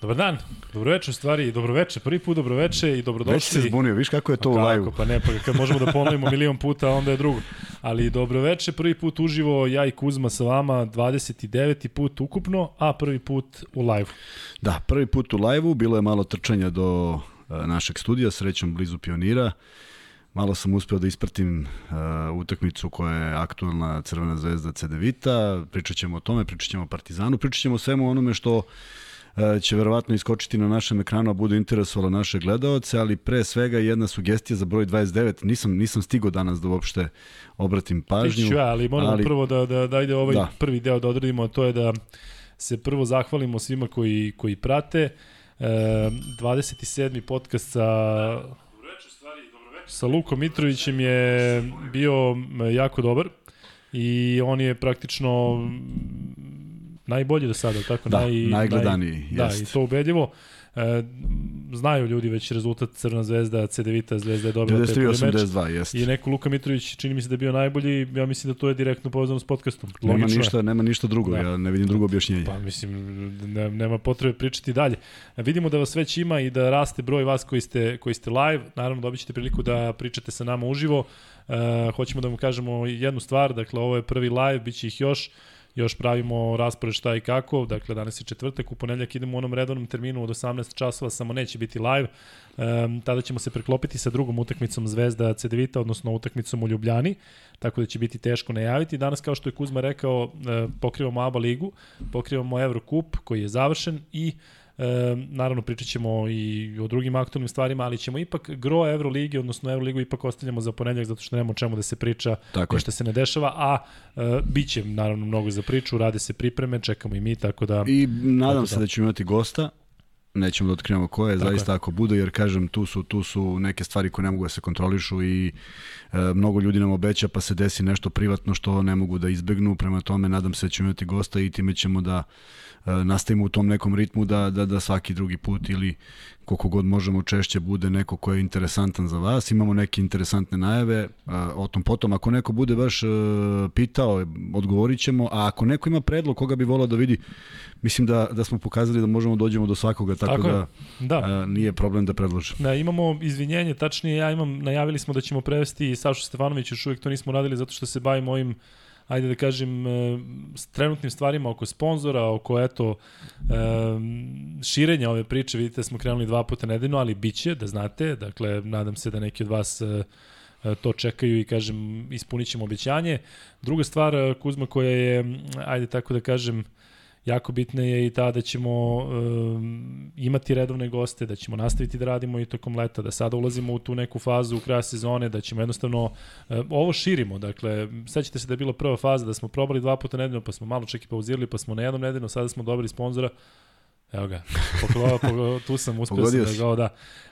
Dobar dan, dobroveče u stvari, dobroveče, prvi put dobroveče i dobrodošli. Već se zbunio, viš kako je to pa u live pa ne, pa kad možemo da ponovimo milion puta, onda je drugo. Ali dobroveče, prvi put uživo, ja i Kuzma sa vama, 29. put ukupno, a prvi put u live. Da, prvi put u live bilo je malo trčanja do uh, našeg studija, srećom blizu pionira. Malo sam uspeo da ispratim uh, utakmicu koja je aktualna Crvena zvezda CD Vita, pričat ćemo o tome, pričat ćemo o Partizanu, pričat ćemo o svemu onome što E, će verovatno iskočiti na našem ekranu, a bude interesovalo naše gledalce, ali pre svega jedna sugestija za broj 29. Nisam, nisam stigao danas da uopšte obratim pažnju. Tiću ja, ali moramo ali, prvo da, da, da ide ovaj da. prvi deo da odredimo, to je da se prvo zahvalimo svima koji, koji prate. E, 27. podcast sa sa Lukom Mitrovićem je bio jako dobar i on je praktično najbolji do sada, tako? Da, naj, najgledaniji. Naj, da, i to ubedljivo. E, znaju ljudi već rezultat Crna zvezda, CD zvezda je dobila 93-82, jeste. I neko Luka Mitrović čini mi se da je bio najbolji, ja mislim da to je direktno povezano s podcastom. Logično nema ništa, nema ništa drugo, da. ja ne vidim drugo objašnjenje. Pa mislim, ne, nema potrebe pričati dalje. Vidimo da vas već ima i da raste broj vas koji ste, koji ste live, naravno dobit ćete priliku da pričate sa nama uživo. E, hoćemo da vam kažemo jednu stvar, dakle ovo je prvi live, bit će ih još još pravimo raspored šta i kako, dakle danas je četvrtak, u ponedljak idemo u onom redovnom terminu od 18 časova, samo neće biti live, um, tada ćemo se preklopiti sa drugom utakmicom Zvezda Cedevita, odnosno utakmicom u Ljubljani, tako da će biti teško najaviti. Danas, kao što je Kuzma rekao, pokrivamo ABA ligu, pokrivamo Eurocup koji je završen i E, naravno pričat ćemo i o drugim aktualnim stvarima, ali ćemo ipak gro Euroligi, odnosno Euroligu ipak ostavljamo za ponedljak zato što nemamo čemu da se priča tako što se ne dešava, a e, bit će naravno mnogo za priču, rade se pripreme, čekamo i mi, tako da... I nadam se da. da ćemo imati gosta, nećemo da otkrivamo ko je, Tako zaista je. ako bude, jer kažem, tu su, tu su neke stvari koje ne mogu da se kontrolišu i e, mnogo ljudi nam obeća pa se desi nešto privatno što ne mogu da izbegnu, prema tome nadam se da ćemo imati gosta i time ćemo da E, nastavimo u tom nekom ritmu da, da, da svaki drugi put ili koliko god možemo češće bude neko ko je interesantan za vas. Imamo neke interesantne najave, e, o tom potom. Ako neko bude baš e, pitao, odgovorit ćemo, a ako neko ima predlog koga bi volao da vidi, mislim da, da smo pokazali da možemo da dođemo do svakoga, tako, tako da, da. nije problem da predložim. Da, imamo izvinjenje, tačnije ja imam, najavili smo da ćemo prevesti Sašu Stefanović, još uvijek to nismo radili zato što se bavimo ovim ajde da kažem, e, s trenutnim stvarima oko sponzora, oko eto, e, širenja ove priče, vidite smo krenuli dva puta nedeljno, ali bit će, da znate, dakle, nadam se da neki od vas e, to čekaju i kažem ispunit ćemo obećanje. Druga stvar Kuzma koja je ajde tako da kažem jako bitna je i ta da ćemo um, imati redovne goste, da ćemo nastaviti da radimo i tokom leta, da sada ulazimo u tu neku fazu u kraja sezone, da ćemo jednostavno uh, ovo širimo. Dakle, sećate se da je bila prva faza da smo probali dva puta nedeljno, pa smo malo čak i pauzirali, pa smo na jednom nedeljno, sada smo dobili sponzora. Evo ga, poklova, poklova, tu sam uspeo sam da ga, da.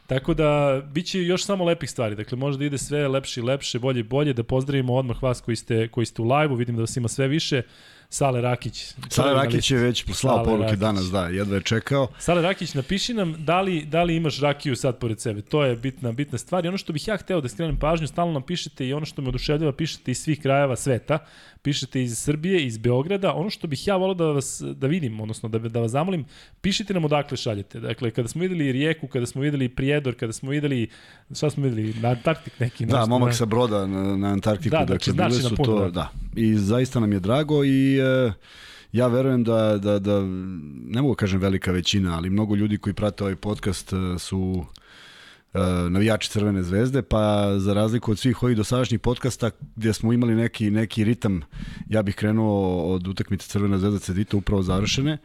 Tako da, bit će još samo lepih stvari. Dakle, može da ide sve lepše i lepše, bolje i bolje, da pozdravimo odmah vas koji ste, koji ste u live-u, vidim da vas ima sve više. Sale Rakić. Sale Rakić je već poslao poruke Rakić. danas, da, jedva je čekao. Sale Rakić, napiši nam da li, da li imaš rakiju sad pored sebe. To je bitna, bitna stvar. I ono što bih ja hteo da skrenem pažnju, stalno nam pišete i ono što me oduševljava, pišete iz svih krajeva sveta pišete iz Srbije, iz Beograda. Ono što bih ja volao da vas da vidim, odnosno da, da vas zamolim, pišite nam odakle šaljete. Dakle, kada smo videli Rijeku, kada smo videli Prijedor, kada smo videli, šta smo videli, na Antarktik neki. Da, nešto, momak sa broda na, na Antarktiku, da, dakle, znači, bile su to, da. da. I zaista nam je drago i... E, ja verujem da, da, da, ne mogu da kažem velika većina, ali mnogo ljudi koji prate ovaj podcast e, su uh, navijači Crvene zvezde, pa za razliku od svih ovih dosadašnjih podcasta gdje smo imali neki, neki ritam, ja bih krenuo od utakmice Crvena zvezda Cedita upravo završene. Uh,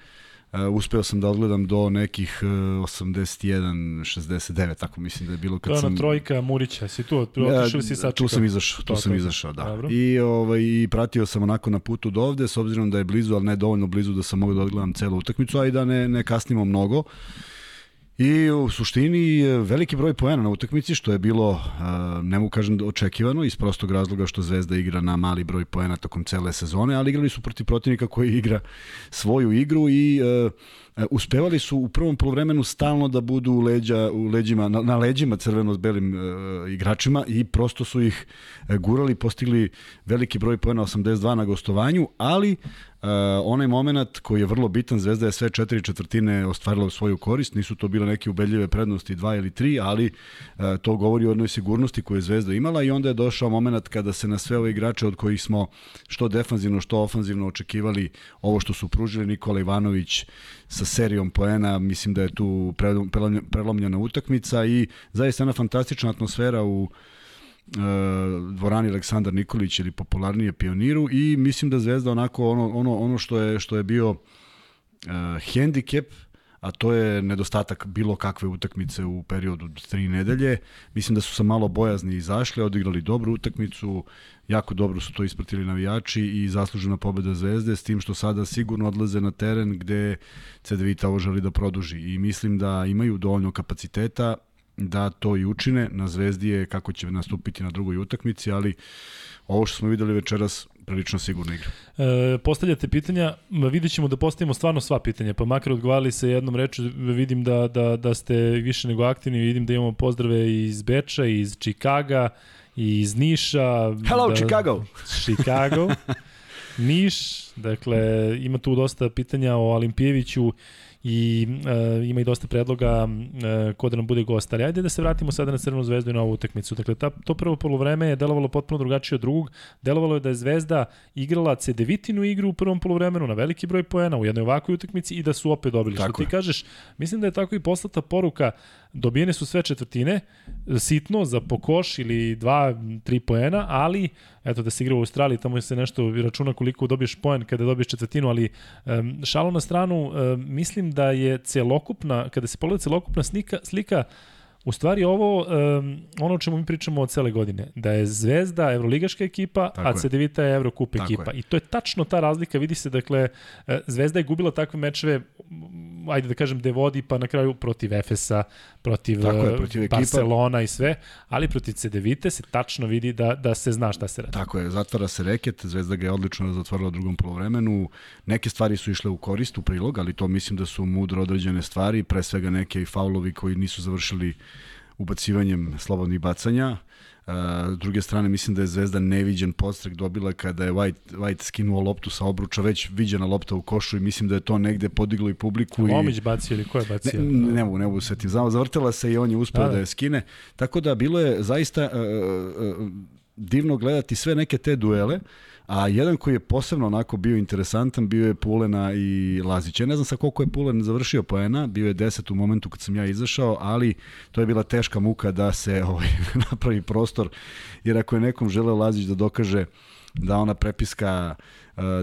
uspeo sam da odgledam do nekih uh, 81, 69, tako mislim da je bilo kad to je sam... trojka Murića, si tu, otišao si sačekao. Tu sam izašao, tu to, sam izašao, da. Dobro. I, ovaj, I pratio sam onako na putu do ovde, s obzirom da je blizu, ali ne dovoljno blizu da sam mogao da odgledam celu utakmicu, a i da ne, ne kasnimo mnogo. Uh, I u suštini veliki broj poena na utakmici, što je bilo, ne mogu kažem očekivano, iz prostog razloga što Zvezda igra na mali broj poena tokom cele sezone, ali igrali su protiv protivnika koji igra svoju igru i uspevali su u prvom polovremenu stalno da budu u, leđa, u leđima, na, na leđima crveno-belim igračima i prosto su ih gurali, postigli veliki broj poena 82 na gostovanju, ali onaj moment koji je vrlo bitan, Zvezda je sve četiri četvrtine ostvarila u svoju korist, nisu to bile neke ubedljive prednosti, dva ili tri, ali uh, to govori o jednoj sigurnosti koju je Zvezda imala i onda je došao moment kada se na sve ove igrače od kojih smo što defanzivno, što ofanzivno očekivali ovo što su pružili Nikola Ivanović sa serijom poena, mislim da je tu prelomljena utakmica i zaista jedna fantastična atmosfera u uh, dvorani Aleksandar Nikolić ili popularnije pioniru i mislim da Zvezda onako ono, ono, ono što je što je bio uh, hendikep a to je nedostatak bilo kakve utakmice u periodu tri nedelje. Mislim da su sa malo bojazni izašli, odigrali dobru utakmicu, jako dobro su to ispratili navijači i zaslužena pobeda Zvezde, s tim što sada sigurno odlaze na teren gde CDVita ovo želi da produži i mislim da imaju dovoljno kapaciteta da to i učine. Na Zvezdi je kako će nastupiti na drugoj utakmici, ali ovo što smo videli večeras prilično sigurno igra. E, postavljate pitanja, vidjet ćemo da postavimo stvarno sva pitanja, pa makar odgovarali se jednom reču, vidim da, da, da ste više nego aktivni, vidim da imamo pozdrave iz Beča, iz Čikaga, iz Niša. Hello da, Chicago! Chicago. Niš, dakle ima tu dosta pitanja o Olimpijeviću i e, ima i dosta predloga e, ko da nam bude gost. Ali ajde da se vratimo sada na Crvenu zvezdu i na ovu utakmicu. Dakle, ta, to prvo polovreme je delovalo potpuno drugačije od drugog. Delovalo je da je Zvezda igrala CD-vitinu igru u prvom polovremenu na veliki broj poena u jednoj ovakvoj utakmici i da su opet dobili. Tako Što ti kažeš, mislim da je tako i poslata poruka dobijene su sve četvrtine, sitno za pokoš ili dva, tri poena, ali eto da se igra u Australiji, tamo se nešto računa koliko dobiješ poen kada dobiješ četvrtinu, ali šalo na stranu, mislim da je celokupna, kada se pogleda celokupna slika, slika U stvari ovo, um, ono o čemu mi pričamo od cele godine, da je Zvezda evroligaška ekipa, Tako a CDVita je Evrokup ekipa. Je. I to je tačno ta razlika, vidi se, dakle, e, Zvezda je gubila takve mečeve, ajde da kažem, gde vodi, pa na kraju protiv Efesa, protiv, je, protiv Barcelona i sve, ali protiv CDVite se tačno vidi da, da se zna šta se radi. Tako je, zatvara se reket, Zvezda ga je odlično zatvorila u drugom polovremenu, neke stvari su išle u korist, u prilog, ali to mislim da su mudro određene stvari, pre svega neke i faulovi koji nisu završili ubacivanjem slobodnih bacanja. Uh, s druge strane, mislim da je Zvezda neviđen podstrek dobila kada je White, White skinuo loptu sa obruča, već viđena lopta u košu i mislim da je to negde podiglo i publiku. Lomić i... bacio ili ko je bacio? Ne, ne, ne mogu, ne mogu setim. Znamo, zavrtela se i on je uspeo da. da je skine. Tako da bilo je zaista uh, uh, divno gledati sve neke te duele. Uh, A jedan koji je posebno onako bio interesantan bio je Pulena i Lazić. Ja ne znam sa koliko je Pulen završio poena, bio je 10 u momentu kad sam ja izašao, ali to je bila teška muka da se ovaj, napravi prostor, jer ako je nekom želeo Lazić da dokaže da ona prepiska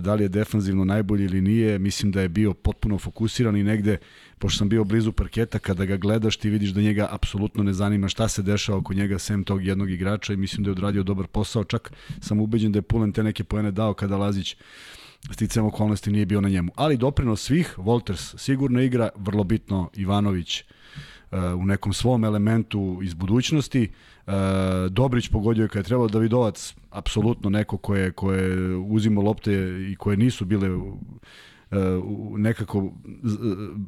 da li je defanzivno najbolji ili nije, mislim da je bio potpuno fokusiran i negde, pošto sam bio blizu parketa, kada ga gledaš ti vidiš da njega apsolutno ne zanima šta se dešava oko njega sem tog jednog igrača i mislim da je odradio dobar posao, čak sam ubeđen da je Pulen te neke poene dao kada Lazić sticam okolnosti nije bio na njemu. Ali doprinos svih, Wolters sigurno igra, vrlo bitno Ivanović u nekom svom elementu iz budućnosti. Dobrić pogodio je kada je trebalo Davidovac, apsolutno neko ko je, ko je uzimo lopte i koje nisu bile nekako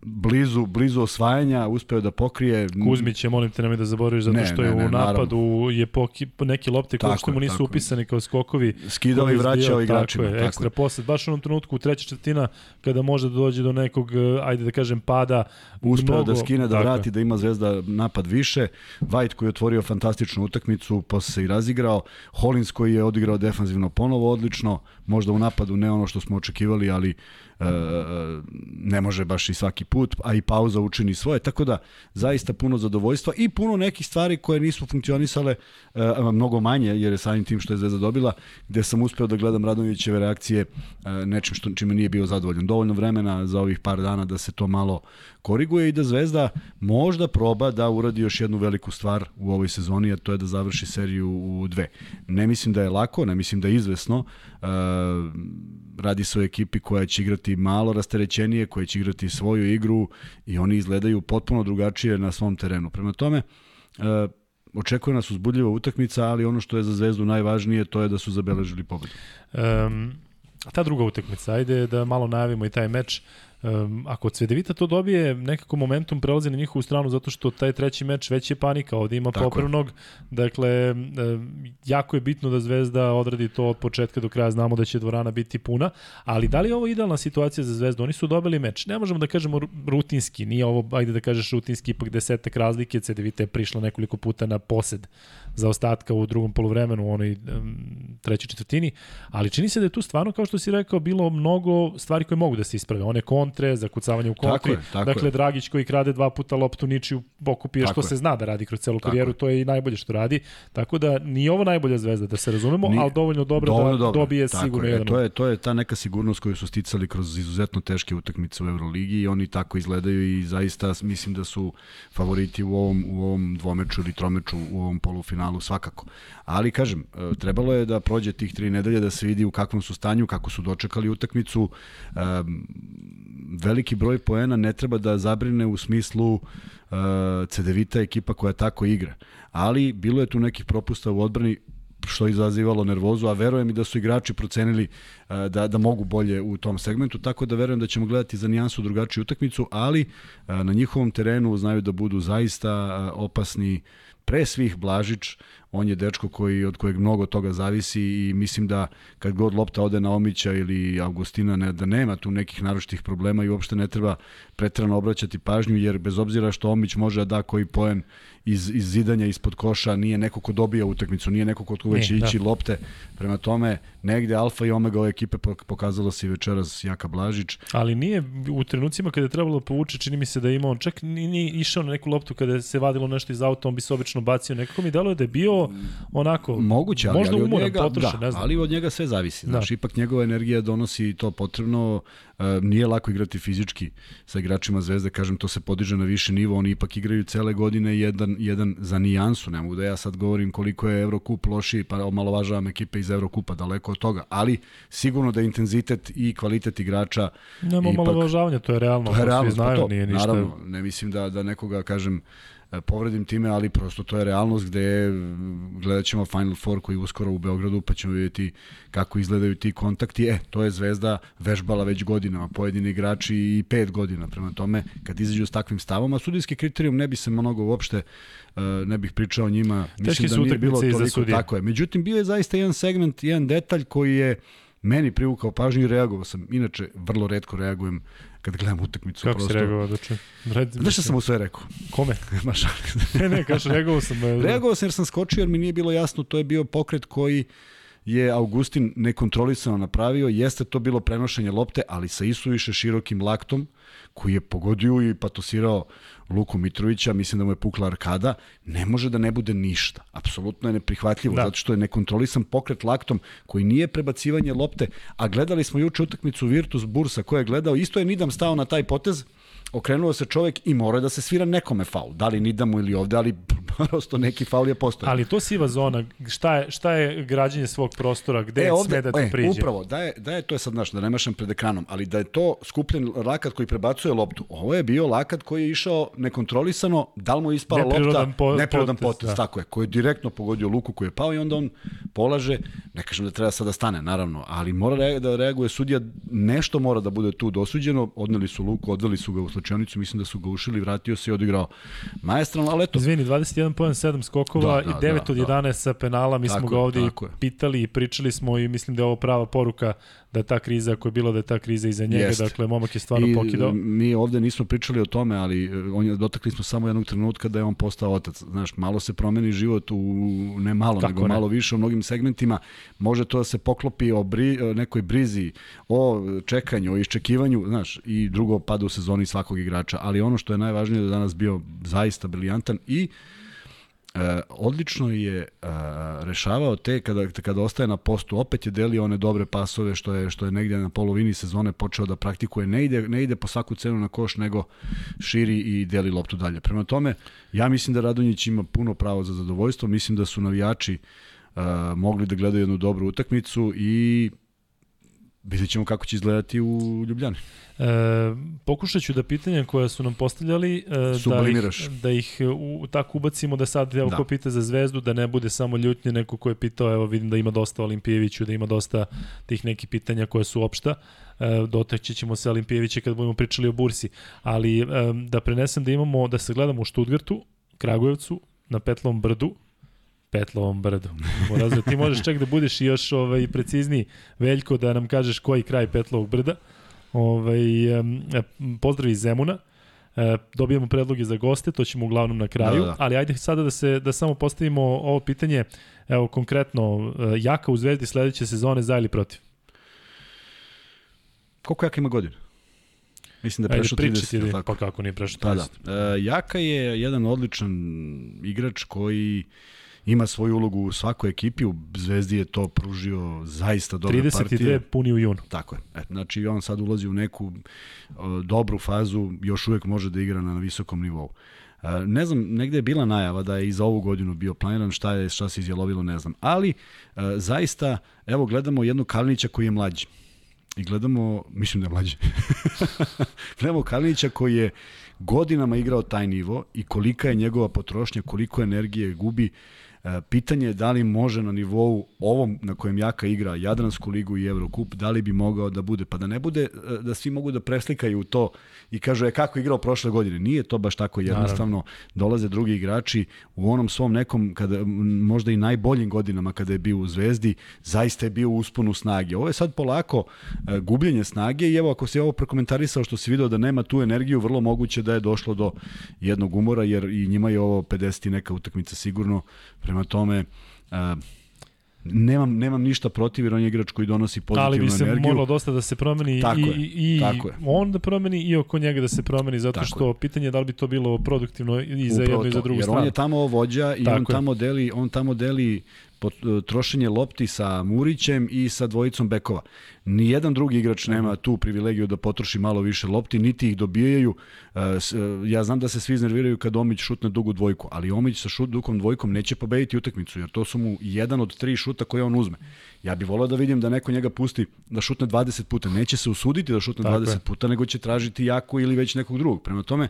blizu, blizu osvajanja, uspeo da pokrije. Kuzmić je, molim te, nemoj da zaboraviš, zato ne, što je ne, ne, u napadu naravno. je poki, neki lopte koje što mu nisu tako. upisani kao skokovi. Skidao i vraćao igračima. Tako je, ekstra posle. Baš u onom trenutku, u treća četvrtina, kada može da dođe do nekog, ajde da kažem, pada. Uspeo mnogo, da skine, da vrati, da ima zvezda napad više. White koji je otvorio fantastičnu utakmicu, posle se i razigrao. Hollins koji je odigrao defanzivno ponovo odlično, možda u napadu ne ono što smo očekivali, ali E, ne može baš i svaki put, a i pauza učini svoje, tako da zaista puno zadovoljstva i puno nekih stvari koje nisu funkcionisale e, mnogo manje, jer je samim tim što je Zvezda dobila, gde sam uspeo da gledam Radovićeve reakcije e, nečim što, čime nije bio zadovoljan. Dovoljno vremena za ovih par dana da se to malo koriguje i da Zvezda možda proba da uradi još jednu veliku stvar u ovoj sezoni, a to je da završi seriju u dve. Ne mislim da je lako, ne mislim da je izvesno. Radi se o ekipi koja će igrati malo rasterećenije, koja će igrati svoju igru i oni izgledaju potpuno drugačije na svom terenu. Prema tome, očekuje nas uzbudljiva utakmica, ali ono što je za Zvezdu najvažnije to je da su zabeležili pobedu. Um, ta druga utakmica, ajde da malo najavimo i taj meč. Um, ako Cvedevita to dobije, nekako momentum prelazi na njihovu stranu zato što taj treći meč već je panika, ovde ima popravnog, dakle, um, jako je bitno da Zvezda odradi to od početka do kraja, znamo da će dvorana biti puna, ali da li je ovo idealna situacija za Zvezdu? Oni su dobili meč, ne možemo da kažemo rutinski, nije ovo, ajde da kažeš rutinski, ipak desetak razlike, Cedevita je prišla nekoliko puta na posed za ostatka u drugom polovremenu, u onoj um, trećoj četvrtini, ali čini se da je tu stvarno, kao što si rekao, bilo mnogo stvari koje mogu da se isprave. One kontre, zakucavanje u kontri, tako je, tako dakle, je. Dragić koji krade dva puta loptu ničiju pokupije, što je. se zna da radi kroz celu tako karijeru, je. to je i najbolje što radi. Tako da nije ovo najbolja zvezda, da se razumemo, Ni, ali dovoljno dobro dovoljno da dobro. dobije tako sigurno je. jedan. To je, to je ta neka sigurnost koju su sticali kroz izuzetno teške utakmice u Euroligi i oni tako izgledaju i zaista mislim da su favoriti u ovom, u ovom dvomeču ili tromeču u ovom polufinalu svakako. Ali kažem, e, trebalo je da prođe tih tri nedelje da se vidi u kakvom su stanju, kako su dočekali utakmicu. Um, veliki broj poena ne treba da zabrine u smislu uh, CDVita ekipa koja tako igra. Ali bilo je tu nekih propusta u odbrani što izazivalo nervozu, a verujem i da su igrači procenili uh, da, da mogu bolje u tom segmentu, tako da verujem da ćemo gledati za nijansu drugačiju utakmicu, ali uh, na njihovom terenu znaju da budu zaista uh, opasni pre svih Blažić, on je dečko koji, od kojeg mnogo toga zavisi i mislim da kad god lopta ode na Omića ili Augustina, ne, da nema tu nekih naročitih problema i uopšte ne treba pretrano obraćati pažnju, jer bez obzira što Omić može da da koji poen iz, iz zidanja ispod koša, nije neko ko dobija utakmicu, nije neko ko uveć će ići da. lopte. Prema tome, negde alfa i omega ove ekipe pokazalo se i večeras Jaka Blažić. Ali nije u trenucima kada je trebalo da povuče, čini mi se da je imao, čak nije išao na neku loptu kada se vadilo nešto iz auta, on bi se obično bacio. Nekako mi deluje da je bio onako, Moguće, ali, možda ali umoran, njega, potrošen, da, ne znam. ali od njega sve zavisi. Znaš, da. ipak njegova energija donosi to potrebno. Nije lako igrati fizički sa igračima Zvezde, kažem, to se podiže na više nivo, oni ipak igraju cele godine jedan, jedan za nijansu, ne mogu da ja sad govorim koliko je Eurocup loši, pa omalovažavam ekipe iz Eurocupa, daleko od toga, ali sigurno da intenzitet i kvalitet igrača Nema omalovažavanja, to je realno, to je realno, svi znaju, pa to, nije ništa. Naravno, ne mislim da, da nekoga, kažem, povredim time, ali prosto to je realnost gde gledat ćemo Final Four koji uskoro u Beogradu, pa ćemo vidjeti kako izgledaju ti kontakti. E, to je Zvezda vežbala već godinama, pojedini igrači i pet godina. Prema tome, kad izađu s takvim stavom, a sudijski kriterijum ne bi se mnogo uopšte e, ne bih pričao o njima. Mislim da nije bilo toliko tako je. Međutim, bio je zaista jedan segment, jedan detalj koji je meni privukao pažnju i reagovao sam. Inače, vrlo redko reagujem kad gledam utakmicu. Kako prosto... si reagovao? Da Red... Znaš šta sam mu sve rekao? Kome? Ma ne, ne, kažeš, reagovao sam. Reagovao sam jer sam skočio jer mi nije bilo jasno, to je bio pokret koji je Augustin nekontrolisano napravio, jeste to bilo prenošenje lopte, ali sa isuviše širokim laktom, koji je pogodio i patosirao Luku Mitrovića, mislim da mu je pukla arkada, ne može da ne bude ništa. Apsolutno je neprihvatljivo, da. zato što je nekontrolisan pokret laktom koji nije prebacivanje lopte, a gledali smo juče utakmicu Virtus Bursa koja je gledao, isto je Nidam stao na taj potez, okrenuo se čovek i mora da se svira nekome faul. Da li Nidamu ili ovde, ali prosto neki faul je postao. Ali to siva zona, šta je, šta je građenje svog prostora, gde e, ovde, sme da ti e, priđe? Upravo, da je, da je to je sad, znaš, da nemašam pred ekranom, ali da je to skupljen lakat koji prebacuje loptu. Ovo je bio lakat koji je išao nekontrolisano, da li mu ispala lopta, po, neprirodan potez, potez da. tako je, koji je direktno pogodio luku koji je pao i onda on polaže, ne kažem da treba sada da stane, naravno, ali mora da reaguje sudija, nešto mora da bude tu dosuđeno, odneli su luku, odveli su ga u slučajnicu, mislim da su ga ušili, vratio se i odigrao maestralno, ali eto. Izvini, 21 poen, 7 skokova da, da, i 9 da, od 11 da. sa penala, mi tako smo ga ovde pitali i pričali smo i mislim da je ovo prava poruka da je ta kriza, ako je bilo da je ta kriza iza njega, Jest. dakle, momak je stvarno I, pokidao. Mi ovde nismo pričali o tome, ali e, on je, dotakli smo samo jednog trenutka da je on postao otac. Znaš, malo se promeni život u, ne malo, Kako nego ne? malo više u mnogim segmentima. Može to da se poklopi o bri, e, nekoj brizi, o čekanju, o iščekivanju, znaš, i drugo pada u sezoni svakog igrača. Ali ono što je najvažnije da danas bio zaista briljantan i E, odlično je e, rešavao te kada, kada ostaje na postu, opet je delio one dobre pasove što je, što je negde na polovini sezone počeo da praktikuje. Ne ide, ne ide po svaku cenu na koš, nego širi i deli loptu dalje. Prema tome, ja mislim da Radonjić ima puno pravo za zadovoljstvo, mislim da su navijači uh, mogli da gledaju jednu dobru utakmicu i vidjet ćemo kako će izgledati u Ljubljani. E, pokušat ću da pitanja koja su nam postavljali, e, da ih, da ih u, tako ubacimo da sad, evo da. ko pita za zvezdu, da ne bude samo ljutnje neko ko je pitao, evo vidim da ima dosta Olimpijeviću, da ima dosta tih nekih pitanja koje su opšta. E, dotaći ćemo se Olimpijevića kad budemo pričali o bursi. Ali e, da prenesem da imamo, da se gledamo u Štutgartu, Kragujevcu, na Petlovom brdu, Petlovom brdu. Morazio, ti možeš čak da budeš i još ovaj, precizniji, Veljko, da nam kažeš koji kraj Petlovog brda. Ovaj, pozdrav iz Zemuna. E, dobijamo predloge za goste, to ćemo uglavnom na kraju, da, da. ali ajde sada da se da samo postavimo ovo pitanje, evo konkretno, e, Jaka u Zvezdi sledeće sezone za ili protiv? Koliko Jaka ima godina? Mislim da je prešao 30. Ili, tako. Pa kako nije prešao 30? Pa da. E, Jaka je jedan odličan igrač koji ima svoju ulogu u svakoj ekipi, u Zvezdi je to pružio zaista dobre 32 partije. 32 puni u junu. Tako je. E, znači on sad ulazi u neku o, dobru fazu, još uvek može da igra na, na visokom nivou. E, ne znam, negde je bila najava da je i za ovu godinu bio planiran, šta je šta se izjelovilo, ne znam. Ali e, zaista, evo gledamo jednu Kalinića koji je mlađi. I gledamo, mislim da je mlađi. gledamo Kalinića koji je godinama igrao taj nivo i kolika je njegova potrošnja, koliko energije gubi. E, pitanje je da li može na nivou ovom na kojem Jaka igra Jadransku ligu i Evrokup, da li bi mogao da bude, pa da ne bude e, da svi mogu da preslikaju to i kažu je kako igrao prošle godine. Nije to baš tako jednostavno. Naravno. Dolaze drugi igrači u onom svom nekom, kada, možda i najboljim godinama kada je bio u Zvezdi, zaista je bio u usponu snage. Ovo je sad polako e, gubljenje snage i evo ako se ovo prokomentarisao što si video da nema tu energiju, vrlo moguće da je došlo do jednog umora jer i njima je ovo 50 i neka utakmica sigurno Prema tome, uh, nemam, nemam ništa protiv jer on je igrač koji donosi pozitivnu energiju. Ali bi se energiju. moralo dosta da se promeni tako i, je, i tako je. on da promeni i oko njega da se promeni zato tako što je. pitanje je da li bi to bilo produktivno i za Upravo jednu i za drugu jer stranu. Jer on je tamo vođa i tako on tamo deli on tamo deli trošenje lopti sa Murićem i sa dvojicom bekova. Nijedan drugi igrač nema tu privilegiju da potroši malo više lopti, niti ih dobijaju. E, e, ja znam da se svi iznerviraju kad Omić šutne dugu dvojku, ali Omić sa šut dukom dvojkom neće pobediti utakmicu, jer to su mu jedan od tri šuta koje on uzme. Ja bih volao da vidim da neko njega pusti da šutne 20 puta. Neće se usuditi da šutne Tako 20 je. puta, nego će tražiti jako ili već nekog drugog. Prema tome,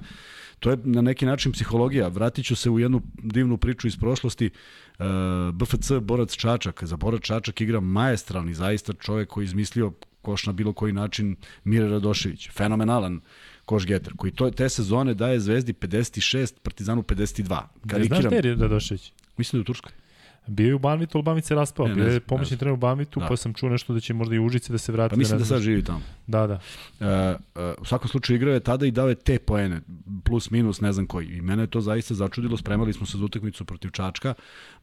to je na neki način psihologija. Vratit ću se u jednu divnu priču iz prošlosti. E, BFC Borac Čačak. Za Borac Čačak igra majestralni, zaista čovjek koji izmislio koš na bilo koji način Mire Radošević. Fenomenalan koš geter, koji to, te sezone daje Zvezdi 56, Partizanu 52. Karikiram. Ne znaš te je Radošević? Mislim da je u Turskoj. Bio je u Banvitu, ali Banvit se raspao. Bio je pomoćni trener u Banvitu, da. pa sam čuo nešto da će možda i Užice da se vrati. Pa mislim da, da sad živi tamo. Da, da. Uh, uh, u svakom slučaju igrao je tada i dao je te poene, plus minus, ne znam koji. I mene je to zaista začudilo. Spremali smo se za utakmicu protiv Čačka.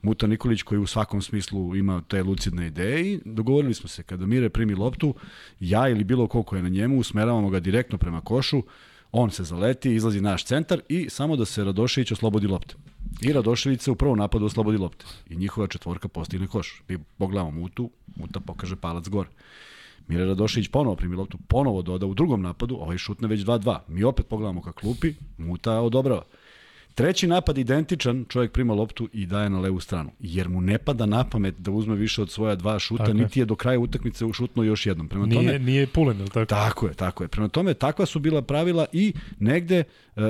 Muta Nikolić koji u svakom smislu ima te lucidne ideje i dogovorili smo se kada Mire primi loptu, ja ili bilo ko ko je na njemu, usmeravamo ga direktno prema košu, on se zaleti, izlazi naš centar i samo da se Radošević oslobodi lopte. I Radošević se u prvom napadu oslobodi lopte. I njihova četvorka postigne koš. Mi pogledamo Mutu, Muta pokaže palac gore. Mire Radošević ponovo primi loptu, ponovo doda u drugom napadu, ovaj šutne već 2-2. Mi opet pogledamo ka klupi, Muta odobrava. Treći napad identičan, čovjek prima loptu i daje na levu stranu. Jer mu ne pada na pamet da uzme više od svoja dva šuta, tako niti je do kraja utakmice ušutno još jednom. Prema nije, tome, nije pulen, tako? Tako je, tako je. Prema tome, takva su bila pravila i negde e,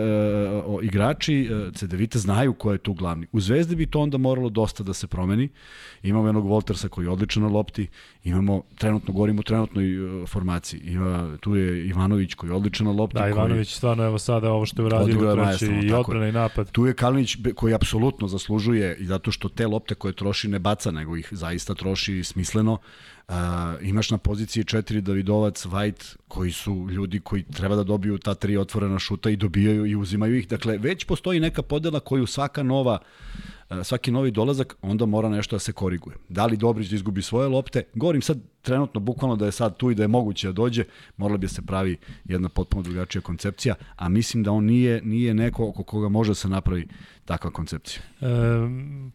o, igrači e, CDVite znaju ko je tu glavni. U Zvezdi bi to onda moralo dosta da se promeni. Imamo jednog Voltersa koji je odličan na lopti, imamo, trenutno govorimo o trenutnoj e, formaciji, ima, tu je Ivanović koji je odličan na lopti. Da, Ivanović koji, stvarno evo sada ovo što je uradio, i odbrana i napad. Tu je Kalinić koji apsolutno zaslužuje i zato što te lopte koje troši ne baca, nego ih zaista troši smisleno. Uh, imaš na poziciji četiri Davidovac, White, koji su ljudi koji treba da dobiju ta tri otvorena šuta i dobijaju i uzimaju ih. Dakle, već postoji neka podela koju svaka nova svaki novi dolazak, onda mora nešto da se koriguje. Da li Dobrić da izgubi svoje lopte? Govorim sad trenutno bukvalno da je sad tu i da je moguće da dođe, morala bi da se pravi jedna potpuno drugačija koncepcija, a mislim da on nije, nije neko oko koga može da se napravi takva koncepcija. E,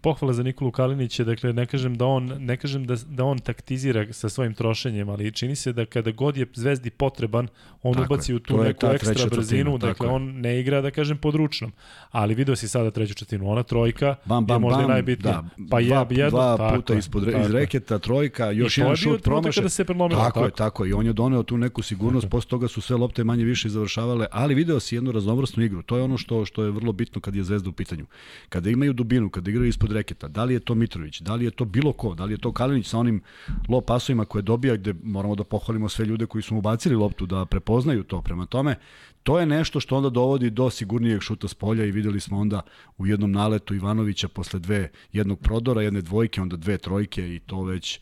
pohvala za Nikolu Kalinića, dakle ne kažem da on ne kažem da, da on taktizira igra sa svojim trošenjem, ali čini se da kada god je Zvezdi potreban, on Tako ubaci je. u tu neku ekstra brzinu, četvrtina, dakle tako on ne igra, da kažem, pod ručnom. Ali video si sada treću četvrtinu, ona trojka Bam, bam, je možda bam, i najbitnija. da, pa dva, je jedno, dva tako puta ispod, tako iz reketa, trojka, još I jedan šut promašaj. kada se prelomilo, Tako, je, tako. tako. I on je doneo tu neku sigurnost, posle toga su sve lopte manje više završavale, ali video si jednu raznovrsnu igru. To je ono što što je vrlo bitno kad je Zvezda u pitanju. Kada imaju dubinu, kada igraju ispod reketa, da li je to Mitrović, da li je to bilo ko, da li je to Kalinić sa onim low pasovima koje dobija gde moramo da pohvalimo sve ljude koji su mu bacili loptu da prepoznaju to. Prema tome, to je nešto što onda dovodi do sigurnijeg šuta s polja i videli smo onda u jednom naletu Ivanovića posle dve, jednog prodora, jedne dvojke, onda dve trojke i to već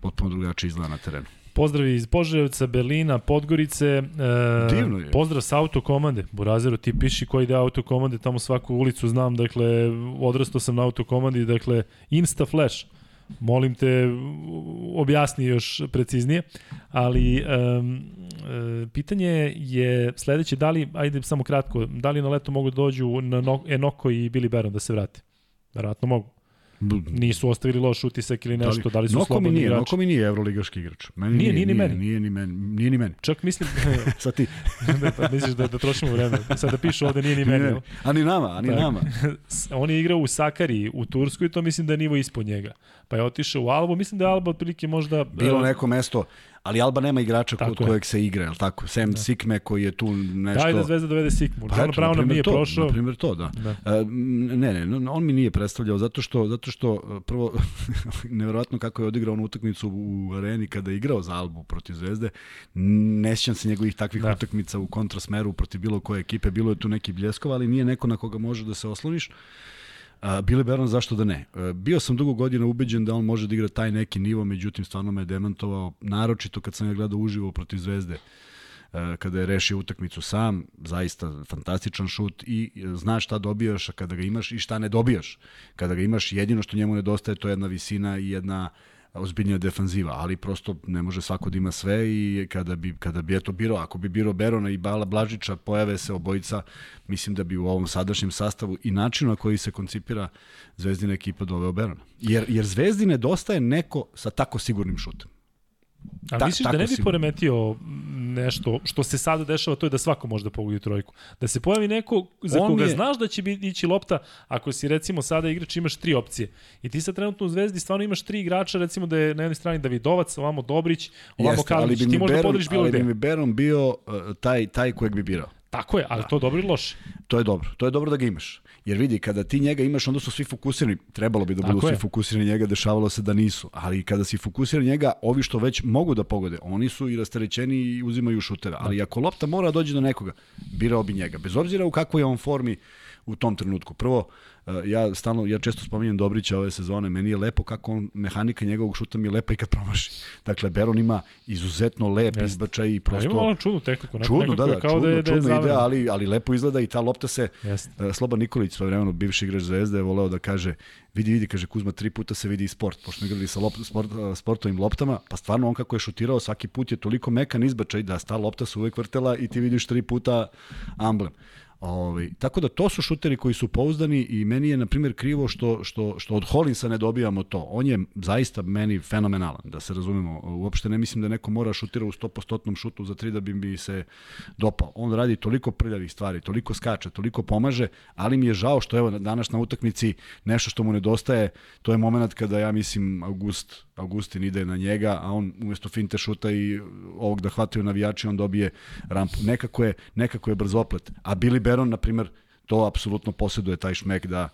potpuno drugačije izgleda na terenu. Pozdravi iz Požarevca, Berlina, Podgorice. E, Divno je. Pozdrav sa autokomande. Burazeru, ti piši koji ide autokomande, tamo svaku ulicu znam, dakle, odrastao sam na autokomandi, dakle, Insta Flash. Molim te, objasni još preciznije, ali um, pitanje je sledeće, da li, ajde samo kratko, da li na leto mogu da dođu na no, Enoko i Billy Baron da se vrate? Verovatno mogu. Nisu ostavili loš utisak ili nešto, da li, su Noko mi slobodni nije, igrači? Noko mi nije evroligaški igrač. Meni Nije, nije ni meni. Nije ni meni. Nije ni meni. Čak mislim, Sad ti. da, pa misliš da, da trošimo vreme. Sad da piše ovde nije ni Nije meni. A ni nama, a ni nama. On je igrao u Sakari u Turskoj, to mislim da je nivo ispod njega. Pa je otišao u Albu, mislim da je Alba otprilike možda... Bilo e, neko mesto, ali Alba nema igrača Tako kod je. kojeg se igra, je li tako? Sem da. Sikme koji je tu nešto... Daj da Zvezda dovede Sikmu. Pa John Brown na nam nije to, prošao. Na primjer to, da. Da. E, ne, ne, on mi nije predstavljao zato što, zato što e, prvo, neverovatno kako je odigrao onu utakmicu u areni kada je igrao za Albu protiv Zvezde, ne sjećam se njegovih takvih Da. utakmica u kontrasmeru protiv bilo koje ekipe, bilo je tu neki bljeskova, ali nije neko na koga može da se osloniš. Billy Baron zašto da ne? Bio sam dugo godina ubeđen da on može da igra taj neki nivo, međutim stvarno me je demantovao, naročito kad sam ga gledao uživo protiv Zvezde kada je rešio utakmicu sam, zaista fantastičan šut i e, znaš šta dobijaš kada ga imaš i šta ne dobijaš. Kada ga imaš, jedino što njemu nedostaje to je jedna visina i jedna ozbiljnija defanziva, ali prosto ne može svako da ima sve i kada bi, kada bi eto birao, ako bi birao Berona i Bala Blažića, pojave se obojica, mislim da bi u ovom sadašnjem sastavu i načinu na koji se koncipira Zvezdina ekipa doveo Berona. Jer, jer Zvezdi nedostaje neko sa tako sigurnim šutem. A Ta- misliš da ne bi sigurno. poremetio nešto što se sada dešava, to je da svako može da pogodi trojku. Da se pojavi neko za On koga je- znaš da će biti ići lopta, ako si recimo sada igrač imaš tri opcije. I ti sad trenutno u Zvezdi stvarno imaš tri igrača, recimo da je na jednoj strani Davidovac, ovamo Dobrić, ovamo Jeste, ali Kalinić. Ti možda podeliš bilo ali gde. bi mi Beron bio uh, taj, taj kojeg bi birao. Tako je, ali to dobro ili loše. To je dobro. To je dobro da ga imaš. Jer vidi, kada ti njega imaš, onda su svi fokusirani. Trebalo bi da Tako budu je. svi fokusirani njega, dešavalo se da nisu. Ali kada si fokusiran njega, ovi što već mogu da pogode, oni su i rasterećeni i uzimaju šuteve. Ali ako lopta mora da dođe do nekoga, birao bi njega. Bez obzira u kakvoj je on formi u tom trenutku. Prvo, eh, ja stalno, ja često spominjem Dobrića ove sezone, meni je lepo kako on, mehanika njegovog šuta mi je lepa i kad promaši. Dakle, Beron ima izuzetno lep Jeste. izbačaj i Prosto... prosto... Ima malo čudnu tehniku. Čudno, nekako da, da, kao čudno, da je, da je čudno ide, zavrano. ali, ali lepo izgleda i ta lopta se... Jeste. E, Sloba Nikolić, svojevremeno bivši igrač Zvezde, je voleo da kaže, vidi, vidi, kaže Kuzma, tri puta se vidi i sport, pošto smo igrali sa lop, sport, e, sportovim loptama, pa stvarno on kako je šutirao, svaki put je toliko mekan izbačaj da ta lopta se uvek vrtela i ti vidiš tri puta amblem. Ovaj, tako da to su šuteri koji su pouzdani i meni je na primjer krivo što, što, što od Hollinsa ne dobijamo to. On je zaista meni fenomenalan, da se razumemo. Uopšte ne mislim da neko mora šutira u 100% šutu za tri da bi mi se dopao. On radi toliko prljavih stvari, toliko skače, toliko pomaže, ali mi je žao što evo danas na utakmici nešto što mu nedostaje, to je moment kada ja mislim August, Augustin ide na njega, a on umesto finte šuta i ovog da hvataju navijači, on dobije rampu. Nekako je, nekako je brzoplet. A Billy Beron, na primer, to apsolutno posjeduje taj šmek da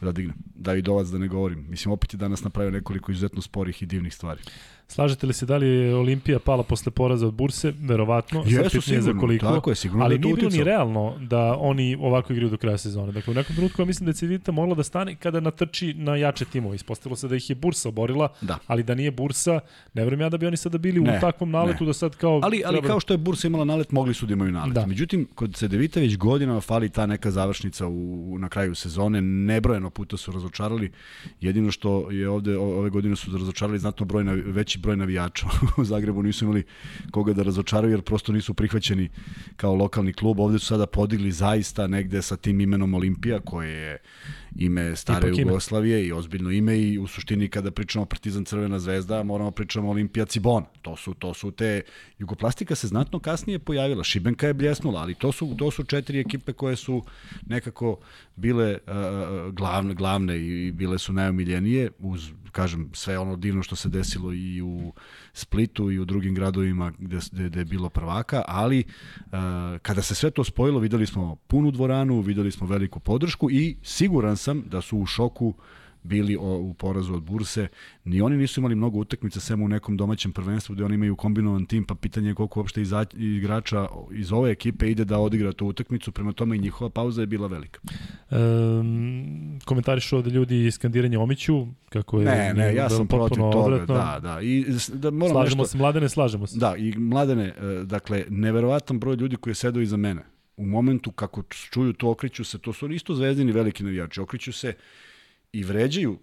da digne. Davidovac da ne govorim. Mislim, opet je danas napravio nekoliko izuzetno sporih i divnih stvari. Slažete li se da li je Olimpija pala posle poraza od Burse? Verovatno. Jesu, sigurno. Za koliko. Tako je, sigurno Ali da nije bilo ni realno da oni ovako igraju do kraja sezone. Dakle, u nekom trenutku ja mislim da je Cedita mogla da stane kada natrči na jače timove. Ispostavilo se da ih je Bursa oborila, Da. ali da nije Bursa, ne verujem ja da bi oni sada bili Ne, u takvom naletu ne. da sad kao... Ali, ali treba- kao što je Bursa imala nalet, mogli su da imaju nalet. Da. Međutim, kod Cedevita već godinama fali ta neka završnica u, na kraju sezone. Nebrojeno puta su razočarali. Jedino što je ovde ove godine su razočarali znatno broj na, veći veći broj navijača. u Zagrebu nisu imali koga da razočaraju jer prosto nisu prihvaćeni kao lokalni klub. Ovde su sada podigli zaista negde sa tim imenom Olimpija koje je ime stare Ipak Jugoslavije ime. i ozbiljno ime i u suštini kada pričamo Partizan Crvena zvezda moramo pričamo Olimpija Cibona. To su to su te Jugoplastika se znatno kasnije pojavila. Šibenka je bljesnula, ali to su to su četiri ekipe koje su nekako bile uh, glavne glavne i bile su najomiljenije uz kažem sve ono divno što se desilo i u Splitu i u drugim gradovima gde, gde, gde je bilo prvaka, ali uh, kada se sve to spojilo videli smo punu dvoranu, videli smo veliku podršku i siguran sam da su u šoku bili o, u porazu od Burse. Ni oni nisu imali mnogo utakmica sem u nekom domaćem prvenstvu gde oni imaju kombinovan tim, pa pitanje je koliko uopšte iza, igrača iz ove ekipe ide da odigra tu utakmicu, prema tome i njihova pauza je bila velika. Um, komentariš ovde ljudi skandiranje Omiću, kako je... Ne, ne, ja sam protiv toga, odvratno. da, da. I, da moram slažemo nešto, se, mladene, slažemo se. Da, i mladene, e, dakle, neverovatan broj ljudi koji sedaju iza mene u momentu kako čuju to okreću se, to su isto zvezdini veliki navijači, okreću se i vređaju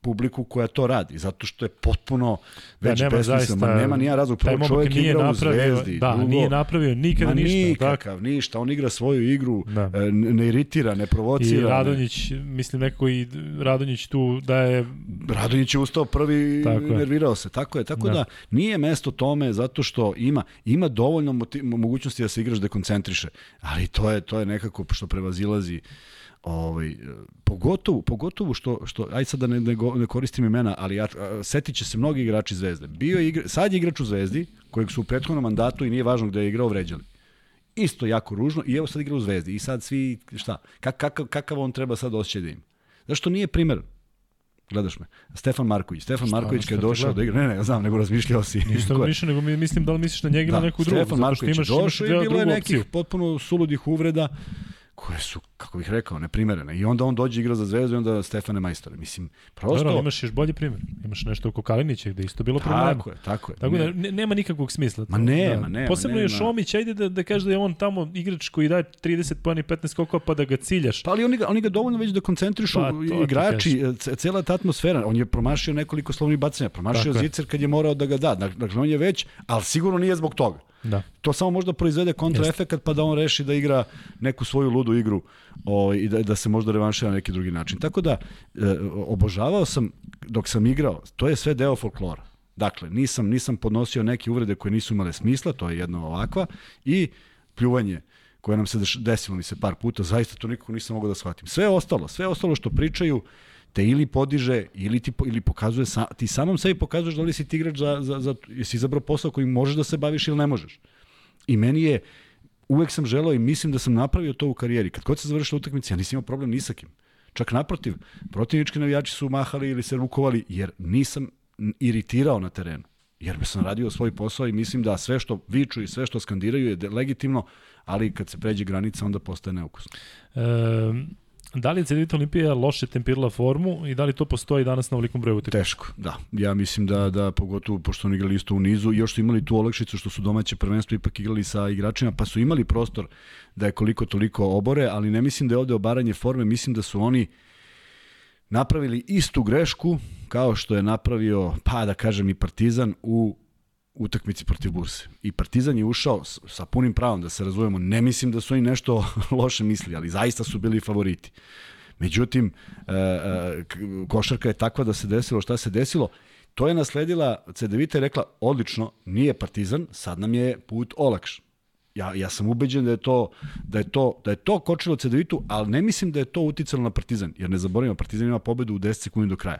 publiku koja to radi, zato što je potpuno već da, nema besmisleno. Nema nija razlog. Prvo čovjek nije igra napravio, u zvezdi. Da, drugo, nije napravio nikada ništa. Nikakav, tak. ništa. On igra svoju igru, da. E, ne iritira, ne provocira. I Radonjić, ne. mislim nekako i Radonjić tu da je... Radonjić je ustao prvi, tako nervirao se. Tako je, tako da. da nije mesto tome zato što ima ima dovoljno mogućnosti da se igraš dekoncentriše, ali to je to je nekako što prevazilazi Ovaj, pogotovo, pogotovo što, što aj sad da ne, ne, ne koristim imena, ali ja, setit će se mnogi igrači Zvezde. Bio je igra, sad je igrač u Zvezdi, kojeg su u prethodnom mandatu i nije važno gde je igrao vređali. Isto jako ružno i evo sad igra u Zvezdi. I sad svi, šta, kak, kakav, kakav on treba sad osjećaj da ima? Zašto nije primer? Gledaš me. Stefan Marković. Stefan Šta, Marković kad je došao da igra, ne, ne, znam, nego razmišljao si. Nisam razmišljao, nego mislim da li misliš na njega da, na neku drugu. Stefan Marković je došao i bilo je nekih opciju. potpuno suludih uvreda koje su, kako bih rekao, neprimerene. I onda on dođe igra za zvezdu i onda Stefane Majstore. Mislim, prosto... Dobro, imaš još bolji primjer. Imaš nešto oko Kalinića gde isto bilo problema. Tako je, tako je. Tako da ne, nema nikakvog smisla. Ma nema, da. nema. Posebno nema. je Šomić, ajde da, da kaže da je on tamo igrač koji daje 30 pojena i 15 skokova pa da ga ciljaš. Pa ali oni ga, oni ga dovoljno već da koncentrišu pa, igrači, cela ta atmosfera. On je promašio nekoliko slovnih bacanja, promašio Zicer kad je morao da ga da. Dakle, on je već, ali sigurno nije zbog toga. Da. To samo možda proizvede kontraefekat pa da on reši da igra neku svoju ludu igru ovaj, i da, da se možda revanšira na neki drugi način. Tako da, e, obožavao sam dok sam igrao, to je sve deo folklora. Dakle, nisam, nisam podnosio neke uvrede koje nisu imale smisla, to je jedna ovakva, i pljuvanje koje nam se desilo mi se par puta, zaista to nikako nisam mogao da shvatim. Sve ostalo, sve ostalo što pričaju, te ili podiže ili ti ili pokazuje sa, ti samom sebi pokazuješ da li si ti igrač za za za jesi izabrao posao koji možeš da se baviš ili ne možeš. I meni je uvek sam želeo i mislim da sam napravio to u karijeri. Kad god se završila utakmica, ja nisam imao problem ni sa kim. Čak naprotiv, protivnički navijači su mahali ili se rukovali jer nisam iritirao na terenu. Jer sam radio svoj posao i mislim da sve što viču i sve što skandiraju je legitimno, ali kad se pređe granica onda postaje neukusno. E, Da li je Cedevita Olimpija loše tempirala formu i da li to postoji danas na ovolikom broju utakmica? Teško, da. Ja mislim da, da pogotovo pošto oni igrali isto u nizu, još su imali tu olakšicu što su domaće prvenstvo ipak igrali sa igračima, pa su imali prostor da je koliko toliko obore, ali ne mislim da je ovde obaranje forme, mislim da su oni napravili istu grešku kao što je napravio, pa da kažem i Partizan u utakmici protiv Burse. I Partizan je ušao sa punim pravom, da se razumemo. Ne mislim da su oni nešto loše mislili, ali zaista su bili favoriti. Međutim, e, e, košarka je takva da se desilo šta se desilo. To je nasledila, CDVita je rekla, odlično, nije Partizan, sad nam je put olakš. Ja, ja sam ubeđen da je to da je to da je to kočilo CDVitu, ali ne mislim da je to uticalo na Partizan, jer ne zaboravimo Partizan ima pobedu u 10 sekundi do kraja.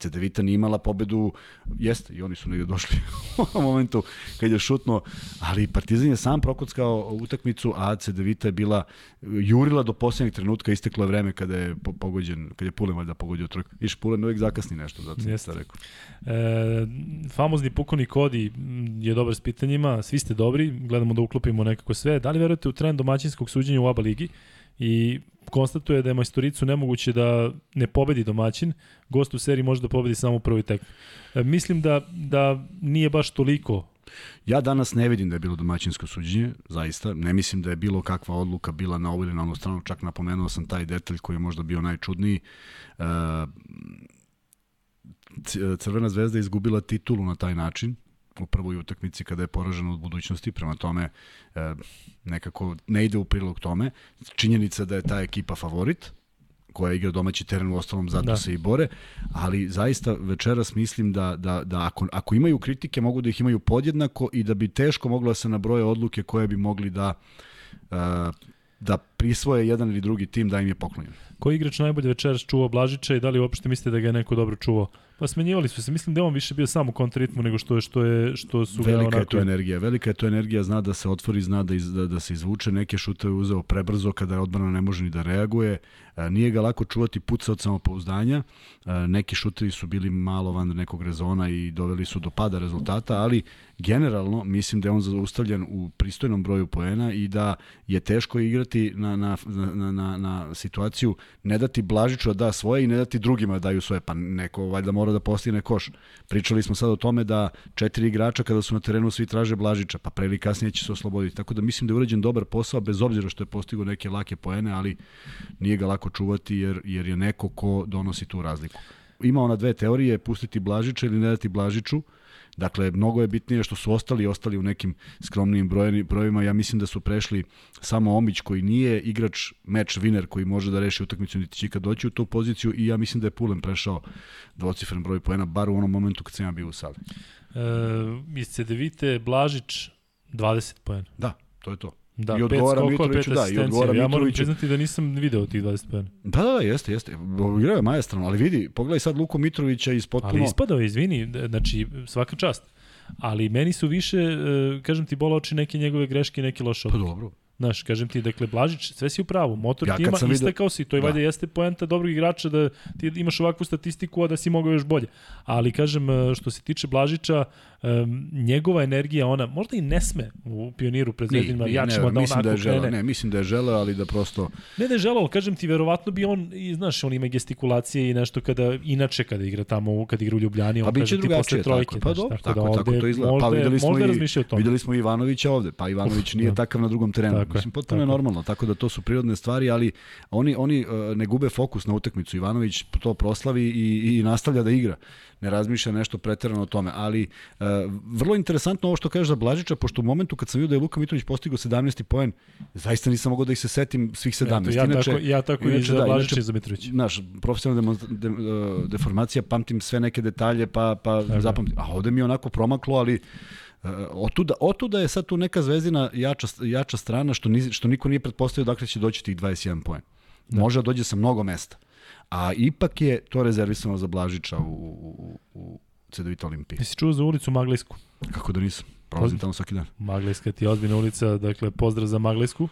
Cedevita nije imala pobedu, jeste, i oni su negde došli u momentu kad je šutno, ali Partizan je sam prokockao utakmicu, a Cedevita je bila, jurila do posljednjeg trenutka, isteklo je vreme kada je pogođen, kada je Pulen valjda pogodio trojku. Iš Pulen uvek zakasni nešto, zato sam rekao. E, famozni pukovni kodi je dobar s pitanjima, svi ste dobri, gledamo da uklopimo nekako sve. Da li verujete u trend domaćinskog suđenja u ABA ligi? I konstatuje da je Majstoricu nemoguće da ne pobedi domaćin, gost u seriji može da pobedi samo u prvoj tekmi. E, mislim da, da nije baš toliko Ja danas ne vidim da je bilo domaćinsko suđenje, zaista. Ne mislim da je bilo kakva odluka bila na ovu ili na onu stranu, čak napomenuo sam taj detalj koji je možda bio najčudniji. E, Crvena zvezda izgubila titulu na taj način, u prvoj utakmici kada je poražena od budućnosti, prema tome e, nekako ne ide u prilog tome. Činjenica da je ta ekipa favorit, koja igra domaći teren u ostalom zato da. se i bore, ali zaista večeras mislim da, da, da ako, ako imaju kritike mogu da ih imaju podjednako i da bi teško mogla da se nabroje odluke koje bi mogli da uh, da prisvoje jedan ili drugi tim da im je poklonjen. Koji igrač najbolje večeras čuvao Blažića i da li uopšte mislite da ga je neko dobro čuvao? Pa smenjivali su se. Mislim da je on više bio samo kontritmu nego što je što je što su velika onako... je to energija. Velika je to energija, zna da se otvori, zna da iz, da, da se izvuče, neke šuteve uzeo prebrzo kada odbrana ne može ni da reaguje. Nije ga lako čuvati puca od samopouzdanja. Neki šutevi su bili malo van nekog rezona i doveli su do pada rezultata, ali generalno mislim da je on zaustavljen u pristojnom broju poena i da je teško igrati na, na, na, na, na situaciju ne dati Blažiću da da svoje i ne dati drugima da daju svoje, pa neko valjda mora da postigne koš. Pričali smo sad o tome da četiri igrača kada su na terenu svi traže Blažića, pa pre ili kasnije će se osloboditi. Tako da mislim da je urađen dobar posao, bez obzira što je postigao neke lake poene, ali nije ga lako čuvati jer, jer je neko ko donosi tu razliku. Ima ona dve teorije, pustiti Blažića ili ne dati Blažiću. Dakle, mnogo je bitnije što su ostali ostali u nekim skromnim brojevima. Ja mislim da su prešli samo Omić koji nije igrač meč winner koji može da reši utakmicu niti će kad doći u tu poziciju i ja mislim da je Pulen prešao dvocifren broj poena, bar u onom momentu kad sam ja bio u sali. E, iz Cedevite Blažić 20 poena. Da, to je to. Da, I odgovara Mitroviću, da, i odgovara ja moram priznati da nisam video tih 20 pojena. Da, da, da, jeste, jeste. Igrao je majestrano, ali vidi, pogledaj sad Luku Mitrovića iz potpuno... Ali ispadao je, izvini, znači, svaka čast. Ali meni su više, e, kažem ti, bola oči neke njegove greške, neke loše Pa dobro. Znaš, kažem ti, dakle, Blažić, sve si u pravu, motor ja, tima, vidio... istakao si, to je da. valjda jeste poenta dobrog igrača da ti imaš ovakvu statistiku, a da si mogao još bolje. Ali, kažem, e, što se tiče Blažića, um, njegova energija, ona možda i ne sme u pioniru pred Zvezdinima jačima da mislim da je žela, Ne, mislim da je žela, ali da prosto... Ne da je ali kažem ti, verovatno bi on, i, znaš, on ima gestikulacije i nešto kada, inače kada igra tamo, kada igra u Ljubljani, on pa kaže ti posle trojke. Tako, pa dobro, tako, tako, da tako to izgleda. pa videli smo, i, videli smo Ivanovića ovde, pa Ivanović nije da. takav na drugom terenu. Tako mislim, potpuno je normalno, tako da to su prirodne stvari, ali oni, oni uh, ne gube fokus na utakmicu. Ivanović to proslavi i, i nastavlja da igra ne razmišlja nešto preterano o tome, ali uh, vrlo interesantno ovo što kažeš za Blažića, pošto u momentu kad sam vidio da je Luka Mitrović postigao 17. poen, zaista nisam mogao da ih se setim svih 17. Ja, inače, tako, ja tako inače, i za da, Blažića i za Mitrovića. Naš, profesionalna de, de, de, deformacija, pamtim sve neke detalje, pa, pa zapamtim. A ovde mi je onako promaklo, ali otuda, otuda je sad tu neka zvezdina jača, jača strana što, ni, što niko nije pretpostavio dakle će doći tih 21 poen. Da. Može da dođe sa mnogo mesta. A ipak je to rezervisano za Blažića u, u, u CDVita Olimpiji. Jesi čuo za ulicu Maglijsku? Kako da nisam. Prolazim tamo svaki dan. Maglijska ti je ozbiljna ulica, dakle pozdrav za Maglijsku.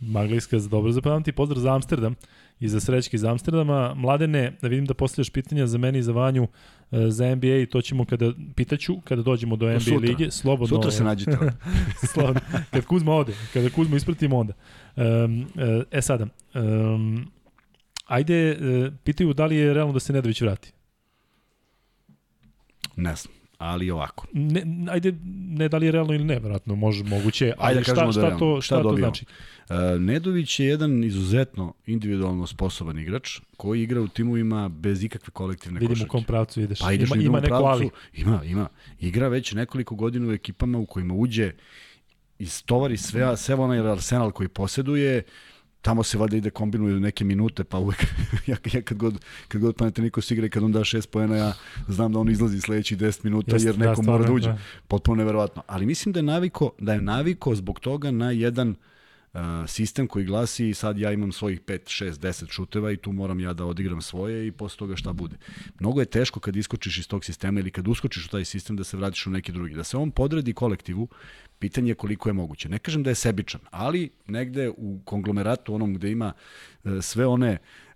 Maglijska za dobro zapamati, pozdrav za Amsterdam i za srećke iz Amsterdama. Mladene, da vidim da postavljaš pitanja za meni i za Vanju e, za NBA i to ćemo kada pitaću, kada dođemo do NBA sutra. lige. Slobodno, sutra se nađete. slobodno. Kad Kuzma ode, kada Kuzma ispratimo onda. Um, e sada, um, Ajde, e, pitaju da li je realno da se Nedović vrati. Ne znam, ali ovako. Ne, ajde, ne da li je realno ili ne, vratno, može, moguće, ali ajde, šta, šta, da to, šta, šta to znači? Uh, Nedović je jedan izuzetno individualno sposoban igrač koji igra u timovima bez ikakve kolektivne Vidim košarke. Vidim u kom pravcu ideš. Pa ideš ima, ima neko pravcu, ali. Ima, ima. Igra već nekoliko godina u ekipama u kojima uđe istovari sve, sve onaj arsenal koji poseduje, tamo se valjda ide kombinuju neke minute, pa uvek, ja, ja kad god, kad god Panathinaikos igra i kad on da šest pojena, ja znam da on izlazi sledeći 10 minuta jer neko da, mora da uđe. Da. Potpuno neverovatno. Ali mislim da je naviko, da je naviko zbog toga na jedan uh, sistem koji glasi sad ja imam svojih 5, 6, 10 šuteva i tu moram ja da odigram svoje i posle toga šta bude. Mnogo je teško kad iskočiš iz tog sistema ili kad uskočiš u taj sistem da se vratiš u neki drugi. Da se on podredi kolektivu, Pitanje je koliko je moguće. Ne kažem da je sebičan, ali negde u konglomeratu onom gde ima e, sve one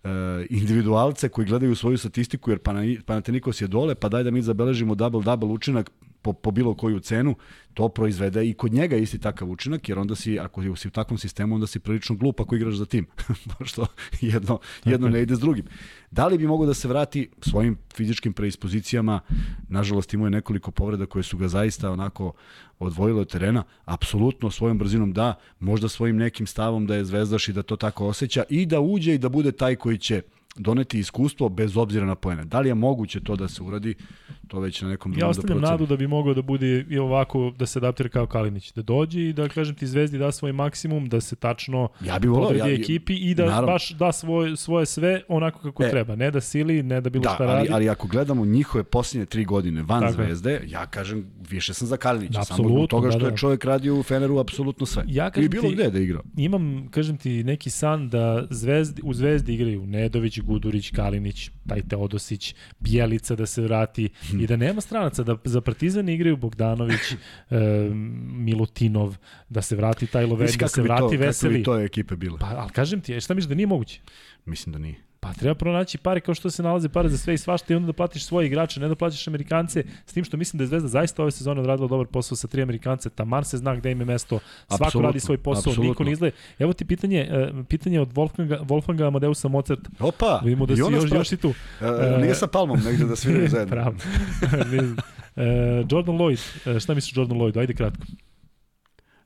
e, individualce koji gledaju svoju statistiku jer Panathinaikos je dole, pa daj da mi zabeležimo double-double učinak po, po bilo koju cenu, to proizvede i kod njega isti takav učinak, jer onda si, ako si u takvom sistemu, onda si prilično glup ako igraš za tim, pošto jedno, jedno ne ide s drugim. Da li bi mogo da se vrati svojim fizičkim preispozicijama, nažalost imao je nekoliko povreda koje su ga zaista onako odvojile od terena, apsolutno svojom brzinom da, možda svojim nekim stavom da je zvezdaš i da to tako osjeća i da uđe i da bude taj koji će doneti iskustvo bez obzira na poene. Da li je moguće to da se uradi, to već na nekom drugom ja ostavljam da nadu da bi mogao da bude i ovako da se adaptira kao Kalinić, da dođe i da kažem ti Zvezdi da svoj maksimum, da se tačno ja bi volao, ja, ekipi i da naravno. baš da svoj, svoje sve onako kako e, treba, ne da sili, ne da bilo da, šta ali, radi. ali ako gledamo njihove posljednje tri godine van Tako Zvezde, je. ja kažem više sam za Kalinića, samo zbog toga što da, da. je čovjek radio u Feneru apsolutno sve. Ja I bilo ti, gde da igra. Imam, kažem ti, neki san da Zvezdi, u Zvezdi igraju Nedović, Gudurić, Kalinić, taj Teodosić, Bjelica da se vrati i da nema stranaca, da za Partizan igraju Bogdanović, e, Milutinov, da se vrati taj Loveni, da se vrati to, Veseli. Kako bi to ekipe bile? Pa, ali kažem ti, šta misliš da nije moguće? Mislim da nije. Pa treba pronaći pare kao što se nalaze pare za sve i svašta i onda da platiš svoje igrače, ne da platiš Amerikance, s tim što mislim da je Zvezda zaista ove sezone odradila dobar posao sa tri Amerikance, tamar se zna gde im je mesto, svako absolutno, radi svoj posao, absolutno. niko ne izgleda. Evo ti pitanje, e, pitanje od Wolfganga, Wolfganga Amadeusa Mozarta. Opa, Vidimo da si još, još i tu. Uh, nije sa Palmom negde da sviraju zajedno. Pravo. uh, Jordan Lloyd, šta misliš Jordan Lloyd? Ajde kratko.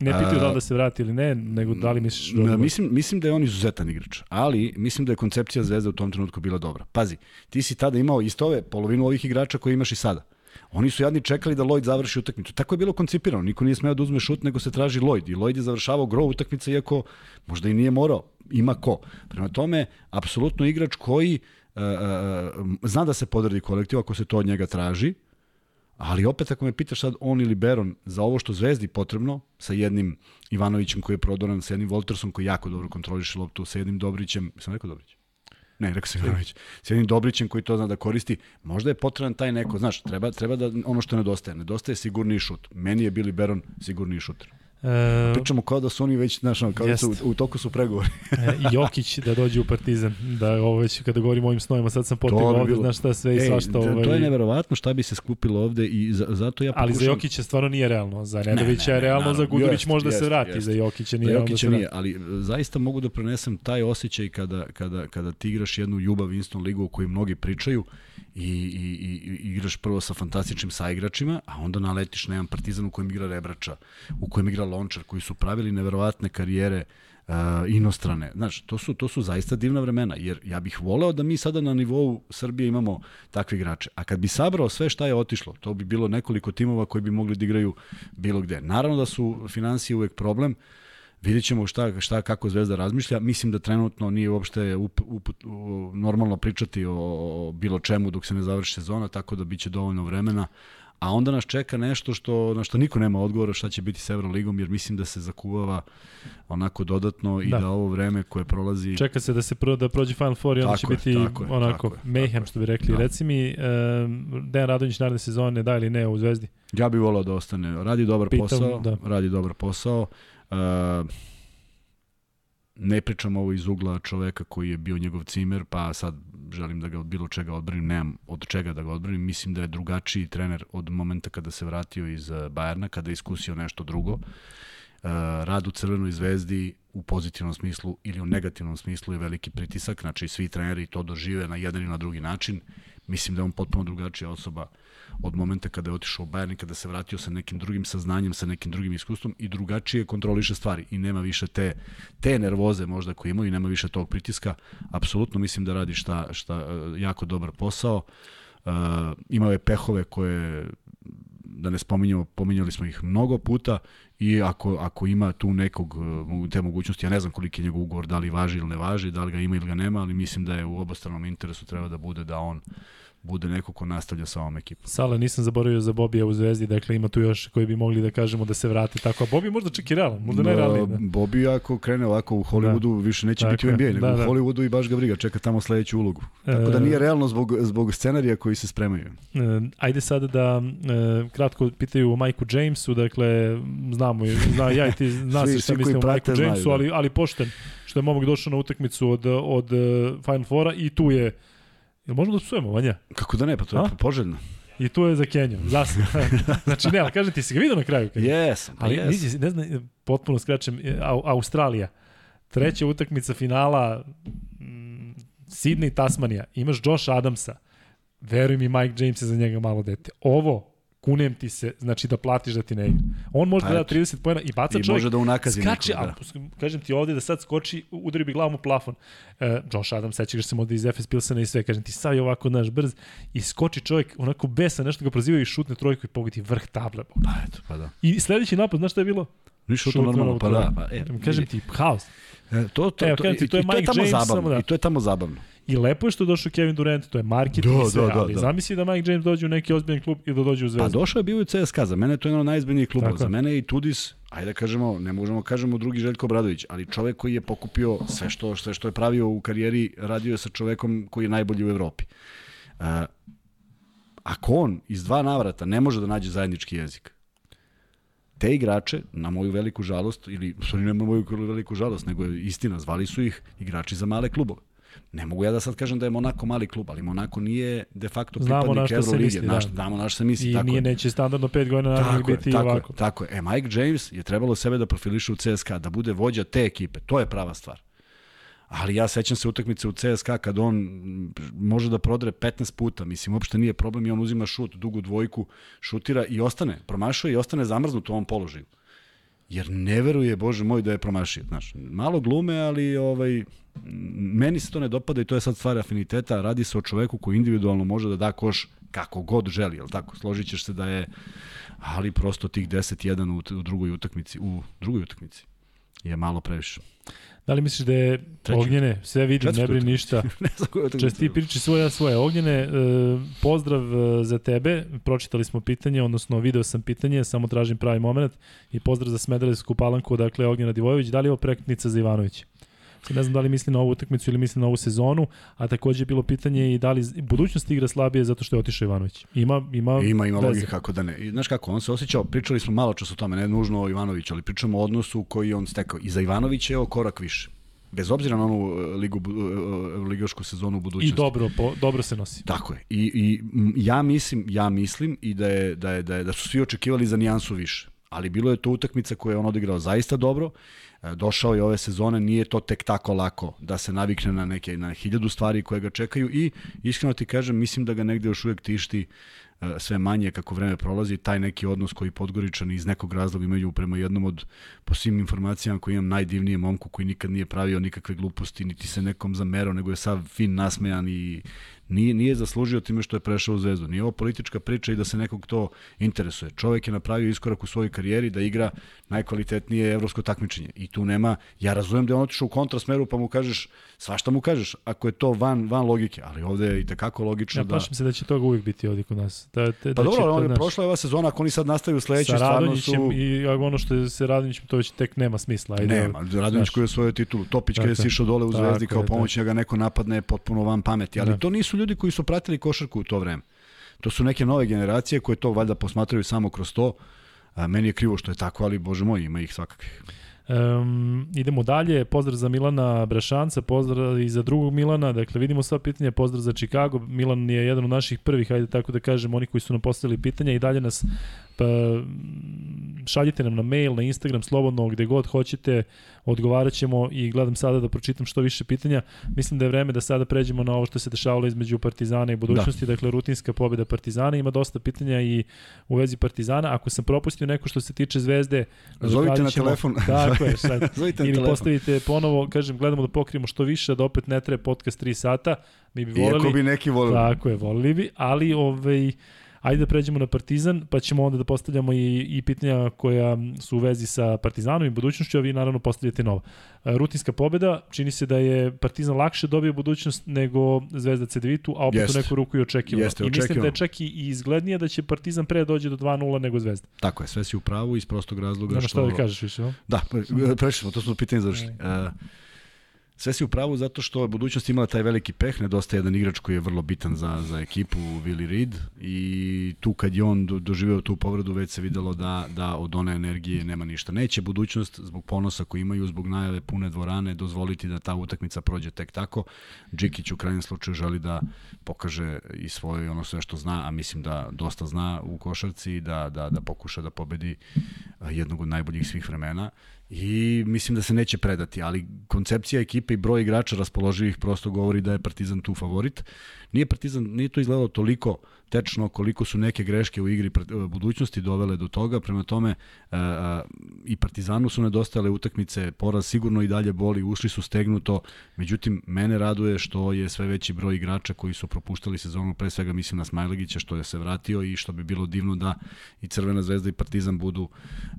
Ne pitaju da li da se vrati ili ne, nego da li misliš... Da mislim, mislim da je on izuzetan igrač, ali mislim da je koncepcija Zvezde u tom trenutku bila dobra. Pazi, ti si tada imao isto ove, polovinu ovih igrača koje imaš i sada. Oni su jadni čekali da Lloyd završi utakmicu. Tako je bilo koncipirano. Niko nije smeo da uzme šut, nego se traži Lloyd. I Lloyd je završavao gro utakmice, iako možda i nije morao. Ima ko. Prema tome, apsolutno igrač koji uh, uh, zna da se podredi kolektiv ako se to od njega traži, Ali opet ako me pitaš sad on ili Beron za ovo što Zvezdi potrebno, sa jednim Ivanovićem koji je prodoran, sa jednim Voltersom koji jako dobro kontroliše loptu, sa jednim Dobrićem, sam rekao Dobrić? Ne, rekao sam Ivanović. Sa jednim Dobrićem koji to zna da koristi, možda je potreban taj neko, znaš, treba, treba da ono što nedostaje. Nedostaje sigurni šut. Meni je Bili Beron sigurni šuter. E, Pričamo kao da su oni već, znaš, kao jest. da su, u toku su pregovori. e, Jokić da dođe u Partizan, da ovo već kada govorim o ovim snovima, sad sam potegao ovde, bilo... znaš šta sve i svašta. Ovaj... To je neverovatno šta bi se skupilo ovde i za, zato ja pokušam... Ali za Jokića stvarno nije realno, za Nedovića ne, ne, je realno, naravno, za Gudurić jest, možda jest, se vrati, jest. za Jokića nije za Jokića nije, ali e, zaista mogu da prenesem taj osjećaj kada, kada, kada ti igraš jednu ljubav Winston ligu o kojoj mnogi pričaju, i, i, i igraš prvo sa fantastičnim saigračima, a onda naletiš na jedan partizan u kojem igra Rebrača, u kojem igra Lončar, koji su pravili neverovatne karijere uh, inostrane. Znaš, to su, to su zaista divna vremena, jer ja bih voleo da mi sada na nivou Srbije imamo takve igrače. A kad bi sabrao sve šta je otišlo, to bi bilo nekoliko timova koji bi mogli da igraju bilo gde. Naravno da su financije uvek problem, Vidjet ćemo šta, šta, kako Zvezda razmišlja. Mislim da trenutno nije uopšte up, up, up, normalno pričati o, o bilo čemu dok se ne završi sezona, tako da biće dovoljno vremena. A onda nas čeka nešto što, na što niko nema odgovora šta će biti s Euroligom, jer mislim da se zakuvava onako dodatno i da, da ovo vreme koje prolazi... Čeka se da se pro, da prođe Final Four i onda će je, biti tako onako tako mayhem, što bi rekli. Da. Reci mi, um, Dejan Radonjić naredne sezone da ili ne u Zvezdi? Ja bih volao da ostane. Radi dobar Pitam, posao, da. radi dobar posao. Uh, ne pričam ovo iz ugla čoveka koji je bio njegov cimer, pa sad želim da ga od bilo čega odbranim, nemam od čega da ga odbranim. Mislim da je drugačiji trener od momenta kada se vratio iz Bajerna, kada je iskusio nešto drugo. Uh, rad u Crvenoj zvezdi u pozitivnom smislu ili u negativnom smislu je veliki pritisak, znači svi treneri to dožive na jedan ili na drugi način. Mislim da je on potpuno drugačija osoba uh, od momenta kada je otišao u Bayern i kada se vratio sa nekim drugim saznanjem, sa nekim drugim iskustvom i drugačije kontroliše stvari i nema više te, te nervoze možda koje imaju i nema više tog pritiska. Apsolutno mislim da radi šta, šta e, jako dobar posao. Uh, imao je pehove koje da ne spominjamo, pominjali smo ih mnogo puta i ako, ako ima tu nekog e, te mogućnosti, ja ne znam koliki je njegov ugovor, da li važi ili ne važi, da li ga ima ili ga nema, ali mislim da je u obostranom interesu treba da bude da on bude neko ko nastavlja sa ovom ekipom. Sala, nisam zaboravio za Bobija u Zvezdi, dakle ima tu još koji bi mogli da kažemo da se vrati tako, a Bobi možda čak i realno, možda ne realno. Da. Bobi ako krene ovako u Hollywoodu, da. više neće dakle, biti u NBA, nego da, da. u Hollywoodu i baš ga briga, čeka tamo sledeću ulogu. Tako da nije realno zbog, zbog scenarija koji se spremaju. E, ajde sada da e, kratko pitaju o Majku Jamesu, dakle znamo, zna, ja i ti zna se šta mislim o Majku Jamesu, znaju, da. ali, ali pošten što je momak došao na utakmicu od, od e, Final Fora i tu je Jel možemo da psujemo, Vanja? Kako da ne, pa to je A? poželjno. I tu je za Kenju, zasno. znači ne, ali kažem ti, si ga vidio na kraju? Jes, pa ali, yes. ne znam, potpuno skraćem, Australija, treća utakmica finala, mm, Sydney, Tasmanija, imaš Josh Adamsa, veruj mi, Mike James je za njega malo dete. Ovo, kunem ti se, znači da platiš da ti ne igra. On može pa da da 30 pojena i baca I čovjek. I može da unakazi skače, nekog, da. Kažem ti ovde da sad skoči, udari bi glavom u plafon. Uh, Josh Adams, sećaš se možda iz FS Pilsena i sve, kažem ti sad je ovako naš brz i skoči čovjek onako besa, nešto ga prozivaju i šutne trojku i pogodi vrh table. Pa eto, pa da. I sledeći napad, znaš šta je bilo? Ništa to normalno, pa da. Pa, e, kažem ti, haos. E, to, to, Evo, to, ti, to je Mike to je James, zabavno, da. I to je tamo zabavno. I lepo je što je došao Kevin Durant, to je marketing da, i sve, da, da, ali da. zamisli da Mike James dođe u neki ozbiljan klub i da dođe u Zvezdu. Pa došao je bio u CSKA, za mene to je jedan od najizbiljnijih klubova. Za mene je i Tudis, ajde da kažemo, ne možemo da kažemo drugi Željko Bradović, ali čovek koji je pokupio sve što, sve što je pravio u karijeri, radio je sa čovekom koji je najbolji u Evropi. Uh, ako on iz dva navrata ne može da nađe zajednički jezik, te igrače, na moju veliku žalost, ili, sorry, ne na moju veliku žalost, nego je istina, zvali su ih igrači za male klubove. Ne mogu ja da sad kažem da je Monako mali klub, ali Monako nije de facto pripadnik Euroligi. Da. Naš, znamo naš se misli. I tako nije neće standardno 5 godina naravno biti tako ovako. Je, tako je. E, Mike James je trebalo sebe da profiliše u CSKA, da bude vođa te ekipe. To je prava stvar. Ali ja sećam se utakmice u CSKA kad on može da prodre 15 puta, mislim, uopšte nije problem i on uzima šut, dugu dvojku, šutira i ostane, promašuje i ostane zamrznut u ovom položaju. Jer ne veruje, bože moj, da je promašio. Znaš, malo glume, ali ovaj, meni se to ne dopada i to je sad stvar afiniteta. Radi se o čoveku koji individualno može da da koš kako god želi, jel tako? Složit ćeš se da je, ali prosto tih 10-1 u, u drugoj utakmici, u drugoj utakmici je malo previše. Da li misliš da je Treći. Ognjene, sve vidim, ne brini ništa. ne znam Čest ti priči svoje, ja svoje. Ognjene, e, pozdrav e, za tebe, pročitali smo pitanje, odnosno video sam pitanje, samo tražim pravi moment i pozdrav za Smederevsku palanku, dakle Ognjena Divojević, da li je ovo prekretnica za Ivanovića? Ne znam da li misli na ovu utakmicu ili misli na ovu sezonu, a takođe je bilo pitanje i da li budućnost igra slabije zato što je otišao Ivanović. Ima, ima, ima, ima logika kako da ne. I, znaš kako, on se osjećao, pričali smo malo čas o tome, ne nužno o Ivanoviću, ali pričamo o odnosu koji on stekao. I za Ivanovića je ovo korak više bez obzira na onu e, ligu, e, e, ligašku sezonu u budućnosti. I dobro, po, dobro se nosi. Tako je. I, i ja mislim, ja mislim i da je, da je, da je, da su svi očekivali za nijansu više. Ali bilo je to utakmica koju je on odigrao zaista dobro došao je ove sezone, nije to tek tako lako da se navikne na neke na hiljadu stvari koje ga čekaju i iskreno ti kažem, mislim da ga negde još uvek tišti e, sve manje kako vreme prolazi, taj neki odnos koji Podgoričani iz nekog razloga imaju prema jednom od, po svim informacijama koji imam, najdivnije momku koji nikad nije pravio nikakve gluposti, niti se nekom zamerao, nego je sav fin nasmejan i nije, nije zaslužio time što je prešao u zvezdu. Nije ovo politička priča i da se nekog to interesuje. Čovek je napravio iskorak u svojoj karijeri da igra najkvalitetnije evropsko takmičenje. I tu nema, ja razumem da je on otišao u kontrasmeru pa mu kažeš, svašta mu kažeš, ako je to van, van logike, ali ovde je i tekako logično ja, da... Ja plašim se da će toga uvijek biti ovde kod nas. Da, te, pa da dobro, on je prošla ova sezona, ako oni sad nastavaju sledeće, stvarno su... i ono što je se Radonjićem, to već tek nema smisla. Ajde, nema, Radonjić koji je svoju titulu, Topić kada je sišao dole u zvezdi kao pomoć, ga neko napadne potpuno van pameti, ali da. to nisu ljudi koji su pratili košarku u to vreme. To su neke nove generacije koje to valjda posmatraju samo kroz to. A, meni je krivo što je tako, ali bože moj, ima ih svakakvih. Um, idemo dalje, pozdrav za Milana Brašanca, pozdrav i za drugog Milana, dakle vidimo sva pitanja, pozdrav za Chicago, Milan je jedan od naših prvih, ajde tako da kažem, oni koji su nam postavili pitanja i dalje nas pa, šaljite nam na mail, na Instagram, slobodno, gde god hoćete, odgovarat ćemo i gledam sada da pročitam što više pitanja. Mislim da je vreme da sada pređemo na ovo što se dešavalo između Partizana i budućnosti, da. dakle rutinska pobjeda Partizana. Ima dosta pitanja i u vezi Partizana. Ako sam propustio neko što se tiče Zvezde, zovite na telefon. Tako je, sad. Zovite Ili postavite ponovo, kažem, gledamo da pokrijemo što više, da opet ne treba podcast 3 sata. Mi bi voleli. Iako bi neki volili. Tako je, volili bi, ali ovaj, Ajde da pređemo na Partizan, pa ćemo onda da postavljamo i, i pitanja koja su u vezi sa Partizanom i budućnošću, a vi naravno postavljate nova. E, rutinska pobeda, čini se da je Partizan lakše dobio budućnost nego Zvezda CDVitu, a opet Jest. u neku ruku i očekivao. Jeste, I mislim da je čak i izglednije da će Partizan pre dođe do 2-0 nego Zvezda. Tako je, sve si u pravu iz prostog razloga Znamo što... šta da kažeš više, no? Da, prešli smo, to smo pitanje završili. Uh, Sve si u pravu zato što je budućnost imala taj veliki peh, nedostaje jedan igrač koji je vrlo bitan za, za ekipu, Willi Reed, i tu kad je on do, doživeo tu povredu, već se videlo da, da od one energije nema ništa. Neće budućnost, zbog ponosa koji imaju, zbog najave pune dvorane, dozvoliti da ta utakmica prođe tek tako. Džikić u krajnjem slučaju želi da pokaže i svoje ono sve što zna, a mislim da dosta zna u košarci, da, da, da pokuša da pobedi jednog od najboljih svih vremena i mislim da se neće predati, ali koncepcija ekipe i broj igrača raspoloživih prosto govori da je Partizan tu favorit. Nije Partizan, nije to izgledalo toliko tečno koliko su neke greške u igri budućnosti dovele do toga, prema tome a, a, i Partizanu su nedostajale utakmice, poraz sigurno i dalje boli, ušli su stegnuto, međutim mene raduje što je sve veći broj igrača koji su propuštali sezonu, pre svega mislim na Smajlegića što je se vratio i što bi bilo divno da i Crvena zvezda i Partizan budu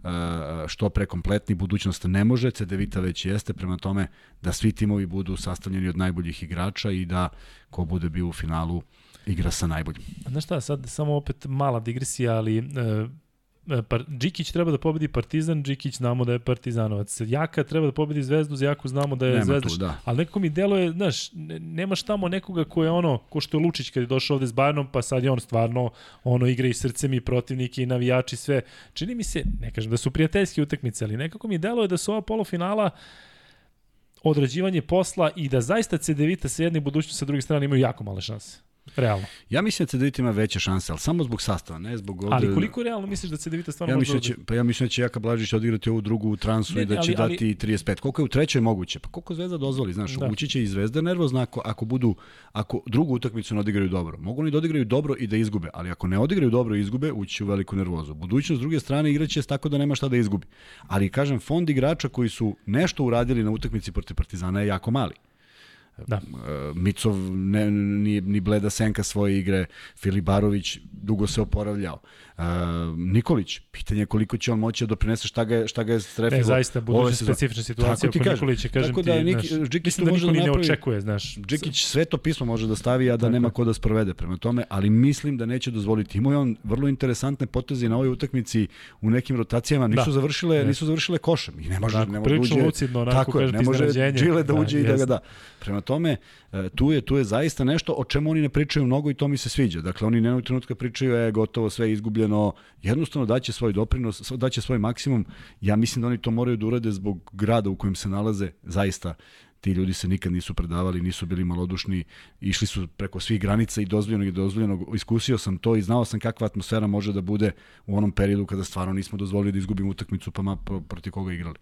a, što prekompletni, budućnost ne može, CDVita već jeste, prema tome da svi timovi budu sastavljeni od najboljih igrača i da ko bude bio u finalu igra sa najboljim. Znaš šta, sad samo opet mala digresija, ali e, e Par, Džikić treba da pobedi Partizan, Džikić znamo da je Partizanovac. Jaka treba da pobedi Zvezdu, za Jaku znamo da je Nema Zvezda. Tu, da. Ali nekako mi deluje, znaš, nemaš tamo nekoga ko je ono, ko što je Lučić kad je došao ovde s Bajernom, pa sad je on stvarno ono igra i srcem i protivnike i navijači sve. Čini mi se, ne kažem da su prijateljske utakmice, ali nekako mi deluje da su ova polufinala odrađivanje posla i da zaista CDVita sa jedne budućnosti sa druge strane imaju jako male šanse. Realno. Ja mislim da CDVita ima veće šanse, ali samo zbog sastava, ne zbog ovde... Ali koliko realno misliš da CDVita stvarno ja može da će, Pa ja mislim da će Jaka Blažić odigrati ovu drugu u transu ne, i da će ali, dati ali... 35. Koliko je u trećoj moguće? Pa koliko Zvezda dozvoli, znaš, da. ući će i Zvezda nervozna ako, ako budu, ako drugu utakmicu ne odigraju dobro. Mogu oni da odigraju dobro i da izgube, ali ako ne odigraju dobro i izgube, ući u veliku nervozu. Budućnost s druge strane igraće tako da nema šta da izgubi. Ali kažem, fond igrača koji su nešto uradili na utakmici protiv Partizana je jako mali. Da. Uh, Micov ne, ni, ni bleda senka svoje igre, Filibarović dugo se oporavljao. Uh, Nikolić, pitanje je koliko će on moći da doprinese šta ga je, šta ga je strefilo. Ne, zaista, buduće specifična situacija oko Nikolića, kažem tako da, ti, Nik, znaš, Džikić da može da napravi, ne očekuje, znaš. Džikić sve to pismo može da stavi, a da tako. nema ko da sprovede prema tome, ali mislim da neće dozvoliti. Imao je on vrlo interesantne poteze na ovoj utakmici u nekim rotacijama, nisu da. završile, ne. nisu završile košem i ne može, Onako, ne može da uđe. lucidno, onako, tako je, ne može Džile da uđe da, i da ga da. Prema tome, e, tu je, tu je zaista nešto o čemu oni ne pričaju mnogo i to mi se sviđa. Dakle, oni ne trenutka pričaju je gotovo sve izgubljeno, jednostavno daće svoj doprinos, daće svoj maksimum. Ja mislim da oni to moraju da urade zbog grada u kojem se nalaze, zaista ti ljudi se nikad nisu predavali, nisu bili malodušni, išli su preko svih granica i dozvoljenog i dozvoljenog. Iskusio sam to i znao sam kakva atmosfera može da bude u onom periodu kada stvarno nismo dozvolili da izgubimo utakmicu pa ma protiv koga igrali.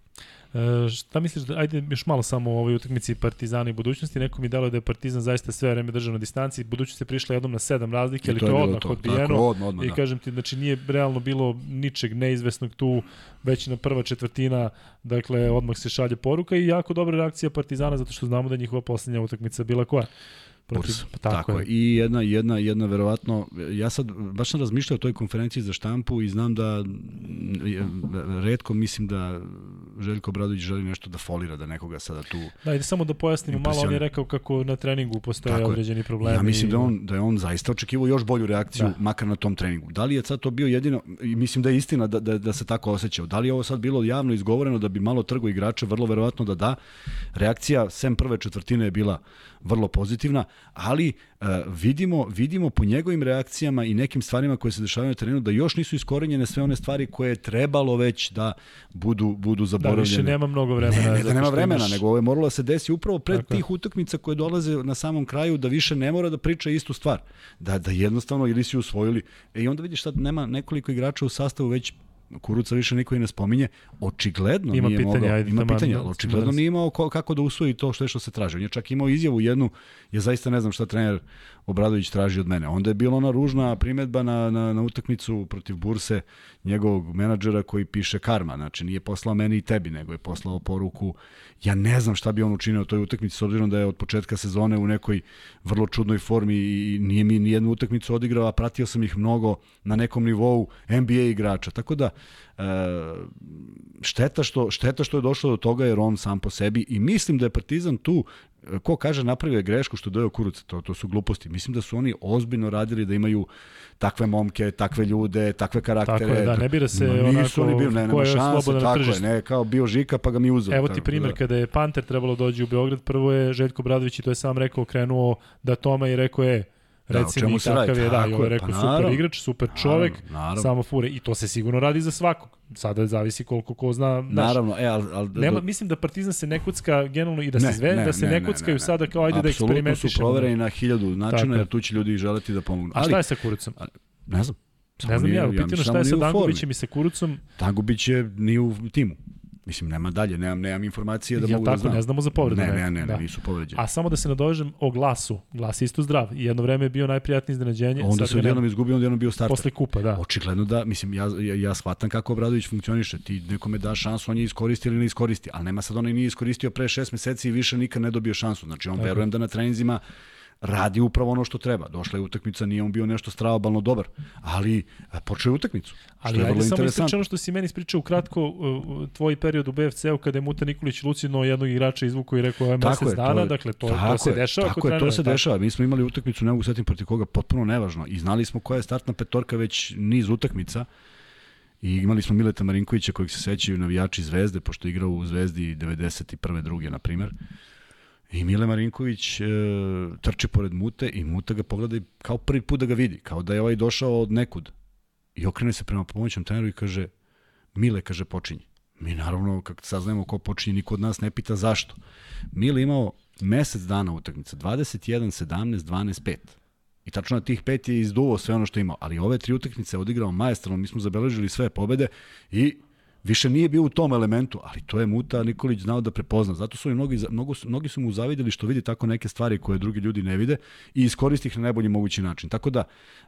E, šta misliš, da, ajde još malo samo o ovoj utakmici Partizana i budućnosti, neko mi dalo da je Partizan zaista sve vreme držao na distanci, budućnost je prišla jednom na sedam razlike, ali to, je odmah to. odbijeno. Tako, odmah, odmah, I da. kažem ti, znači nije realno bilo ničeg neizvesnog tu, već na prva četvrtina, dakle odmah se šalje poruka i jako dobra reakcija Partizana zato što znamo da je njihova poslednja utakmica bila koja Burs. Pa tako, tako je. I jedna, jedna, jedna verovatno, ja sad baš sam razmišljao o toj konferenciji za štampu i znam da redko mislim da Željko Bradović želi nešto da folira, da nekoga sada tu Da, ide samo da pojasnimo malo, on je rekao kako na treningu postoje tako određeni problemi. Ja mislim da on, da je on zaista očekivao još bolju reakciju, da. makar na tom treningu. Da li je sad to bio jedino, i mislim da je istina da, da, da se tako osjećao, da li je ovo sad bilo javno izgovoreno da bi malo trgo igrače, vrlo verovatno da da. Reakcija, sem prve četvrtine je bila vrlo pozitivna, ali uh, vidimo, vidimo po njegovim reakcijama i nekim stvarima koje se dešavaju na terenu da još nisu iskorenjene sve one stvari koje je trebalo već da budu, budu zaboravljene. Da, više nema mnogo vremena. Ne, ne da nema vremena, imaš... nego ovo je moralo da se desi upravo pred Tako. tih utakmica koje dolaze na samom kraju da više ne mora da priča istu stvar. Da, da jednostavno ili si usvojili. E, I onda vidiš sad nema nekoliko igrača u sastavu već Kuruca više niko i ne spominje, očigledno ima nije pitanje, mogao, ajde, ima pitanje, ali očigledno nije imao ko, kako da usvoji to što je što se traži. On je čak imao izjavu jednu, ja zaista ne znam šta trener Obradović traži od mene. Onda je bila ona ružna primetba na, na, na utakmicu protiv Burse njegovog menadžera koji piše karma, znači nije poslao meni i tebi, nego je poslao poruku ja ne znam šta bi on učinio u toj utakmici s obzirom da je od početka sezone u nekoj vrlo čudnoj formi i nije mi ni jednu utakmicu odigrao, a pratio sam ih mnogo na nekom nivou NBA igrača. Tako da šteta što šteta što je došlo do toga jer on sam po sebi i mislim da je Partizan tu ko kaže napravio je grešku što dojeo kuruca, to, to su gluposti. Mislim da su oni ozbiljno radili da imaju takve momke, takve ljude, takve karaktere. Tako je, da, ne bira se no, nisu onako oni bili, ne, nema šanse, tako je, ne, kao bio Žika pa ga mi uzeo. Evo ti primjer, da. kada je Panter trebalo dođi u Beograd, prvo je Željko Bradović i to je sam rekao, krenuo da Toma i rekao je, Reci da, mi kakav je, da, i ovo je rekao pa, super igrač, super čovek, naravno, naravno. samo fure. I to se sigurno radi za svakog. Sada zavisi koliko ko zna. Naš, naravno, e, al, al, nema, do... mislim da Partizan se ne kucka generalno i da se zve, ne, da se ne, ne ne, ne, sada kao ajde da da eksperimentišemo. Apsolutno su provereni na hiljadu načina, jer tu će ljudi želeti da pomognu. A šta je sa Kurucom? Ne znam. Samo ne znam ja, pitano šta je sa Dangubićem i sa Kurucom. Dangubić je nije u timu. Mislim, nema dalje, nemam, nemam informacije da ja, mogu tako, da znam. ne znamo za povredu. Ne, ne, ne, da. ne, nisu povređeni. A samo da se nadovežem o glasu. Glas isto zdrav. I jedno vreme je bio najprijatnije iznenađenje. onda se odjednom izgubio, onda je jednom bio starter. Posle kupa, da. Očigledno da, mislim, ja, ja, ja shvatam kako Obradović funkcioniše. Ti nekome daš šansu, on je iskoristi ili ne iskoristi. Ali nema sad onaj nije iskoristio pre šest meseci i više nikad ne dobio šansu. Znači, on Tako. verujem da na treninzima radi upravo ono što treba. Došla je utakmica, nije on bio nešto stravobalno dobar, ali e, počeo je utakmicu. Ali je ajde samo ispričano što si meni ispričao ukratko uh, tvoj period u BFC-u kada je Muta Nikolić lucidno jednog igrača izvuko i rekao je mesec je, dana, je- dakle to, tako to se je, dešava Tako je, to se tako. dešava. Mi smo imali utakmicu, ne mogu setim protiv koga, potpuno nevažno. I znali smo koja je startna petorka već niz utakmica. I imali smo Mileta Marinkovića kojeg se sećaju navijači Zvezde, pošto je igrao u Zvezdi 91. druge, na primer. I Mile Marinković e, trči pored Mute i Muta ga pogleda i kao prvi put da ga vidi, kao da je ovaj došao od nekud. I okrene se prema pomoćnom treneru i kaže, Mile, kaže, počinji. Mi naravno, kako saznajemo ko počinje, niko od nas ne pita zašto. Mile imao mesec dana utakmica, 21, 17, 12, 5. I tačno na tih pet je izduvo sve ono što je imao. Ali ove tri utakmice je odigrao maestralno, mi smo zabeležili sve pobede i više nije bio u tom elementu, ali to je Muta Nikolić znao da prepozna. Zato su i mnogi, mnogo, mnogi su mu zavideli što vidi tako neke stvari koje drugi ljudi ne vide i iskoristi ih na najbolji mogući način. Tako da,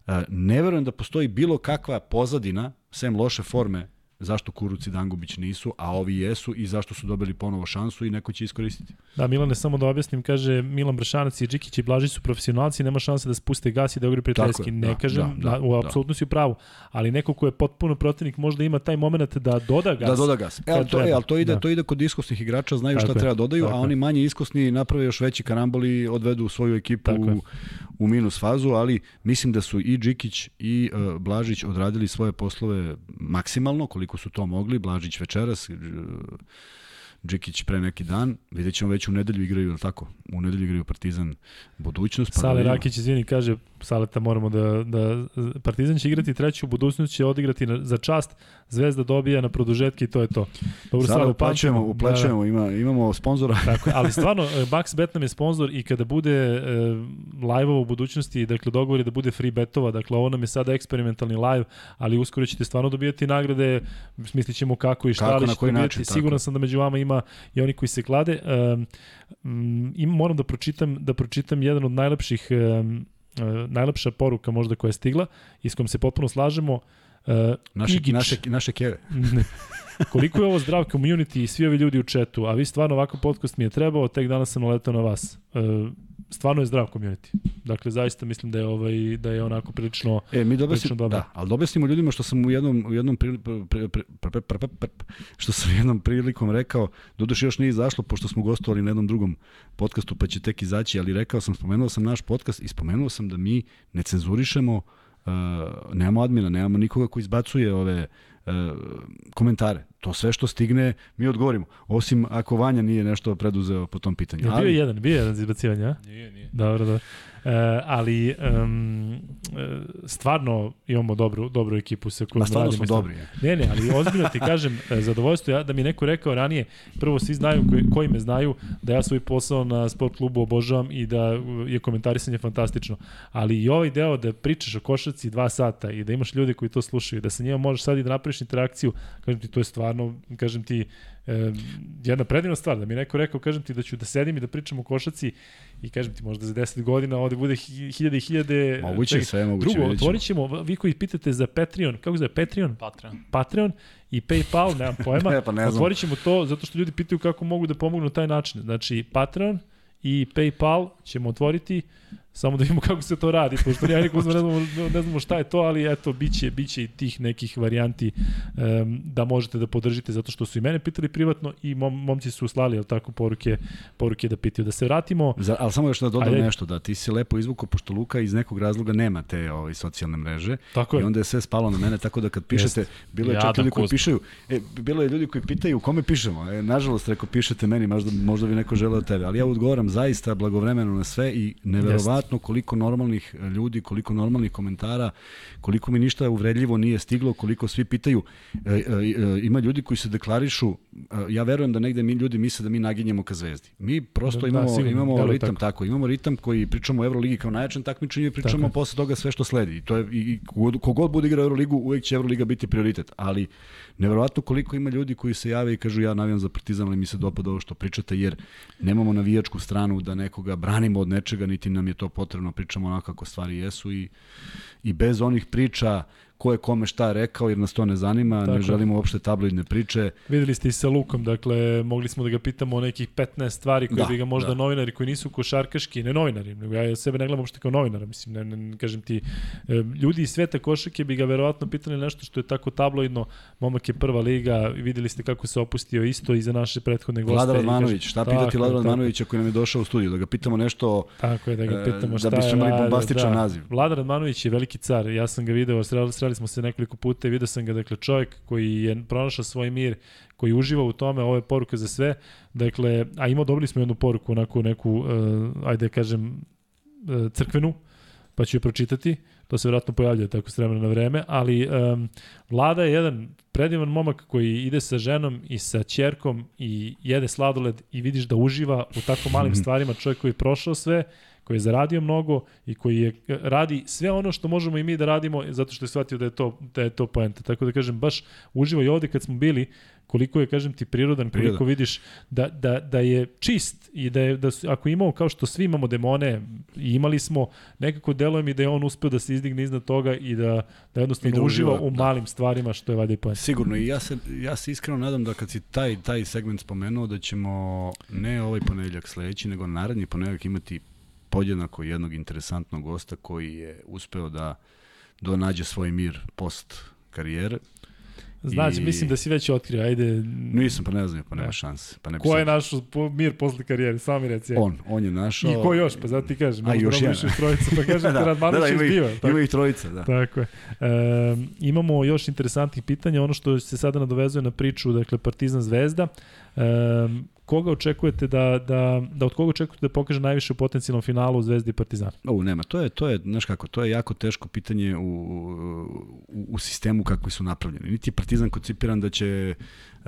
e, ne verujem da postoji bilo kakva pozadina, sem loše forme, zašto Kuruc i Dangubić nisu, a ovi jesu i zašto su dobili ponovo šansu i neko će iskoristiti. Da, Milane, samo da objasnim, kaže Milan Bršanac i Džikić i Blažić su profesionalci, nema šanse da spuste gas i da ogre prijateljski. Ne da, kažem, da, da, da, u da. apsolutno si u pravu, ali neko ko je potpuno protivnik možda ima taj moment da doda gas. Da doda gas. E, ali to, e, ali to ide, Da. to ide kod iskusnih igrača, znaju Tako šta je, treba dodaju, a oni je. manje iskusni naprave još veći karambol i odvedu svoju ekipu Tako je. u, u minus fazu, ali mislim da su i Džikić i uh, Blažić odradili svoje poslove maksimalno, koliko su to mogli. Blažić večeras, uh, Džikić pre neki dan, vidjet ćemo već u nedelju igraju, jel tako? U nedelju igraju Partizan budućnost. Pa da Sale. Rakić, izvini, kaže, Saleta moramo da, da, Partizan će igrati treću, budućnost će odigrati na, za čast, Zvezda dobija na produžetke i to je to. Dobro, Sada Sale, uplaćujemo, upamtimo. uplaćujemo, ima, imamo sponzora. Tako, ali stvarno, e, Max Bet nam je sponsor i kada bude e, live-ova u budućnosti, dakle dogovor je da bude free betova, dakle ovo nam je sada eksperimentalni live, ali uskoro ćete stvarno dobijati nagrade, smislit ćemo kako i šta, Kako, ali ćete dobijati. način, tako. Siguran sam da među vama ima i oni koji se klade. E, m, im, moram da pročitam, da pročitam jedan od najlepših e, najlepša poruka možda koja je stigla i s kojom se potpuno slažemo. E, Naše, Igić. naše, naše keve. Koliko je ovo zdrav community i svi ovi ljudi u četu, a vi stvarno ovako podcast mi je trebao, tek danas sam naletao na vas. E, stvarno je zdrav community. Dakle, zaista mislim da je, ovaj, da je onako prilično... E, mi objasnimo, dobro. da, ali objasnimo ljudima što sam u jednom, u jednom prili, pre, pre, pre, pre, pre, pre, pre, što sam jednom prilikom rekao, doduše još nije izašlo, pošto smo gostovali na jednom drugom podcastu, pa će tek izaći, ali rekao sam, spomenuo sam naš podcast i spomenuo sam da mi ne cenzurišemo, uh, nemamo admina, nemamo nikoga ko izbacuje ove komentare. To sve što stigne, mi odgovorimo. Osim ako Vanja nije nešto preduzeo po tom pitanju. Je bio je jedan, bio je jedan izbacivanje, a? Nije, nije. Dobro, dobro. E, ali um, e, stvarno imamo dobru, dobru ekipu sa kojom Ma stvarno radimo smo stvarno- dobri. Ne, ne, ali ozbiljno ti kažem, e, zadovoljstvo ja, da mi neko rekao ranije, prvo svi znaju, koji, koji me znaju, da ja svoj posao na sport klubu obožavam i da je komentarisanje fantastično. Ali i ovaj deo da pričaš o košarci dva sata i da imaš ljude koji to slušaju, da sa njima možeš sad i da napraviš interakciju, kažem ti, to je stvarno, kažem ti, e, jedna predivna stvar, da mi neko rekao, kažem ti da ću da sedim i da pričam o košarci i kažem ti možda za 10 godina ovde bude hi- hiljade i hiljade Moguće, čekaj, sve je moguće, Drugo, otvorit ćemo, vi koji pitate za Patreon, kako se zove Patreon? Patreon. Patreon i PayPal, nemam pojma. E, pa ne znam. Otvorit ćemo to zato što ljudi pitaju kako mogu da pomognu na taj način. Znači, Patreon i PayPal ćemo otvoriti, samo da vidimo kako se to radi, pošto ja ne znamo, ne znamo šta je to, ali eto, biće, biće i tih nekih varijanti um, da možete da podržite, zato što su i mene pitali privatno i mom, momci su slali, jel tako, poruke, poruke da pitaju. Da se vratimo, Za, ali samo još da dodam Ajde. nešto, da ti si lepo izvukao, pošto Luka iz nekog razloga nema te ovaj, socijalne mreže tako i je, onda je sve spalo na mene, tako da kad pišete, bilo je čak Jadan ljudi koji pišaju, e, bilo je ljudi koji pitaju kome pišemo, e, nažalost, reko, pišete meni, možda, možda bi neko želeo tebe, ali ja odgovaram zaista blagovremeno na sve i neverovatno neverovatno koliko normalnih ljudi, koliko normalnih komentara, koliko mi ništa uvredljivo nije stiglo, koliko svi pitaju. E, e, e, ima ljudi koji se deklarišu, e, ja verujem da negde mi ljudi misle da mi naginjemo ka zvezdi. Mi prosto da, imamo, da, imamo ritam tako. tako. imamo ritam koji pričamo o Euroligi kao najjačem takmičenju i pričamo tako. posle toga sve što sledi. I to je i kogod, kogod bude igrao Euroligu, uvek će Euroliga biti prioritet, ali neverovatno koliko ima ljudi koji se jave i kažu ja navijam za Partizan, ali mi se dopada ovo što pričate jer nemamo navijačku stranu da nekoga branimo od nečega, niti nam je to potrebno, pričamo onako kako stvari jesu i i bez onih priča ko je kome šta rekao, jer nas to ne zanima, Tako. ne želimo uopšte tabloidne priče. Videli ste i sa Lukom, dakle, mogli smo da ga pitamo o nekih 15 stvari koje da, bi ga možda da. novinari koji nisu košarkaški, ne novinari, nego ja sebe ne gledam uopšte kao novinara, mislim, ne, ne, kažem ti, e, ljudi iz sveta košake bi ga verovatno pitali nešto što je tako tabloidno, momak je prva liga, videli ste kako se opustio isto i za naše prethodne goste. Vlada Radmanović, šta pitati Vlada Radmanovića koji nam je došao u studiju, da ga pitamo nešto, tako je, da ga pitamo e, šta da bi smo imali bombastičan da. naziv. Vlada Radmanović je veliki car, ja sam ga video, sreli smo se nekoliko puta i video sam ga, dakle, čovjek koji je pronašao svoj mir, koji uživa u tome, ovo je poruka za sve, dakle, a imao dobili smo jednu poruku, onako neku, uh, ajde da kažem, uh, crkvenu, pa ću je pročitati, to se vjerojatno pojavljuje tako s vremena na vreme, ali um, Vlada je jedan predivan momak koji ide sa ženom i sa ćerkom i jede sladoled i vidiš da uživa u tako malim stvarima, čovjek koji je prošao sve, koji je zaradio mnogo i koji je radi sve ono što možemo i mi da radimo zato što je shvatio da je to da je to poenta. Tako da kažem baš uživo i ovde kad smo bili koliko je kažem ti prirodan, koliko vidiš da, da, da je čist i da je da su, ako imamo kao što svi imamo demone i imali smo nekako deluje mi da je on uspeo da se izdigne iznad toga i da da jednostavno da uživa, uživa u da. malim stvarima što je valjda i poenta. Sigurno i ja se ja se iskreno nadam da kad si taj taj segment spomenuo da ćemo ne ovaj ponedeljak sledeći nego naredni ponedeljak imati podjednako jednog interesantnog gosta koji je uspeo da donađe svoj mir post karijere. Znači, I... mislim da si već otkrio, ajde... Nisam, pa ne znam, pa nema šanse. Pa ne ko je našao mir posle karijere, sam mi reci. On, on je našao... I ko još, pa zato ti kažem. A još jedan. trojica, pa kažem da, Radmanović da, da, ima, iz Ima ih trojica, da. Tako je. E, imamo još interesantnih pitanja, ono što se sada nadovezuje na priču, dakle, Partizan Zvezda. E, koga očekujete da, da, da od koga očekujete da pokaže najviše u potencijalnom finalu Zvezdi i Partizana? O, nema, to je, to je, znaš kako, to je jako teško pitanje u, u, u sistemu kakvi su napravljeni. Niti je Partizan koncipiran da će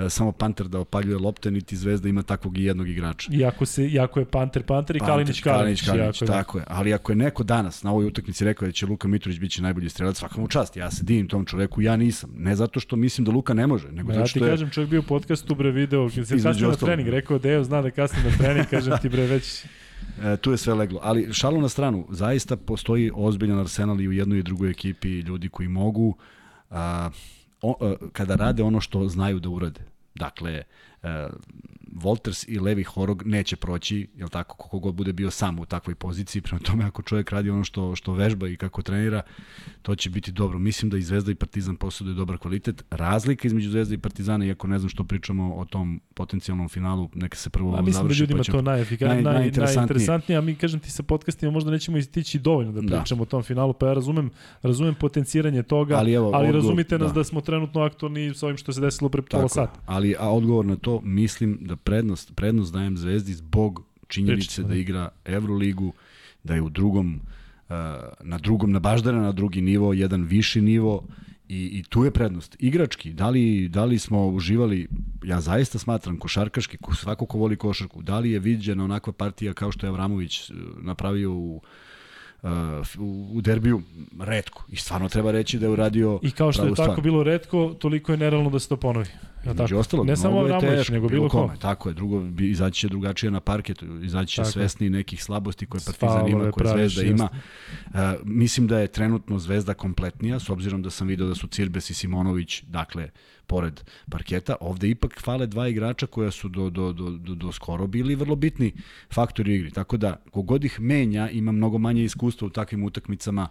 samo Panter da opaljuje lopte, niti Zvezda ima takvog i jednog igrača. Iako, se, iako je Panter Panter i Kalinić Kalinić. Kalinić, Kalinić tako je. Ali ako je neko danas na ovoj utakmici rekao da će Luka Mitrović biti najbolji strelac, svaka mu čast. Ja se divim tom čoveku, ja nisam. Ne zato što mislim da Luka ne može, nego zato što ja ti kažem, čovjek bio u podcastu, bre, video, kad se kasnije na trening, rekao Deo zna da kasnije na trening, kažem ti, bre, već E, tu je sve leglo. Ali šalu na stranu, zaista postoji ozbiljan arsenal i u jednoj i drugoj ekipi ljudi koji mogu a, a, kada rade ono što znaju da urade. Dakle, Wolters i Levi Horog neće proći, jel tako, kako god bude bio sam u takvoj poziciji, prema tome ako čovjek radi ono što, što vežba i kako trenira, to će biti dobro. Mislim da i Zvezda i Partizan posjeduje dobar kvalitet. Razlika između Zvezda i Partizana, iako ne znam što pričamo o tom potencijalnom finalu, neka se prvo završi. Mislim da ljudima pa to najefikasnije, naj, naj, najinteresantnije, a mi, kažem ti, sa podcastima možda nećemo istići dovoljno da, da. pričamo da. o tom finalu, pa ja razumem, razumem potenciranje toga, ali, evo, ali odgovor, razumite nas da. da smo trenutno aktorni sa ovim što se desilo pre pola sata. Ali a odgovor na to, mislim da prednost, prednost dajem Zvezdi zbog činjenice da, da igra Euroligu, da je u drugom uh, na drugom nabaždana na drugi nivo, jedan viši nivo i, i tu je prednost. Igrački, da li, da li smo uživali, ja zaista smatram košarkaški, svako ko voli košarku, da li je viđena onakva partija kao što je Avramović uh, napravio u u derbiju redko. I stvarno treba reći da je uradio I kao što je tako stvar. bilo redko, toliko je nerealno da se to ponovi. Ja, tako. Ostalog, ne samo Avramović, nego bilo kome. Tako je, drugo, izaći će drugačije na parketu, izaći će svesni nekih slabosti koje Partizan ima, koje Zvezda ima. Uh, mislim da je trenutno Zvezda kompletnija, s obzirom da sam video da su Cirbes i Simonović, dakle, pored parketa. Ovde ipak fale dva igrača koja su do, do, do, do, do skoro bili vrlo bitni faktori igri. Tako da, kogod ih menja, ima mnogo manje iskustva u takvim utakmicama,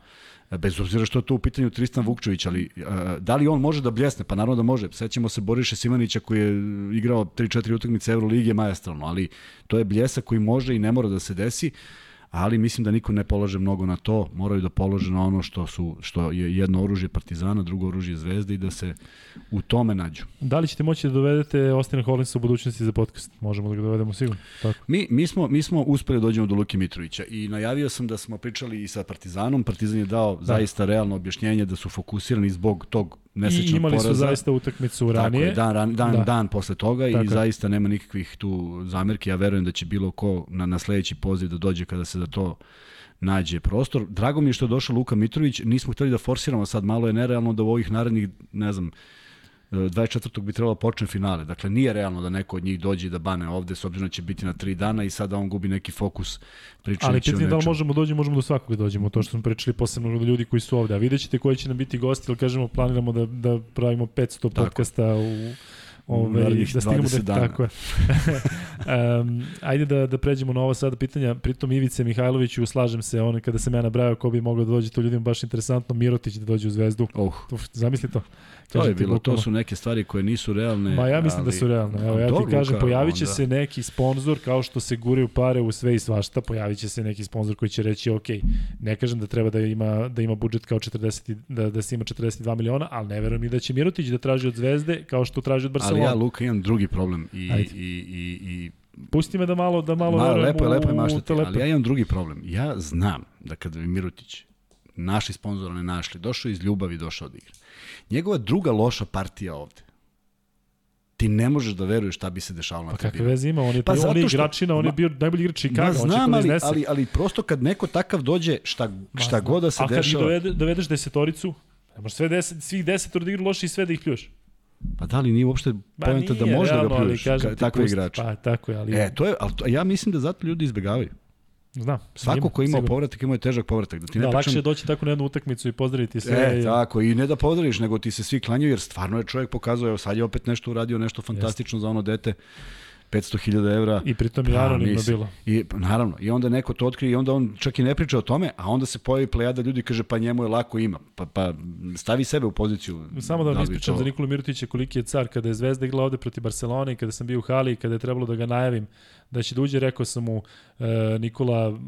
bez obzira što je to u pitanju Tristan Vukčević, ali a, da li on može da bljesne? Pa naravno da može. Sećamo se Boriše Simanića koji je igrao 3-4 utakmice Evrolige majestralno, ali to je bljesa koji može i ne mora da se desi ali mislim da niko ne polaže mnogo na to, moraju da polože na ono što su što je jedno oružje Partizana, drugo oružje Zvezde i da se u tome nađu. Da li ćete moći da dovedete Ostina Hollinsa u budućnosti za podcast? Možemo da ga dovedemo sigurno. Tako. Mi, mi, smo, mi smo uspeli da dođemo do Luki Mitrovića i najavio sam da smo pričali i sa Partizanom. Partizan je dao da. zaista realno objašnjenje da su fokusirani zbog tog nesečnog I imali poraza. su zaista utakmicu ranije. Tako je, dan, dan, dan, da. dan posle toga Tako i je. zaista nema nikakvih tu zamerki. Ja verujem da će bilo ko na, na sledeći poziv da dođe kada se za to nađe prostor. Drago mi je što je došao Luka Mitrović, nismo hteli da forsiramo sad, malo je nerealno da u ovih narednih, ne znam, 24. bi trebalo da počne finale. Dakle, nije realno da neko od njih dođe da bane ovde, s obzirom da će biti na tri dana i sada on gubi neki fokus pričajući Ali pitanje da li možemo dođi, možemo do svakog da dođemo, to što smo pričali posebno do ljudi koji su ovde. A vidjet ćete koji će nam biti gosti, ili kažemo planiramo da, da pravimo 500 Tako. podcasta u Ove, da stignemo da, dana. tako je. um, ajde da, da pređemo na ovo sada pitanja. Pritom Ivice Mihajloviću, slažem se, on kada sam ja nabrajao ko bi mogao da dođe, to ljudima baš interesantno, Mirotić da dođe u Zvezdu. Oh. Uf, zamisli to. To je bilo, to su neke stvari koje nisu realne. Ma ja mislim ali... da su realne. Evo ja ti kažem, pojavit će onda... se neki sponsor kao što se guraju pare u sve i svašta, pojavit će se neki sponsor koji će reći ok, ne kažem da treba da ima da ima budžet kao 40 da da se ima 42 miliona, ali ne verujem ni da će Mirotić da traži od Zvezde kao što traži od Barcelone. Ali ja Luka imam drugi problem i Ajde. i i i Pusti me da malo da malo Ma, lepo je, lepo je maštati, ali ja imam drugi problem. Ja znam da kada bi Mirotić naši sponzora ne našli, došao iz ljubavi, došao da igra Njegova druga loša partija ovde ti ne možeš da veruješ šta bi se dešavalo na pa kakve veze ima, on je, pa on je igračina, on je bio najbolji igrač Chicago, znam, on će ali, ali, ali prosto kad neko takav dođe, šta, šta god da se dešava... A kad dovede, dovedeš desetoricu, ne možeš sve deset, svih desetor da igra loše i sve da ih pljuješ. Pa da li nije uopšte pojenta da možda ga pljuješ, takve igrače. Pa tako je, ali... E, to je, ali to, ja mislim da zato ljudi izbegavaju. Znam. Svako ko ima povratak ima je težak povratak. Da, ti ne da, pričam... lakše je doći tako na jednu utakmicu i pozdraviti sve. E, i... tako, i ne da pozdraviš, nego ti se svi klanjaju, jer stvarno je čovjek pokazao, evo sad je opet nešto uradio, nešto fantastično Jest. za ono dete. 500.000 evra. I pritom je anonimno bilo. I, naravno, i onda neko to otkrije i onda on čak i ne priča o tome, a onda se pojavi plejada ljudi kaže pa njemu je lako ima. Pa, pa stavi sebe u poziciju. Samo da vam da ispričam to... za Nikolu Mirotića koliki je car kada je Zvezda igrala ovde protiv Barcelone i kada sam bio u hali i kada je trebalo da ga najavim da će da uđe, rekao sam mu e, Nikola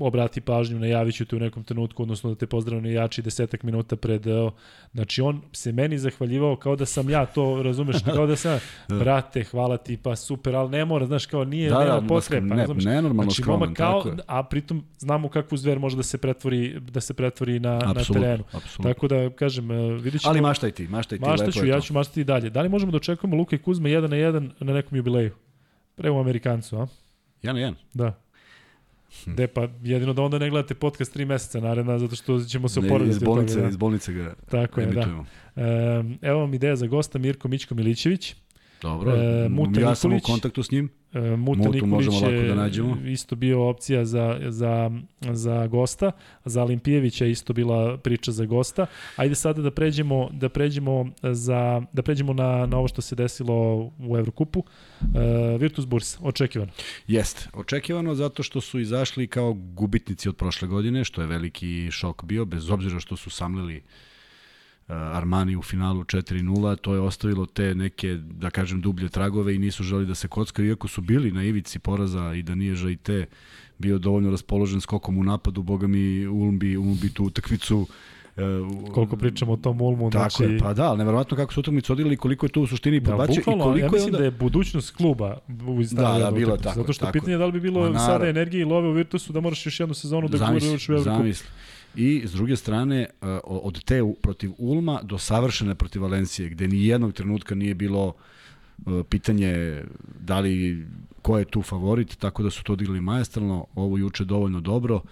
obrati pažnju, najavit ću te u nekom trenutku, odnosno da te pozdravim na jači desetak minuta pred, e, znači on se meni zahvaljivao kao da sam ja to, razumeš, kao da sam, da. brate, hvala ti, pa super, ali ne mora, znaš, kao nije, da, nema da, potreba. Ne, ne, nenormalno znači, skroman, kao, tako je. A pritom znamo kakvu zver može da se pretvori, da se pretvori na, absolut, na terenu. Absolut. Tako da, kažem, e, vidit ćemo... Ali maštaj ti, maštaj ti, maštaj ću, ja ću maštati dalje. Da li možemo da očekujemo Luka i Kuzma 1 na 1 na nekom jubileju? Prema Amerikancu, a? Jedan na jedan? Da. De, pa jedino da onda ne gledate podcast tri meseca naredna, zato što ćemo se oporaviti. Iz bolnice, toga, da. iz bolnice ga Tako je, da. Evo vam ideja za gosta, Mirko Mičko Milićević. Dobro, e, Muta ja sam u kontaktu s njim. E, Muta Mutu Nikolić možemo lako da nađemo. isto bio opcija za, za, za gosta, za Olimpijevića isto bila priča za gosta. Ajde sada da pređemo da pređemo za da pređemo na na ovo što se desilo u Evrokupu. E, Virtus Burs, očekivano. Jeste, očekivano zato što su izašli kao gubitnici od prošle godine, što je veliki šok bio, bez obzira što su samlili Armani u finalu 4-0, to je ostavilo te neke, da kažem, dublje tragove i nisu želi da se kockaju, iako su bili na ivici poraza i da nije te bio dovoljno raspoložen skokom u napadu, boga mi Ulm bi, Ulm bi tu utakmicu Uh, koliko pričamo o tom Ulmu, tako znači... je, pa da, ali neverovatno kako su utakmicu odigrali koliko je to u suštini da, podbacio bukvalno, i koliko ja mislim onda... da je budućnost kluba u da, da, bilo tako. Zato što tako. pitanje je da li bi bilo Ma, sada energije i love u Virtusu da moraš još jednu sezonu da guraš u Evropu. Zamisli. I s druge strane, uh, od te protiv Ulma do savršene protiv Valencije, gde ni jednog trenutka nije bilo uh, pitanje da li ko je tu favorit, tako da su to odigrali majestralno, ovo juče dovoljno dobro.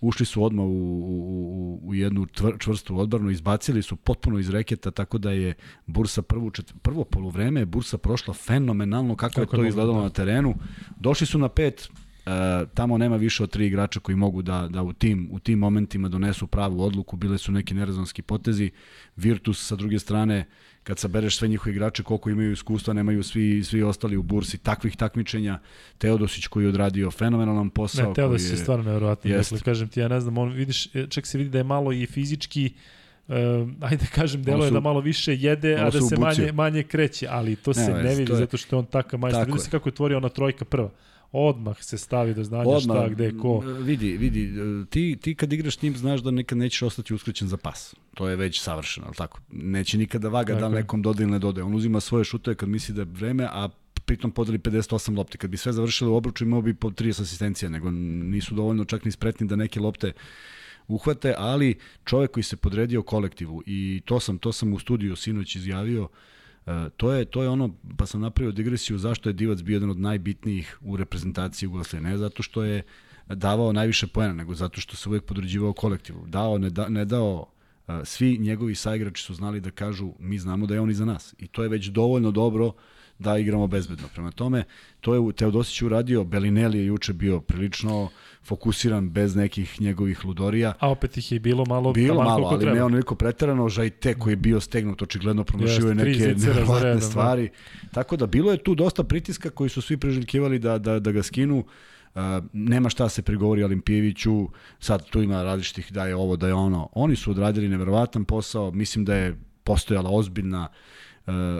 Ušli su odmah u, u, u jednu čvrstu odbranu, izbacili su potpuno iz reketa, tako da je Bursa prvo, čet, prvo polovreme, Bursa prošla fenomenalno kako, kako je to izgledalo da. na terenu. Došli su na pet, E, tamo nema više od tri igrača koji mogu da, da u, tim, u tim momentima donesu pravu odluku, bile su neki nerezonski potezi. Virtus sa druge strane, kad sabereš sve njihove igrače, koliko imaju iskustva, nemaju svi, svi ostali u bursi takvih takmičenja. Teodosić koji je odradio fenomenalan posao. Ne, Teodosić je, je stvarno nevjerovatno. Dakle, kažem ti, ja ne znam, on, vidiš, e, čak se vidi da je malo i fizički Uh, ajde kažem, delo je da malo više jede, a da se manje, manje kreće, ali to se ne, ne vidi je, zato što je on takav majstor. Vidi se kako je tvorio ona trojka prva odmah se stavi do znanja odmah, šta, gde, ko. Vidi, vidi, ti, ti kad igraš tim znaš da nikad nećeš ostati uskrećen za pas. To je već savršeno, ali tako? Neće nikada vaga da nekom dode ili ne dode. On uzima svoje šutove kad misli da je vreme, a pritom podeli 58 lopti. Kad bi sve završili u obruču imao bi po 30 asistencija, nego nisu dovoljno čak ni spretni da neke lopte uhvate, ali čovek koji se podredio kolektivu i to sam to sam u studiju sinoć izjavio, e, to je to je ono pa sam napravio digresiju zašto je Divac bio jedan od najbitnijih u reprezentaciji Jugoslavije, ne zato što je davao najviše poena, nego zato što se uvek podređivao kolektivu. Dao, ne, da, ne dao e, svi njegovi saigrači su znali da kažu mi znamo da je on iza nas. I to je već dovoljno dobro da igramo bezbedno. Prema tome, to je Teodosić uradio, Belinelli je juče bio prilično fokusiran bez nekih njegovih ludorija. A opet ih je bilo malo bilo malo, ali treba. ne ono neko preterano, Žajte koji je bio stegnut, očigledno promašio je neke nevjerovatne da. stvari. Da. Tako da bilo je tu dosta pritiska koji su svi preželjkivali da, da, da ga skinu. Uh, nema šta se prigovori Olimpijeviću, sad tu ima različitih da je ovo, da je ono. Oni su odradili neverovatan posao, mislim da je postojala ozbiljna uh,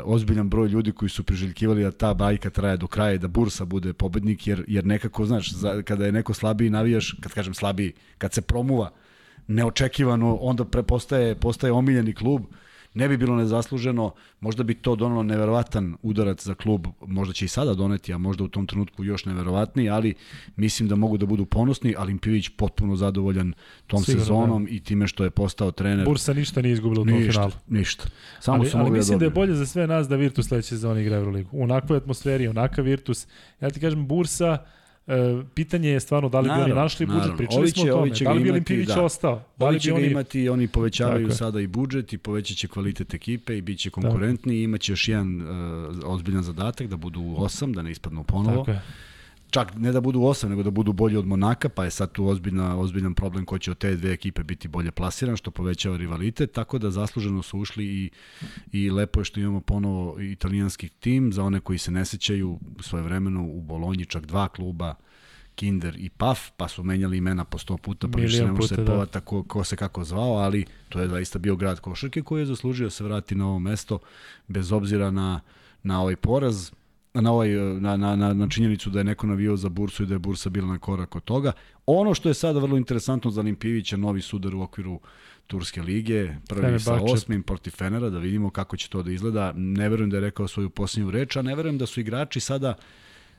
ozbiljan broj ljudi koji su priželjkivali da ta bajka traje do kraja da Bursa bude pobednik, jer, jer nekako, znaš, za, kada je neko slabiji navijaš, kad kažem slabiji, kad se promuva neočekivano, onda prepostaje, postaje omiljeni klub, uh, ne bi bilo nezasluženo, možda bi to donalo neverovatan udarac za klub, možda će i sada doneti, a možda u tom trenutku još neverovatniji, ali mislim da mogu da budu ponosni, ali Impivić potpuno zadovoljan tom Sigurno, sezonom da. i time što je postao trener. Bursa ništa nije izgubila u tom ništa, finalu. Ništa. Samo ali, ali mislim da, da je bolje za sve nas da Virtus sledeće sezone igra Euroligu. U onakvoj atmosferi, onakav Virtus. Ja ti kažem, Bursa pitanje je stvarno da li naravno, bi oni našli budžet, naravno. pričali smo o tome, da li bi Olimpivić da. ostao? Da li će oni... imati, oni povećavaju Tako sada i budžet i povećat će kvalitet ekipe i bit će konkurentni i imaće još jedan uh, ozbiljan zadatak da budu osam, da ne ispadnu ponovo. Tako je čak ne da budu osam, nego da budu bolji od Monaka, pa je sad tu ozbiljna, ozbiljan problem ko će od te dve ekipe biti bolje plasiran, što povećava rivalitet, tako da zasluženo su ušli i, i lepo je što imamo ponovo italijanski tim, za one koji se ne sećaju svoje vremeno u Bolonji čak dva kluba, Kinder i Paf, pa su menjali imena po sto puta, pa više ne može se da. povata ko, ko se kako zvao, ali to je zaista bio grad košarke koji je zaslužio da se vrati na ovo mesto, bez obzira na, na ovaj poraz na, ovaj, na, na, na, na činjenicu da je neko navio za Bursu i da je Bursa bila na korak od toga. Ono što je sada vrlo interesantno za Limpivića, novi sudar u okviru Turske lige, prvi Fene sa osmim protiv Fenera, da vidimo kako će to da izgleda. Ne verujem da je rekao svoju posljednju reč, a ne verujem da su igrači sada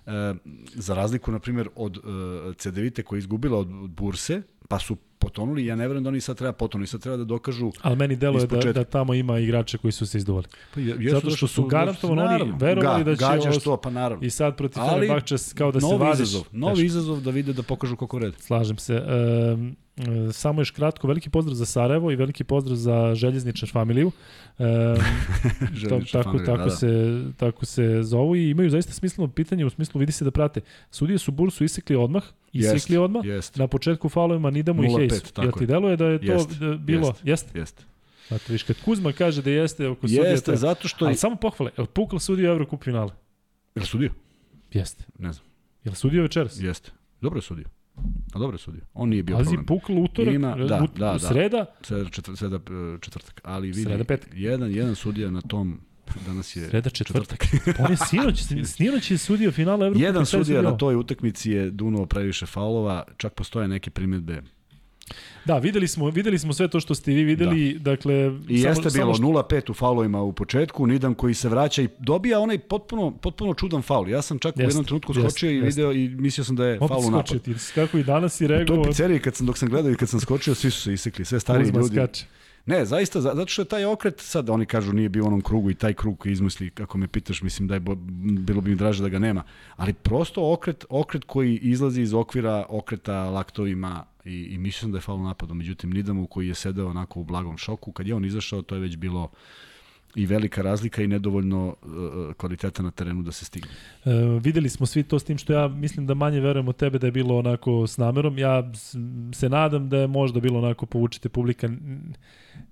e, za razliku, na primjer, od e, CDVite koja je izgubila od, od Burse, pa su potonuli, ja ne verujem da oni sad treba potonuli, sad treba da dokažu Ali meni deluje da, da tamo ima igrača koji su se izduvali. Pa, jesu Zato što su garantovano oni verovali ga, da će... Gađaš to, pa naravno. I sad protiv Fenerbahče kao da se vaziš. Izazov, novi teško. izazov da vide da pokažu koliko red. Slažem se. Um, samo još kratko, veliki pozdrav za Sarajevo i veliki pozdrav za Željezničar familiju. Um, to, tako, tako, da, da. se, tako se zovu i imaju zaista smisleno pitanje u smislu vidi se da prate. Sudije su Bursu isekli odmah, isekli jest, odmah. Jest. Na početku falovima Nidamu i Hejsu. Ja ti deluje da je to jest, da bilo? Jeste? Jest. jest. Znate, viš, kad Kuzma kaže da jeste oko sudija... Jeste, zato što... Ali samo pohvale, je li Pukla sudio Eurocup finale? Je li sudio? Jeste. Ne znam. Je li sudio večeras? Jeste. Dobro je sudio. A dobro je sudio. On nije bio Pazi, problem. Pazi, pukla utorak, Ima, da, ut, da, da, sreda. Sreda, četvr, sreda e, četvrtak. Ali vidi, sreda petak. Jedan, jedan sudija na tom danas je Sreda četvrtak. četvrtak. on je sinoć, sinoć je sudio finala Evrope. Jedan sudija na toj utakmici je dunuo previše faulova, čak postoje neke primetbe Da, videli smo, videli smo sve to što ste vi videli, da. dakle... I samo, jeste bilo što... 0-5 u faulovima u početku, Nidam koji se vraća i dobija onaj potpuno, potpuno čudan faul. Ja sam čak jest, u jednom trenutku skočio jest, i video i mislio sam da je Opet faul u napad. Ti, kako i danas i reagovao. U toj pizzeriji kad sam, dok sam gledao i kad sam skočio, svi su se isekli, sve stari Uzma ljudi. Skače. Ne, zaista, zato što je taj okret, sad oni kažu nije bio u onom krugu i taj krug koji izmisli, kako me pitaš, mislim da je bilo bi mi draže da ga nema, ali prosto okret, okret koji izlazi iz okvira okreta laktovima i, i mislio da je faul napadom, međutim Nidamu koji je sedeo onako u blagom šoku, kad je on izašao, to je već bilo i velika razlika i nedovoljno uh, kvaliteta na terenu da se stigne. E, videli smo svi to s tim što ja mislim da manje verujem od tebe da je bilo onako s namerom. Ja se nadam da je možda bilo onako povučite publika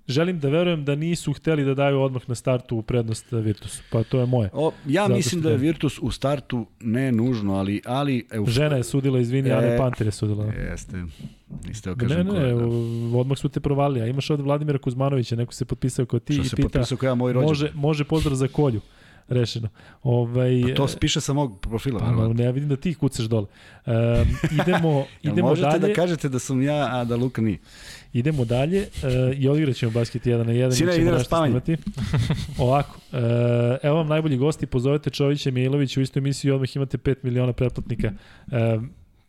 želim da verujem da nisu hteli da daju odmah na startu u prednost Virtusu. Pa to je moje. O, ja Zato mislim da je Virtus u startu ne nužno, ali... ali evo, Žena je sudila, izvini, e, a ne Panter je sudila. Jeste. Niste okažem ne, ne, ne, da. odmah su te provali. A imaš od Vladimira Kuzmanovića, neko se potpisao kao ti Što i pita, kao ja, moj rođen. može, može pozdrav za kolju. Rešeno. Ovaj, pa to piše sa mog profila. Pa, ne, ja vidim da ti kucaš dole. Um, idemo, idemo možete dalje. da kažete da sam ja, a da Luka nije. Idemo dalje uh, i odigrat ćemo basket 1 na 1. Sine, ide na spavanje. Ovako, uh, evo vam najbolji gosti, pozovete Čovića Milovića u istoj emisiji i odmah imate 5 miliona pretplatnika. Uh,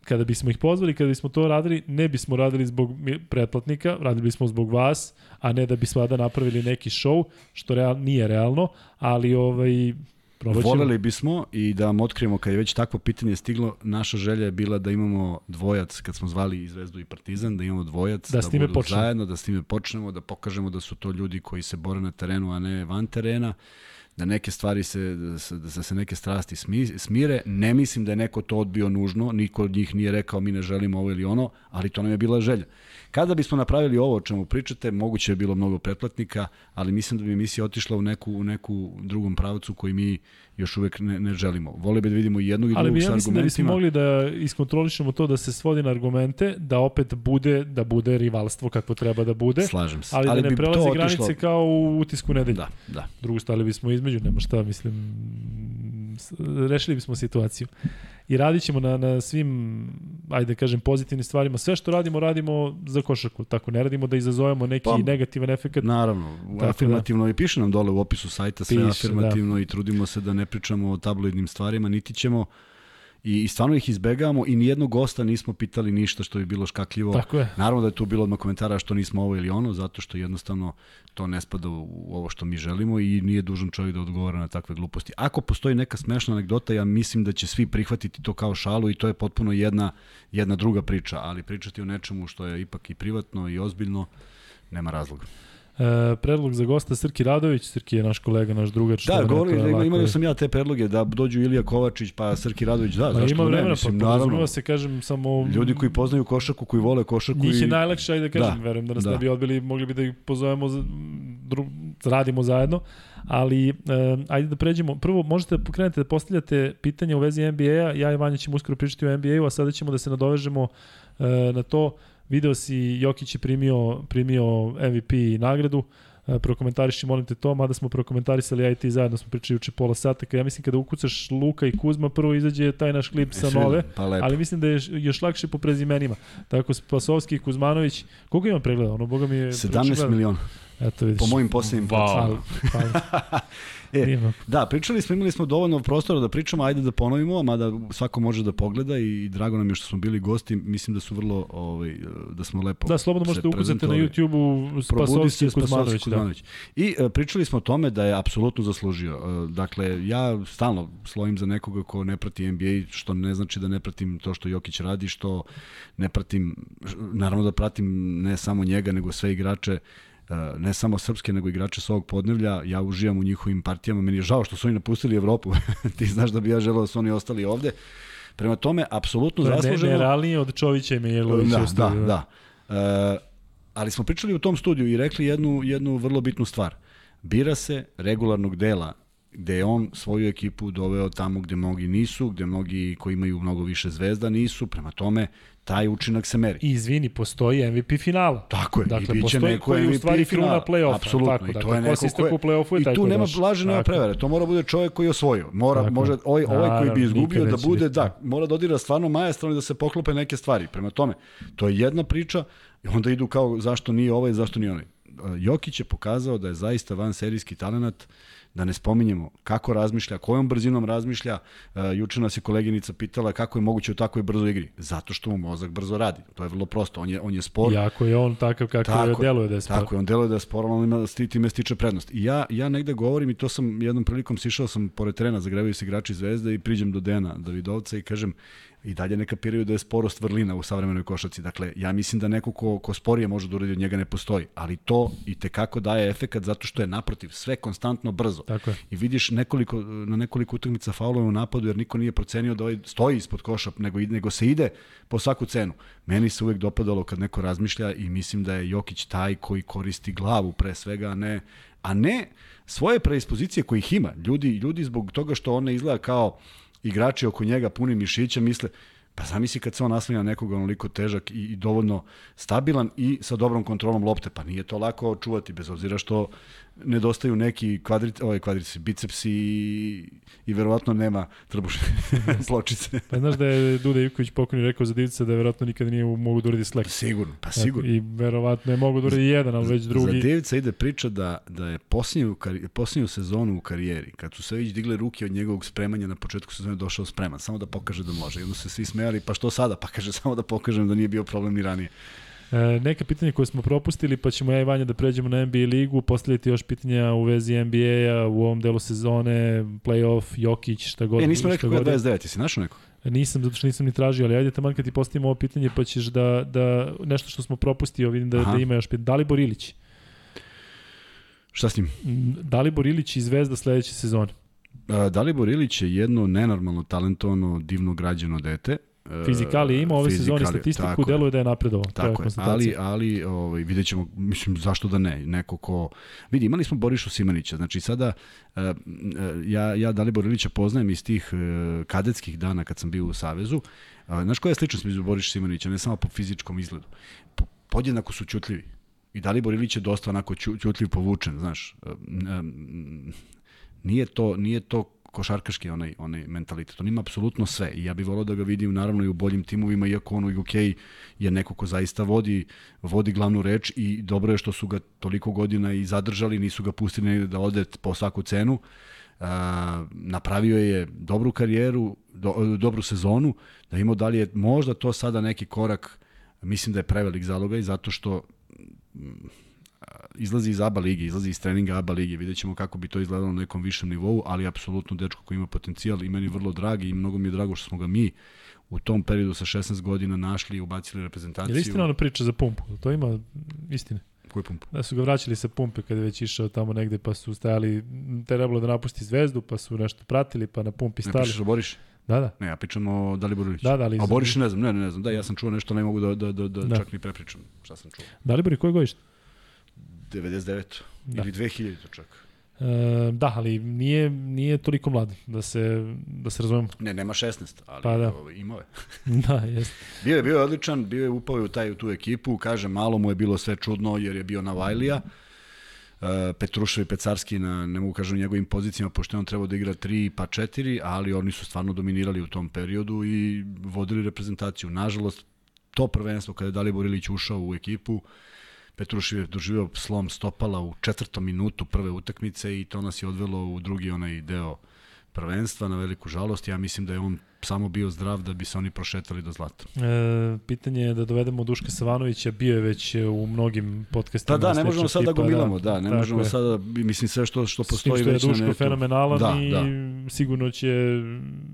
kada bismo ih pozvali, kada bismo to radili, ne bismo radili zbog pretplatnika, radili bismo zbog vas, a ne da bi svada napravili neki show, što real, nije realno, ali ovaj, Probaćemo. Voleli bismo i da vam otkrijemo kad je već takvo pitanje stiglo, naša želja je bila da imamo dvojac, kad smo zvali i Zvezdu i Partizan, da imamo dvojac, da, da budu počnemo. zajedno, da s time počnemo, da pokažemo da su to ljudi koji se bore na terenu, a ne van terena da neke stvari se, da se, da se neke strasti smire. Ne mislim da je neko to odbio nužno, niko od njih nije rekao mi ne želimo ovo ili ono, ali to nam je bila želja. Kada bismo napravili ovo o čemu pričate, moguće je bilo mnogo pretplatnika, ali mislim da bi emisija otišla u neku, u neku drugom pravcu koji mi još uvek ne, ne želimo. Vole bi da vidimo jednog i drugog ali sa ja mislim argumentima. da bismo mogli da iskontrolišemo to da se svodi na argumente, da opet bude da bude rivalstvo kako treba da bude. Slažem se. Ali, da ali da ne prelazi granice otišlo... kao u utisku nedelje. Da, da. Drugo stali bismo između, nema šta, mislim, rešili bismo situaciju i radit ćemo na, na svim, ajde da kažem, pozitivnim stvarima. Sve što radimo, radimo za košarku. Tako, ne radimo da izazovemo neki pa, negativan efekt. Naravno, afirmativno da, i piše nam dole u opisu sajta sve piše, afirmativno da. i trudimo se da ne pričamo o tabloidnim stvarima, niti ćemo I, I stvarno ih izbegavamo i nijednog gosta nismo pitali ništa što bi bilo škakljivo. Tako je. Naravno da je tu bilo odmah komentara što nismo ovo ili ono, zato što jednostavno to ne spada u ovo što mi želimo i nije dužan čovjek da odgovara na takve gluposti. Ako postoji neka smešna anegdota, ja mislim da će svi prihvatiti to kao šalu i to je potpuno jedna, jedna druga priča, ali pričati o nečemu što je ipak i privatno i ozbiljno, nema razloga. E, predlog za gosta Srki Radović, Srki je naš kolega, naš drugar. Da, govori, da, imali sam ja te predloge da dođu Ilija Kovačić pa Srki Radović, da, zašto ima vremena, ne, mislim, pa, naravno. se, kažem, samo... Ljudi koji poznaju košarku, koji vole košarku Njih i... je najlakše, ajde da kažem, da, verujem da nas da. ne bi odbili, mogli bi da ih pozovemo, dru, radimo zajedno, ali e, ajde da pređemo, prvo možete da pokrenete da postavljate pitanja u vezi NBA-a, ja i Vanja ćemo uskoro pričati o NBA-u, a sada ćemo da se nadovežemo e, na to, video si Jokić je primio, primio MVP nagradu, E, prokomentariši, molim te to, mada smo prokomentarisali ja i ti zajedno smo pričali uče pola sata, ja mislim kada ukucaš Luka i Kuzma, prvo izađe taj naš klip sa nove, pa ali mislim da je još lakše po prezimenima. Tako Spasovski i Kuzmanović, koliko ima pregleda? Ono, boga mi je... 17 miliona. Eto, vidiš. Po mojim posljednjim wow. E, da, pričali smo, imali smo dovoljno prostora da pričamo, ajde da ponovimo, mada svako može da pogleda i drago nam je što smo bili gosti, mislim da su vrlo, ovaj, da smo lepo Da, slobodno možete ukucati na YouTube-u Spasovski Kuzmanović. Da. I uh, pričali smo o tome da je apsolutno zaslužio. Uh, dakle, ja stalno slovim za nekoga ko ne prati NBA, što ne znači da ne pratim to što Jokić radi, što ne pratim, naravno da pratim ne samo njega, nego sve igrače ne samo srpske, nego igrače s ovog podnevlja. Ja uživam u njihovim partijama. Meni je žao što su oni napustili Evropu. Ti znaš da bi ja želeo da su oni ostali ovde. Prema tome, apsolutno zasluženo... Ne, realnije od Čovića i Mijailovića. Da, da, da. E, ali smo pričali u tom studiju i rekli jednu, jednu vrlo bitnu stvar. Bira se regularnog dela gde je on svoju ekipu doveo tamo gde mnogi nisu, gde mnogi koji imaju mnogo više zvezda nisu, prema tome taj učinak se meri. I izvini, postoji MVP finala. Tako je, dakle, i biće neko MVP u stvari kruna play-offa. Apsolutno, tako, i to dakle, je neko ko je... U play-offu I tu nema blaže, nema prevere, to mora bude čovjek koji je osvojio. Mora, tako. može, ovaj, ovaj koji bi izgubio da bude, da, mora da odira stvarno majestralno da se poklope neke stvari. Prema tome, to je jedna priča i onda idu kao zašto nije ovaj, zašto nije onaj. Jokić je pokazao da je zaista van serijski talenat uh, da ne spominjemo kako razmišlja, kojom brzinom razmišlja. Uh, juče nas je koleginica pitala kako je moguće u takvoj brzoj igri. Zato što mu mozak brzo radi. To je vrlo prosto. On je, on je spor. Iako je on takav kako tako, je, deluje da je spor. Tako je, on deluje da je spor, on ima, time stiče prednost. I ja, ja negde govorim, i to sam jednom prilikom sišao sam pored trena, zagrevaju se igrači Zvezde i priđem do Dena Davidovca i kažem, i dalje ne kapiraju da je sporost vrlina u savremenoj košaci. Dakle, ja mislim da neko ko, ko sporije može da uradi od njega ne postoji, ali to i te kako daje efekat zato što je naprotiv sve konstantno brzo. Tako je. I vidiš nekoliko, na nekoliko utakmica faulova u napadu jer niko nije procenio da ovaj stoji ispod koša, nego, nego se ide po svaku cenu. Meni se uvek dopadalo kad neko razmišlja i mislim da je Jokić taj koji koristi glavu pre svega, a ne, a ne svoje predispozicije koje ih ima. Ljudi, ljudi zbog toga što on ne izgleda kao igrači oko njega puni mišića misle, pa zamisli kad se on naslanja nekoga onoliko težak i, i dovoljno stabilan i sa dobrom kontrolom lopte, pa nije to lako čuvati, bez obzira što nedostaju neki kvadrit, ovaj kvadrici, bicepsi i, i verovatno nema trbušne pločice. pa znaš da je Duda Ivković pokojni rekao za Divica da verovatno nikada nije mogu da uradi slek. Sigurno, pa sigurno. I verovatno je mogu da uradi jedan, ali već drugi. Za Divica ide priča da, da je posljednju, posljednju sezonu u karijeri, kad su sve već digle ruke od njegovog spremanja na početku sezone došao spreman, samo da pokaže da može. I onda se svi smejali, pa što sada? Pa kaže samo da pokažem da nije bio problem ni ranije. E, neka pitanja koje smo propustili, pa ćemo ja i Vanja da pređemo na NBA ligu, postavljati još pitanja u vezi NBA-a u ovom delu sezone, playoff, Jokić, šta god. E, nismo rekli koja je 29, jesi našao neko? Nisam, zato što nisam ni tražio, ali ajde taman kad ti postavimo ovo pitanje, pa ćeš da, da nešto što smo propustio, vidim da, Aha. da ima još pitanje. Dalibor Ilić. Šta s njim? Dalibor Ilić i Zvezda sledeće sezone. Dalibor Ilić je jedno nenormalno talentovano, divno građeno dete Fizikali ima ove sezone statistiku, deluje da je napredovao. Tako je, ali, ali ovaj, vidjet ćemo, mislim, zašto da ne, neko ko... Vidi, imali smo Borišu Simanića, znači sada, uh, ja, ja Dalibor Ilića poznajem iz tih kadetskih dana kad sam bio u Savezu. Znaš koja je sličnost među Boriša Simanića, ne samo po fizičkom izgledu. Po, podjednako su čutljivi. I Dalibor Ilić je dosta onako ćutljiv, povučen, znaš. Nije to, nije to košarkaški onaj, onaj mentalitet. On ima apsolutno sve i ja bih volao da ga vidim naravno i u boljim timovima, iako on u UK je neko ko zaista vodi, vodi glavnu reč i dobro je što su ga toliko godina i zadržali, nisu ga pustili da ode po svaku cenu. Uh, napravio je dobru karijeru, do, dobru sezonu, da imao da li je možda to sada neki korak, mislim da je prevelik zalogaj, zato što izlazi iz ABA lige, izlazi iz treninga ABA lige, vidjet ćemo kako bi to izgledalo na nekom višem nivou, ali apsolutno dečko koji ima potencijal i meni vrlo dragi i mnogo mi je drago što smo ga mi u tom periodu sa 16 godina našli i ubacili reprezentaciju. Je istina ona priča za pumpu? To ima istine. Koji pump? Da su ga vraćali sa pumpe kada je već išao tamo negde pa su stajali, trebalo da napusti zvezdu pa su nešto pratili pa na pumpi stali. Ne pričaš o Boriš? Da, da. Ne, ja pričam o Daliboru Iliću. Da, da, ali... A Boriš ne znam, ne, ne, ne znam. Da, ja sam čuo nešto, ne mogu da, da, da, da, da. čak ni prepričam šta sam čuo. Dalibor je koje godište? 99. Da. Ili 2000 čak. E, da, ali nije, nije toliko mlad, da se, da se razumemo. Ne, nema 16, ali pa da. Imao je. da, jeste. bio je, bio je odličan, bio je upao u, taj, u tu ekipu, kaže, malo mu je bilo sve čudno jer je bio na Vajlija. Uh, Petrušev i Pecarski na, ne mogu kažem, njegovim pozicijama, pošto je on trebao da igra 3 pa 4, ali oni su stvarno dominirali u tom periodu i vodili reprezentaciju. Nažalost, to prvenstvo kada je Dalibor Ilić ušao u ekipu, uh, Petrušev je doživio slom stopala u četvrtom minutu prve utakmice i to nas je odvelo u drugi onaj deo prvenstva na veliku žalost. Ja mislim da je on samo bio zdrav da bi se oni prošetali do zlata. E, pitanje je da dovedemo Duška Savanovića, bio je već u mnogim podcastima. Pa da, ne možemo sad da gomilamo, da, da ne možemo sada, mislim sve što, što postoji već na netu. Duško fenomenalan da, i da. sigurno će,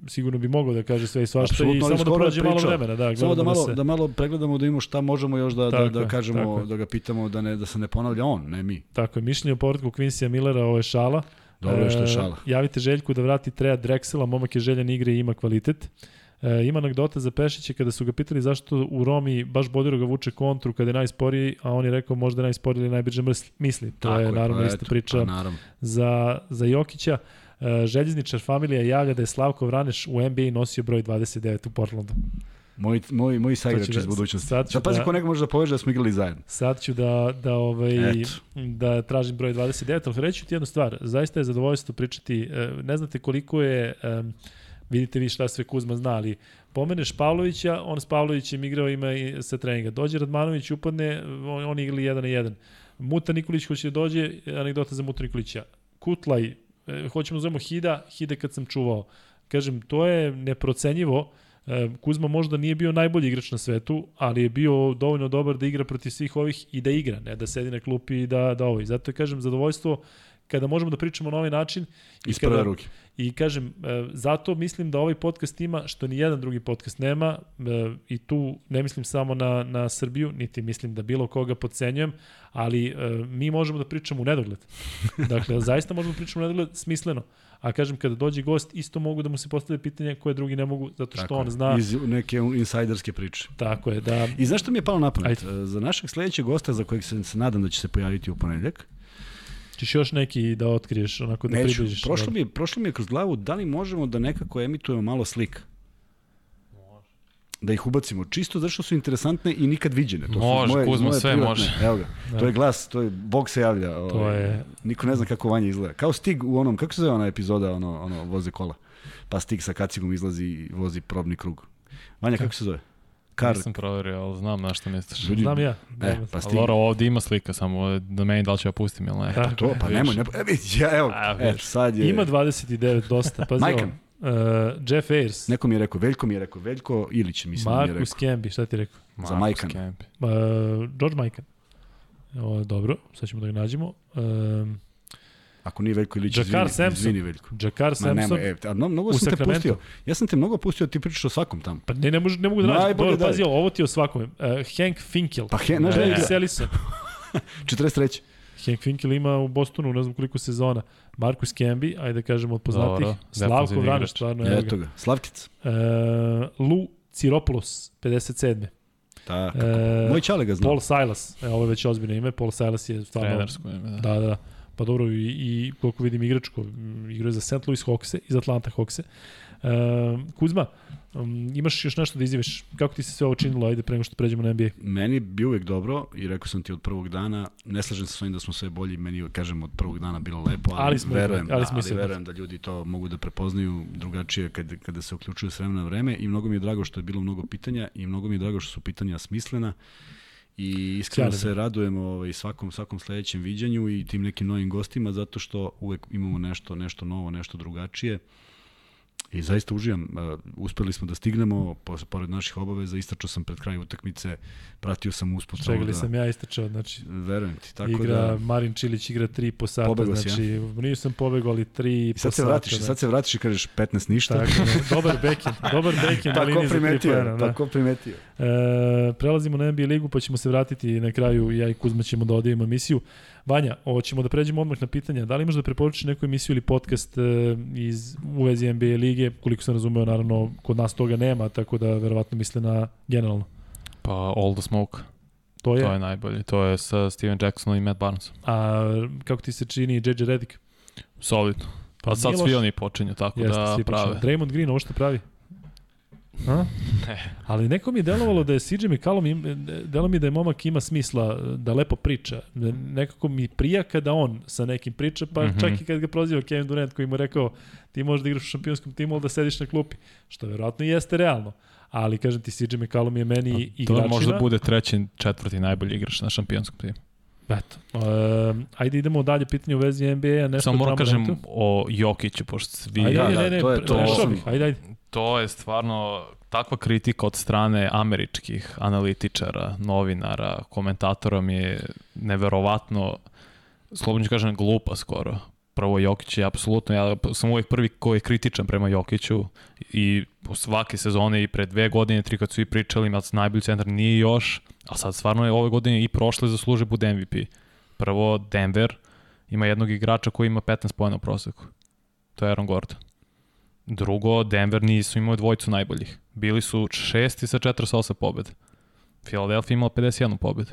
sigurno bi mogao da kaže sve i svašta Absolutno, i samo da prođe malo vremena. Da, samo da, da malo, da, se... da malo pregledamo da imamo šta možemo još da, tako, da, da kažemo, da ga pitamo da, ne, da se ne ponavlja on, ne mi. Tako je, mišljenje o povratku Quincy Millera, ovo je šala. Dobro je što je šala. E, javite Željku da vrati Treja Drexela, momak je željan igre i ima kvalitet. E, ima anegdota za Pešića kada su ga pitali zašto u Romi baš Bodiro ga vuče kontru kada je najsporiji, a on je rekao možda najsporiji ili najbrže misli. To Tako je, naravno pa, isto priča pa, naravno. za, za Jokića. E, željezničar familija javlja da je Slavko Vraneš u NBA nosio broj 29 u Portlandu. Moj, moj, moj saigrač da, iz budućnosti. Sad, sad pazi da, ko neko može da poveže da smo igrali zajedno. Sad ću da, da, ovaj, Eto. da tražim broj 29, ali reći ti jednu stvar. Zaista je zadovoljstvo pričati. E, ne znate koliko je, vidite vi šta sve Kuzma zna, ali pomeneš Pavlovića, on s Pavlovićem igrao ima i sa treninga. Dođe Radmanović, upadne, on, on igrali 1 na 1. Muta Nikolić hoće da dođe, anegdota za Muta Nikolića. Kutlaj, e, hoćemo da zovemo Hida, Hide kad sam čuvao. Kažem, to je neprocenjivo Kuzma možda nije bio najbolji igrač na svetu, ali je bio dovoljno dobar da igra protiv svih ovih i da igra, ne da sedi na klupi i da, da ovo. I zato je, kažem, zadovoljstvo kada možemo da pričamo na ovaj način. I kada, ruke. I kažem, e, zato mislim da ovaj podcast ima što ni jedan drugi podcast nema e, i tu ne mislim samo na, na Srbiju, niti mislim da bilo koga podcenjujem, ali mi možemo da pričamo u nedogled. Dakle, zaista možemo da pričamo u nedogled smisleno. A kažem, kada dođe gost, isto mogu da mu se postave pitanja koje drugi ne mogu, zato što Tako on zna... Iz neke insajderske priče. Tako je, da... I znaš što mi je palo na pamet? Ajde. Za našeg sledećeg gosta, za kojeg se, se nadam da će se pojaviti u ponedeljak, Češ još neki da otkriješ, onako da Neću. približiš? Prošlo mi, je, prošlo mi je kroz glavu da li možemo da nekako emitujemo malo slika. Da ih ubacimo, čisto zato što su interesantne i nikad viđene. To Može, su moje, Kuzma, moje sve privatne. može. Evo ga, da. to je glas, to je, Bog se javlja. To ovaj, je... Niko ne zna kako Vanja izgleda. Kao Stig u onom, kako se zove ona epizoda, ono, ono voze kola. Pa Stig sa kacigom izlazi i vozi probni krug. Vanja, kako se zove? Kar, Nisam proverio, ali znam na što misliš. Ljudi- Znam ja. E, Znam pa Stig. Lora, ovdje ima slika, samo da meni da li ću ja pustim ili ne. Da. To, pa nemoj, ne, e, vidi, ja, evo, A, e, sad je, Ima 29 dosta. Pazi Majkan. Uh, Jeff Ayers, neko mi je rekao, Veljko mi je rekao, Veljko Ilić, mislim da mi je Marcus rekao. Camby, šta ti je rekao? za Majkan. Kemp. Uh, George Majkan. Je dobro, sad ćemo da ga nađemo. Um, Ako nije Veljko Ilić, Jakar izvini, Sampson. izvini Veljko. Jakar Ma Sampson. nema, e, a, no, mnogo sam te pustio. Ja sam te mnogo pustio, ti pričaš o svakom tamo. Pa ne, ne, mogu, ne mogu da nađem. Dobro, daj. pazi, ovo ti je o svakome. Uh, Hank Finkel. Pa, he, znaš da Hank igra? Selison. 43. Hank Finkel ima u Bostonu ne znam koliko sezona. Marcus Camby, ajde da kažemo od poznatih. Dobro, Slavko Vranić, stvarno. evo Eto ga, Slavkic. Uh, Lu Ciropoulos, 57. Tako. E, Moj čale ga zna. Paul Silas, e, ovo je već ozbiljno ime, Paul Silas je stvarno... Trenersko ime, da. Da, da. Pa dobro, i, i koliko vidim igračko, igrao je za St. Louis Hawkse, iz Atlanta Hawkse. E, Kuzma, um, imaš još nešto da izjaviš? Kako ti se sve ovo činilo, ajde, pre nego što pređemo na NBA? Meni bi uvek dobro i rekao sam ti od prvog dana, ne slažem se s ovim da smo sve bolji, meni kažem od prvog dana bilo lepo, ali, Ali smo verujem, ali da, smo ali isto verujem da ljudi to mogu da prepoznaju drugačije kad, kada se uključuju s vremena na vreme i mnogo mi je drago što je bilo mnogo pitanja i mnogo mi je drago što su pitanja smislena i iskreno Sjajno. se radujemo ovaj, svakom, svakom sledećem viđanju i tim nekim novim gostima zato što uvek imamo nešto, nešto novo, nešto drugačije. I zaista uživam. Uh, uspeli smo da stignemo, pored naših obaveza, istračao sam pred kraj utakmice, pratio sam usput. Čekali da, sam ja istračao, znači Verujem ti, tako igra, da... Marin Čilić igra 3 po sata, Pobegao znači nije sam pobegao, ali 3 I po sad se sata. vratiš, da. sad se vratiš i kažeš 15 ništa. Tako, da, dobar backhand, dobar backhand na Pa ko liniji za 3 primetio, pojena. Da. pa ko primetio. E, prelazimo na NBA ligu pa ćemo se vratiti na kraju ja i Kuzma ćemo da odjevimo emisiju. Vanja, hoćemo da pređemo odmah na pitanja. Da li imaš da preporučiš neku emisiju ili podcast e, iz u vezi NBA lige? Koliko sam razumeo, naravno, kod nas toga nema, tako da verovatno misle na generalno. Pa All the Smoke, To je. to je najbolje. To je sa Steven Jacksonom i Matt Barnesom. A kako ti se čini JJ Redick? Solidno. Pa sad svi oni počinju tako Jeste, da prave. Draymond Green, ovo što pravi? A? Ne. Ali neko mi je delovalo da je CJ McCallum, delo mi da je momak ima smisla, da lepo priča. Nekako mi prija kada on sa nekim priča, pa mm. -hmm. čak i kad ga proziva Kevin Durant koji mu rekao ti možeš da igraš u šampionskom timu, ali da sediš na klupi. Što verovatno i jeste realno. Ali kažem ti, CJ McCallum je meni To igračina. možda bude treći, četvrti najbolji igrač na šampionskom timu. Eto. Um, ajde idemo dalje pitanje u vezi NBA-a. Nešto Samo moram kažem rentu. o Jokiću, pošto svi... Ajde, Da, ajde, da, ne, ne, to je to. Ajde, ajde. To je stvarno takva kritika od strane američkih analitičara, novinara, komentatora mi je neverovatno, slobodno ću kažem, glupa skoro. Prvo Jokić je apsolutno, ja sam uvijek prvi koji je kritičan prema Jokiću i svake sezone i pre dve godine, tri kad su i pričali, ima najbolji centar, nije još, a sad stvarno je ove godine i prošle zasluže bude MVP. Prvo, Denver ima jednog igrača koji ima 15 pojena u proseku. To je Aaron Gordon. Drugo, Denver nisu imali dvojicu najboljih. Bili su šesti sa 48 pobjeda. Philadelphia imala 51 pobjedu.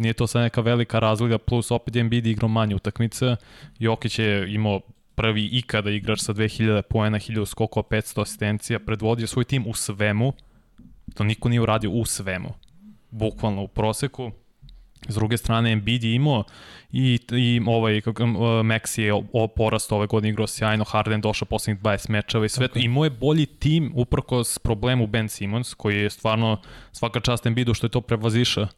Nije to sad neka velika razlika, plus opet je Embiid igrao manje utakmice. Jokić je imao prvi ikada igrač sa 2000 poena, 1000 skokova, 500 asistencija, predvodio svoj tim u svemu. To niko nije uradio u svemu. Bukvalno u proseku. S druge strane, Embiid je imao i, i ovaj, uh, Maxi je o, porast ove godine igrao sjajno, Harden došao poslednjih 20 mečeva i sve to. Imao je bolji tim uprkos problemu Ben Simmons, koji je stvarno svaka čast Embiidu što je to prevaziša.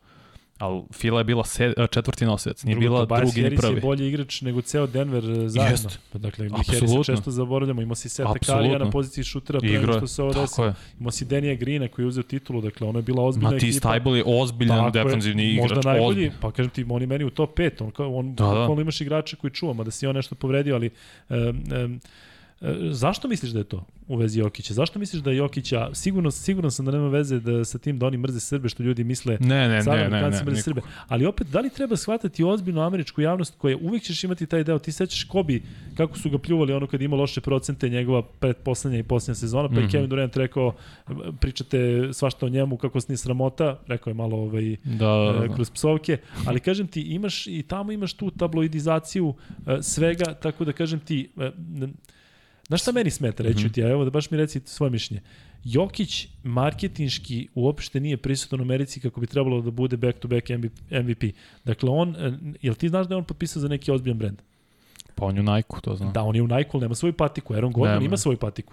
Ali Fila je bila se, četvrti nosilac, nije Drugo, bila Tobias drugi ni Harris prvi. je bolji igrač nego ceo Denver e, zajedno. Jest. Pa dakle, mi. Harrisa često zaboravljamo. Imao si Seta. Karija na poziciji šutera pre nego je, što se ovo desilo. je. Imao si Denija Greena koji je uzeo titulu, dakle ono je bila ozbiljna Matisse ekipa. Tybal je ozbiljan Tako je, defanzivni igrač. Možda najbolji, ozbiljan. pa kažem ti, on je meni u top 5, on, on Da, da. imaš igrača koji čuva, mada si on nešto povredio, ali um, um, zašto misliš da je to u vezi Jokića? Zašto misliš da je Jokića, sigurno, sigurno sam da nema veze da sa tim da oni mrze Srbe, što ljudi misle Ne, ne, Sad ne, ne, ne, mrze. Srbe. Ali opet, da li treba shvatati ozbiljno američku javnost koja uvijek ćeš imati taj deo? Ti sećaš Kobi, kako su ga pljuvali ono kad ima loše procente njegova predposlednja i posljednja sezona, pa mm je Kevin Durant rekao, pričate svašta o njemu, kako se nije sramota, rekao je malo ovaj, Da, da, e, da. kroz psovke, ali kažem ti, imaš i tamo imaš tu tabloidizaciju e, svega, tako da kažem ti, e, Znaš šta meni smeta, reću Mhm. ti, a evo da baš mi reci svoje mišljenje. Jokić marketinški uopšte nije prisutan u Americi kako bi trebalo da bude back-to-back MVP. Dakle, on, e, jel ti znaš da je on potpisao za neki ozbiljan brend? Pa on je u Nike, to znam. Da, on je u Nike, nema svoju patiku. Aaron Gordon Nema. ima svoju patiku.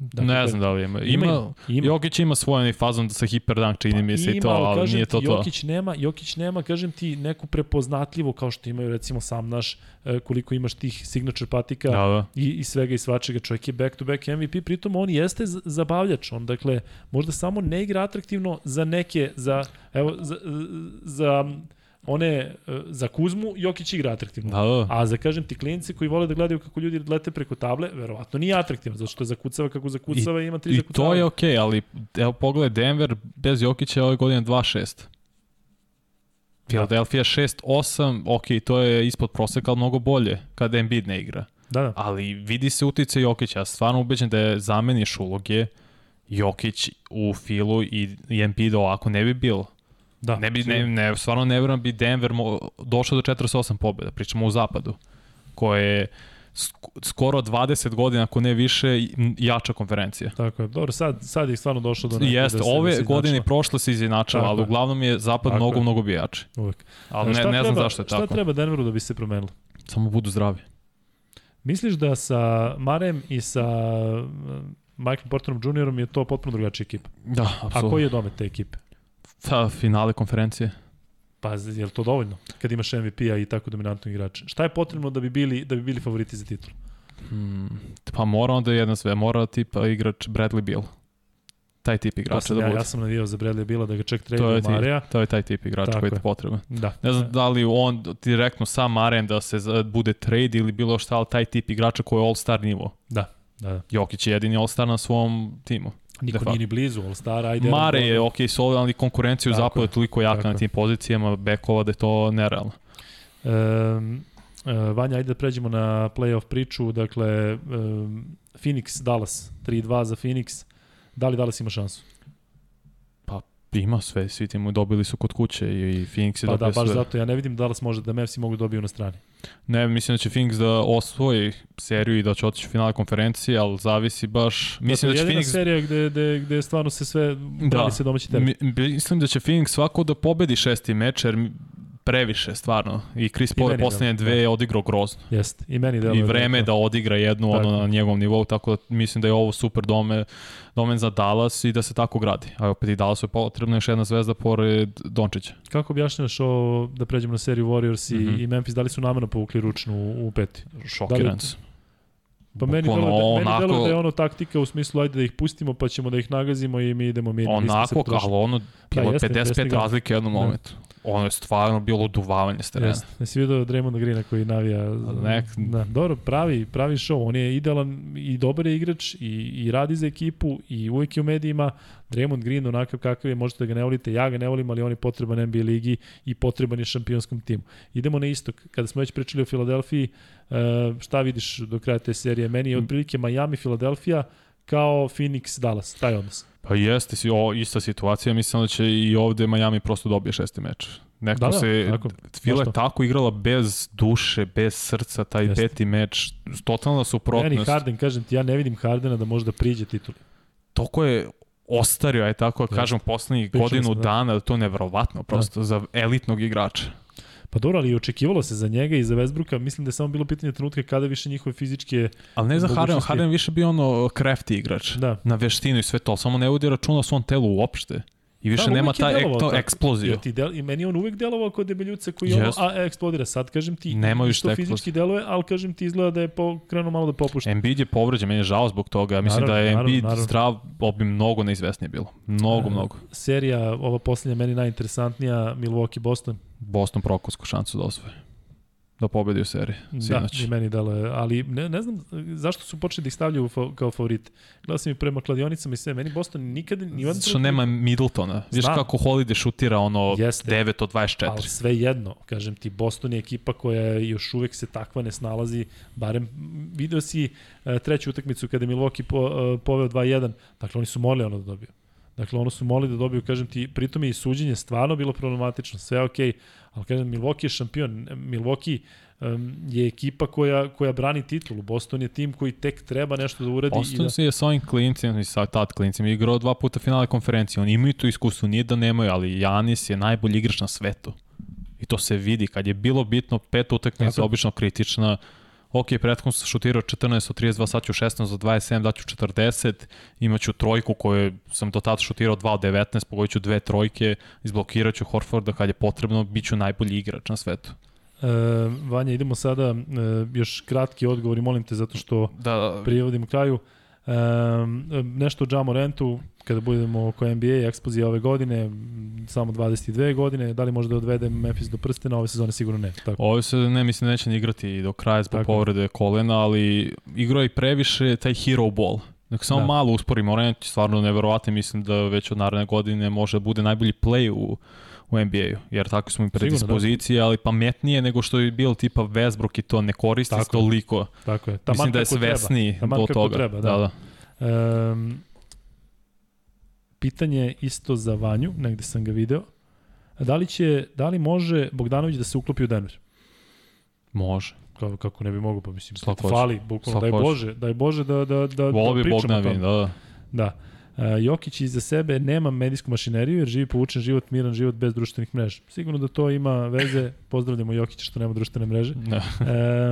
Dakle, ne znam da li ima. Ima, ima, ima. Jokić ima svoj onaj fazon sa hiperdunk, čini mi se i to, ali nije ti, to to. Jokić nema, Jokić nema, kažem ti, neku prepoznatljivo kao što imaju recimo sam naš, e, koliko imaš tih signature patika Da, da. i, i svega i svačega. Čovjek je back to back MVP, pritom on jeste zabavljač. On, dakle, možda samo ne igra atraktivno za neke, za, evo, za, za one, e, za Kuzmu, Jokić igra atraktivno. Da, da. A za, kažem ti, klinci koji vole da gledaju kako ljudi lete preko table, verovatno nije atraktivno, zato što zakucava kako zakucava i, ima tri I zakucava. to je okej, ali evo pogledaj Denver bez Jokića ove godine 2-6. Philadelphia 6-8, ok, to je ispod proseka, ali mnogo bolje kada Embiid ne igra. Da, da. Ali vidi se utice Jokića, ja stvarno ubeđen da je zameniš uloge Jokić u Filu i, i Embiid ovako ne bi bilo. Da. Ne bi, ne, ne, stvarno ne vjerujem da bi Denver mo, došao do 48 pobjeda, pričamo u zapadu, koje je sk- skoro 20 godina, ako ne više, jača konferencija. Tako je. Dobro, sad, sad je stvarno došlo do nekog Jeste, da ove da se godine i prošle se izjednačava, ali uglavnom je zapad Tako mnogo, je. mnogo bi jači. Uvek. Ali Šta ne, ne znam treba- zašto je Šta tako. treba Denveru da bi se promenilo? Samo budu zdravi. Misliš da sa Marem i sa Michael Porterom Juniorom je to potpuno drugačija ekipa? Da, A apsolutno. koji je domet te ekipe? Pa, finale konferencije. Pa je li to dovoljno kad imaš MVP-a i tako dominantnog igrača? Šta je potrebno da bi bili da bi bili favoriti za titul? Hmm, pa mora onda jedna sve, mora tipa igrač Bradley Beal. Taj tip igrača sam da ja, bude. ja sam navijao za Bradley Bila da ga ček to, trade u Mareja. ti, to je taj tip igrača Tako koji je. je potreban. Da. Ne znam da li on direktno sa Marem da se bude trade ili bilo šta, ali taj tip igrača koji je all-star nivo. Da, da, da. Jokić je jedini all-star na svom timu. Niko facto. nije ni blizu All-Star, ajde. Mare Aaron je Gordon. ok, solid, ali konkurencija u zapadu je toliko jaka Tako na tim pozicijama bekova da je to nerealno. Um, uh, Vanja, ajde da pređemo na playoff priču. Dakle, um, Phoenix, Dallas. 3-2 za Phoenix. Da li Dallas ima šansu? Ima sve, svi timo dobili su kod kuće i, Phoenix je Pa da, dobio baš sve. zato ja ne vidim da Dallas može da Mavsi mogu da dobiju na strani. Ne, mislim da će Phoenix da osvoji seriju i da će otići u finale konferencije, ali zavisi baš... Mislim da, će je jedina Phoenix... serija gde, gde, gde stvarno se sve brani Da. se domaći teren. Mi, mislim da će Phoenix svako da pobedi šesti meč, jer previše, stvarno. I Chris Paul je meni poslednje da, dve je odigrao grozno. Jeste. I meni deluje I vreme je to- da odigra jednu Tako. ono na njegovom nivou, tako da mislim da je ovo super dome, domen za Dallas i da se tako gradi. A opet i Dallasu je potrebna još jedna zvezda pored Dončića. Kako objašnjavaš ovo da pređemo na seriju Warriors i, mm. -hmm. i Memphis, da li su namerno povukli ručnu u, peti? Šokiran sam. Pa meni deluje, da, meni onako- deluje da je ono taktika u smislu ajde da ih pustimo pa ćemo da ih nagazimo i mi idemo mi. Onako, ali ono, bilo jeste, 55 jeste ga. razlike u jednom Da. momentu. Ono je stvarno bilo oduvavanje s terena. Jeste. Jesi vidio Draymonda Greena koji navija? nek- Da, dobro, pravi, pravi show. On je idealan i dobar je igrač i, i radi za ekipu i uvek je u medijima. Draymond Green onakav kakav je, možete da ga ne volite, ja ga ne volim, ali on je potreban NBA ligi i potreban je šampionskom timu. Idemo na istok. Kada smo već pričali o Filadelfiji, uh, šta vidiš do kraja te serije? Meni je otprilike Miami, Filadelfija kao Phoenix, Dallas, taj odnos. Pa jeste, si, o, ista situacija, mislim da će i ovde Miami prosto dobije šesti meč. Neko Da, da, se, tako. Fila je tako igrala bez duše, bez srca, taj Jeste. peti meč, totalna Meni suprotnost. Harden, kažem ti, ja ne vidim Hardena da može da priđe tituli. Toko je ostario, aj tako da kažem, poslednjih godinu smo, da. dana, da to je nevrovatno, prosto za elitnog igrača. Pa dobro, ali očekivalo se za njega i za Westbrooka, mislim da je samo bilo pitanje trenutka kada više njihove fizičke... Ali ne za Harden, Harden više bio ono crafty igrač. Da. Na veštinu i sve to, samo ne vodi računa o svom telu uopšte. I više Da, nema uvek je taj ek, delovao to tako. eksploziju. Jer ti del, I meni on uvek delovao kao debeljuca koji ono, Jest. a, eksplodira. Sad kažem ti, Nema više isto te fizički eksplozije. deluje, ali kažem ti izgleda da je po, krenuo malo da popušta. Embiid je povređen, meni je žao zbog toga. Ja Mislim Naravno, da je naravno, Embiid naravno. zdrav, ovo bi mnogo neizvesnije bilo. Mnogo, E, mnogo. Serija, ova posljednja, meni najinteresantnija, Milwaukee-Boston. Boston prokosku šansu da osvoje. Da pobedi u seriji, sinoć. Da, i meni deluje, ali ne, ne znam zašto su počeli da ih stavljaju fa, kao favorit. Gledao sam i prema kladionicama i sve, meni Boston nikada... Ni Zato što nema Middletona. Viš kako Holiday šutira ono Jeste. 9 od 24. Ali sve jedno, kažem ti, Boston je ekipa koja još uvek se takva ne snalazi, barem video si uh, treću utakmicu kada je Milwaukee po, uh, poveo 2-1, dakle oni su morali ono da dobiju. Dakle, ono su moli da dobiju, kažem ti, pritom je i suđenje stvarno bilo problematično, sve je okej, okay, ali kažem, Milwaukee je šampion, Milwaukee um, je ekipa koja, koja brani titulu. Boston je tim koji tek treba nešto da uradi. Boston i da... je sa ovim klincima i sa tad klincima igrao dva puta finale konferencije. Oni imaju to iskustvo, nije da nemaju, ali Janis je najbolji igrač na svetu. I to se vidi. Kad je bilo bitno, pet utakmica, obično kritična, ok, prethodno sam šutirao 14 od 32, sad ću 16 od 27, daću 40, imaću trojku koju sam do tada šutirao 2 od 19, pogodit ću dve trojke, izblokirat ću Horforda kad je potrebno, bit ću najbolji igrač na svetu. E, Vanja, idemo sada, e, još kratki odgovori, molim te, zato što da, prijevodimo kraju. E, nešto o Jamo Rentu, kada budemo oko NBA eksplozija ove godine, samo 22 godine, da li može da odvede Memphis do prstena, ove sezone sigurno ne. Tako. Ove se ne mislim da neće ni igrati do kraja zbog povrede kolena, ali igrao i previše taj hero ball. Dakle, samo da. malo usporimo, Rent stvarno neverovatno, mislim da već od naredne godine može da bude najbolji play u u NBA-u, jer tako smo i predispozicije, da. ali pametnije nego što je bilo tipa Westbrook i to ne koristi tako toliko. Tako je. Taman Mislim da je svesniji do toga. Treba, da. da, da. Um, pitanje isto za Vanju, negde sam ga video. Da li, će, da li može Bogdanović da se uklopi u Denver? Može. Kako, kako ne bi mogo, pa mislim, Slako fali, bukvalno, daj Bože, daj Bože da, da, da, Voli da pričamo o tome. Da, da. Da. Uh, Jokić iza sebe nema medijsku mašineriju jer živi povučen život, miran život bez društvenih mreža. Sigurno da to ima veze, pozdravljamo Jokića što nema društvene mreže. Da.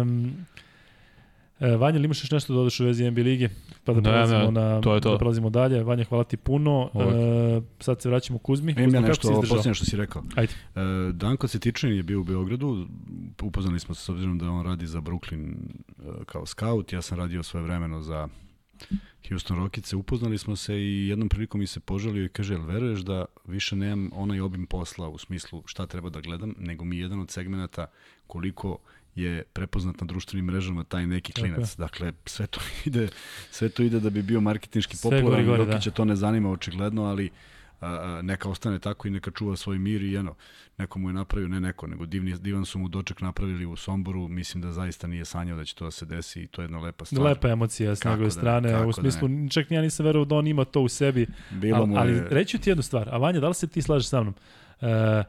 Um, E, Vanja, li imaš još nešto da odeš u vezi NBA lige? Pa da prelazimo, ne, ne, na, to je to. da prelazimo dalje. Vanja, hvala ti puno. E, sad se vraćamo Kuzmi. Imam ja nešto, ovo posljednje što si rekao. Ajde. E, Danko Cetičin je bio u Beogradu. Upoznali smo se s obzirom da on radi za Brooklyn e, kao scout. Ja sam radio svoje vremeno za Houston Rockets, upoznali smo se i jednom prilikom mi se požalio i kaže, jel veruješ da više nemam onaj obim posla u smislu šta treba da gledam, nego mi jedan od segmenata koliko je prepoznat na društvenim mrežama taj neki klinac. Tako. Dakle, sve to ide, sve to ide da bi bio marketinški popularan, Rokića da. to ne zanima očigledno, ali a, neka ostane tako i neka čuva svoj mir i eno, neko mu je napravio, ne neko, nego divni, divan su mu doček napravili u Somboru, mislim da zaista nije sanjao da će to da se desi i to je jedna lepa stvar. Lepa emocija s njegove da strane, u da smislu, da čak ja nisam verovao da on ima to u sebi, Bilo ali, ali je... reći ti jednu stvar, a Vanja, da li se ti slažeš sa mnom? E,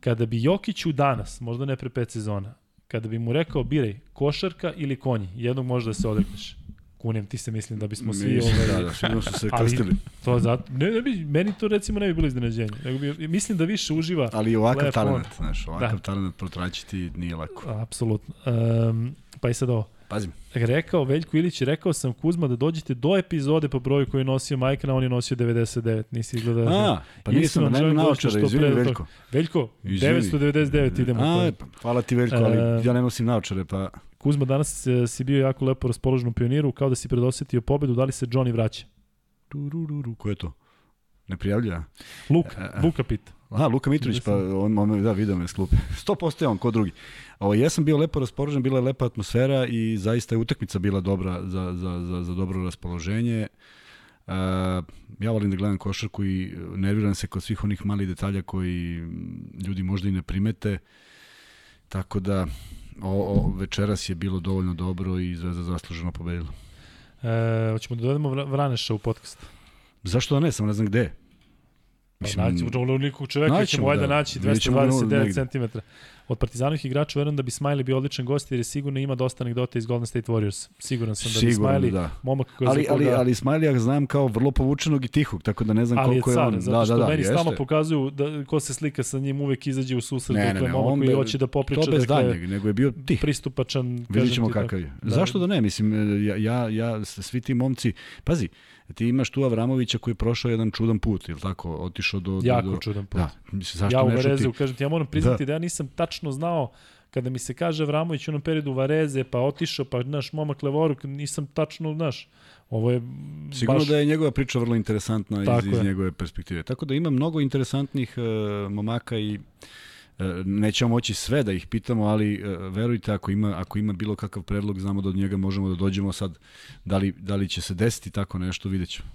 kada bi Jokiću danas, možda ne pre pet sezona, kada bi mu rekao biraj košarka ili konji, jednog može da se odrekneš kunem ti se mislim da bismo svi mislim, ovaj da, da, su se krstili. to zato ne, ne bi meni to recimo ne bi bilo iznenađenje. Nego bi, mislim da više uživa. Ali ovakav talent, znaš, ovakav da. talent protraćiti nije lako. Apsolutno. Um, pa i sad ovo. Pazim. Rekao, Veljko Ilić, rekao sam Kuzma da dođete do epizode po broju koji je nosio Majka, on je nosio 99, nisi izgleda. A, pa nisam, da nema naočara, izvini Veljko. Veljko, izvini. 999 idemo. A, pa, hvala ti Veljko, ali uh, ja ne nosim naočare, pa... Kuzma, danas si bio jako lepo raspoložen u pioniru, kao da si predosetio pobedu, da li se Johnny vraća? Turururu, ko je to? Ne prijavlja? Luka, Luka pita. Aha, Luka Mitrović, pa on, on da, vidio me s klupe. 100% je on, ko drugi. Ovo, ja sam bio lepo raspoložen, bila je lepa atmosfera i zaista je utakmica bila dobra za, za, za, za dobro raspoloženje. Uh, ja volim da gledam košarku i nerviram se kod svih onih malih detalja koji ljudi možda i ne primete. Tako da o, o, večeras je bilo dovoljno dobro i Zvezda zasluženo pobedila. E, hoćemo da dovedemo Vraneša u podcast? Zašto da ne, samo ne znam gde. Pa Mislim, naći, u nikog čoveka ćemo valjda da. naći 229 cm. Od partizanovih igrača verujem da bi Smiley bio odličan gost jer je sigurno ima dosta anegdota iz Golden State Warriors. Siguran sam da bi Smiley, da. momak koji ali, koga... ali, ali Smiley ja znam kao vrlo povučenog i tihog, tako da ne znam ali koliko je, car, je on. Zato da, što da, da, meni stalno pokazuju da ko se slika sa njim uvek izađe u susret, ne, dakle, ne, ne, momak koji hoće da popriča. To bez dakle, danjeg, nego je bio tih. Pristupačan. Vidjet ćemo kakav je. Da. Zašto da ne? Mislim, ja, ja, ja, svi ti momci, pazi, ti imaš tu Avramovića koji je prošao jedan čudan put, ili tako, otišao do... Jako do, čudan put. Da, mislim, zašto ja u Varezu, ti... kažem ti, ja moram priznati da. da ja nisam tačno znao kada mi se kaže Avramović u onom periodu Vareze, pa otišao, pa naš momak Levoruk, nisam tačno, znaš, ovo je Sigurno baš... da je njegova priča vrlo interesantna iz, iz njegove perspektive. Tako da ima mnogo interesantnih uh, momaka i uh, nećemo moći sve da ih pitamo, ali uh, verujte ako ima ako ima bilo kakav predlog, znamo da od njega možemo da dođemo sad da li da li će se desiti tako nešto, videćemo.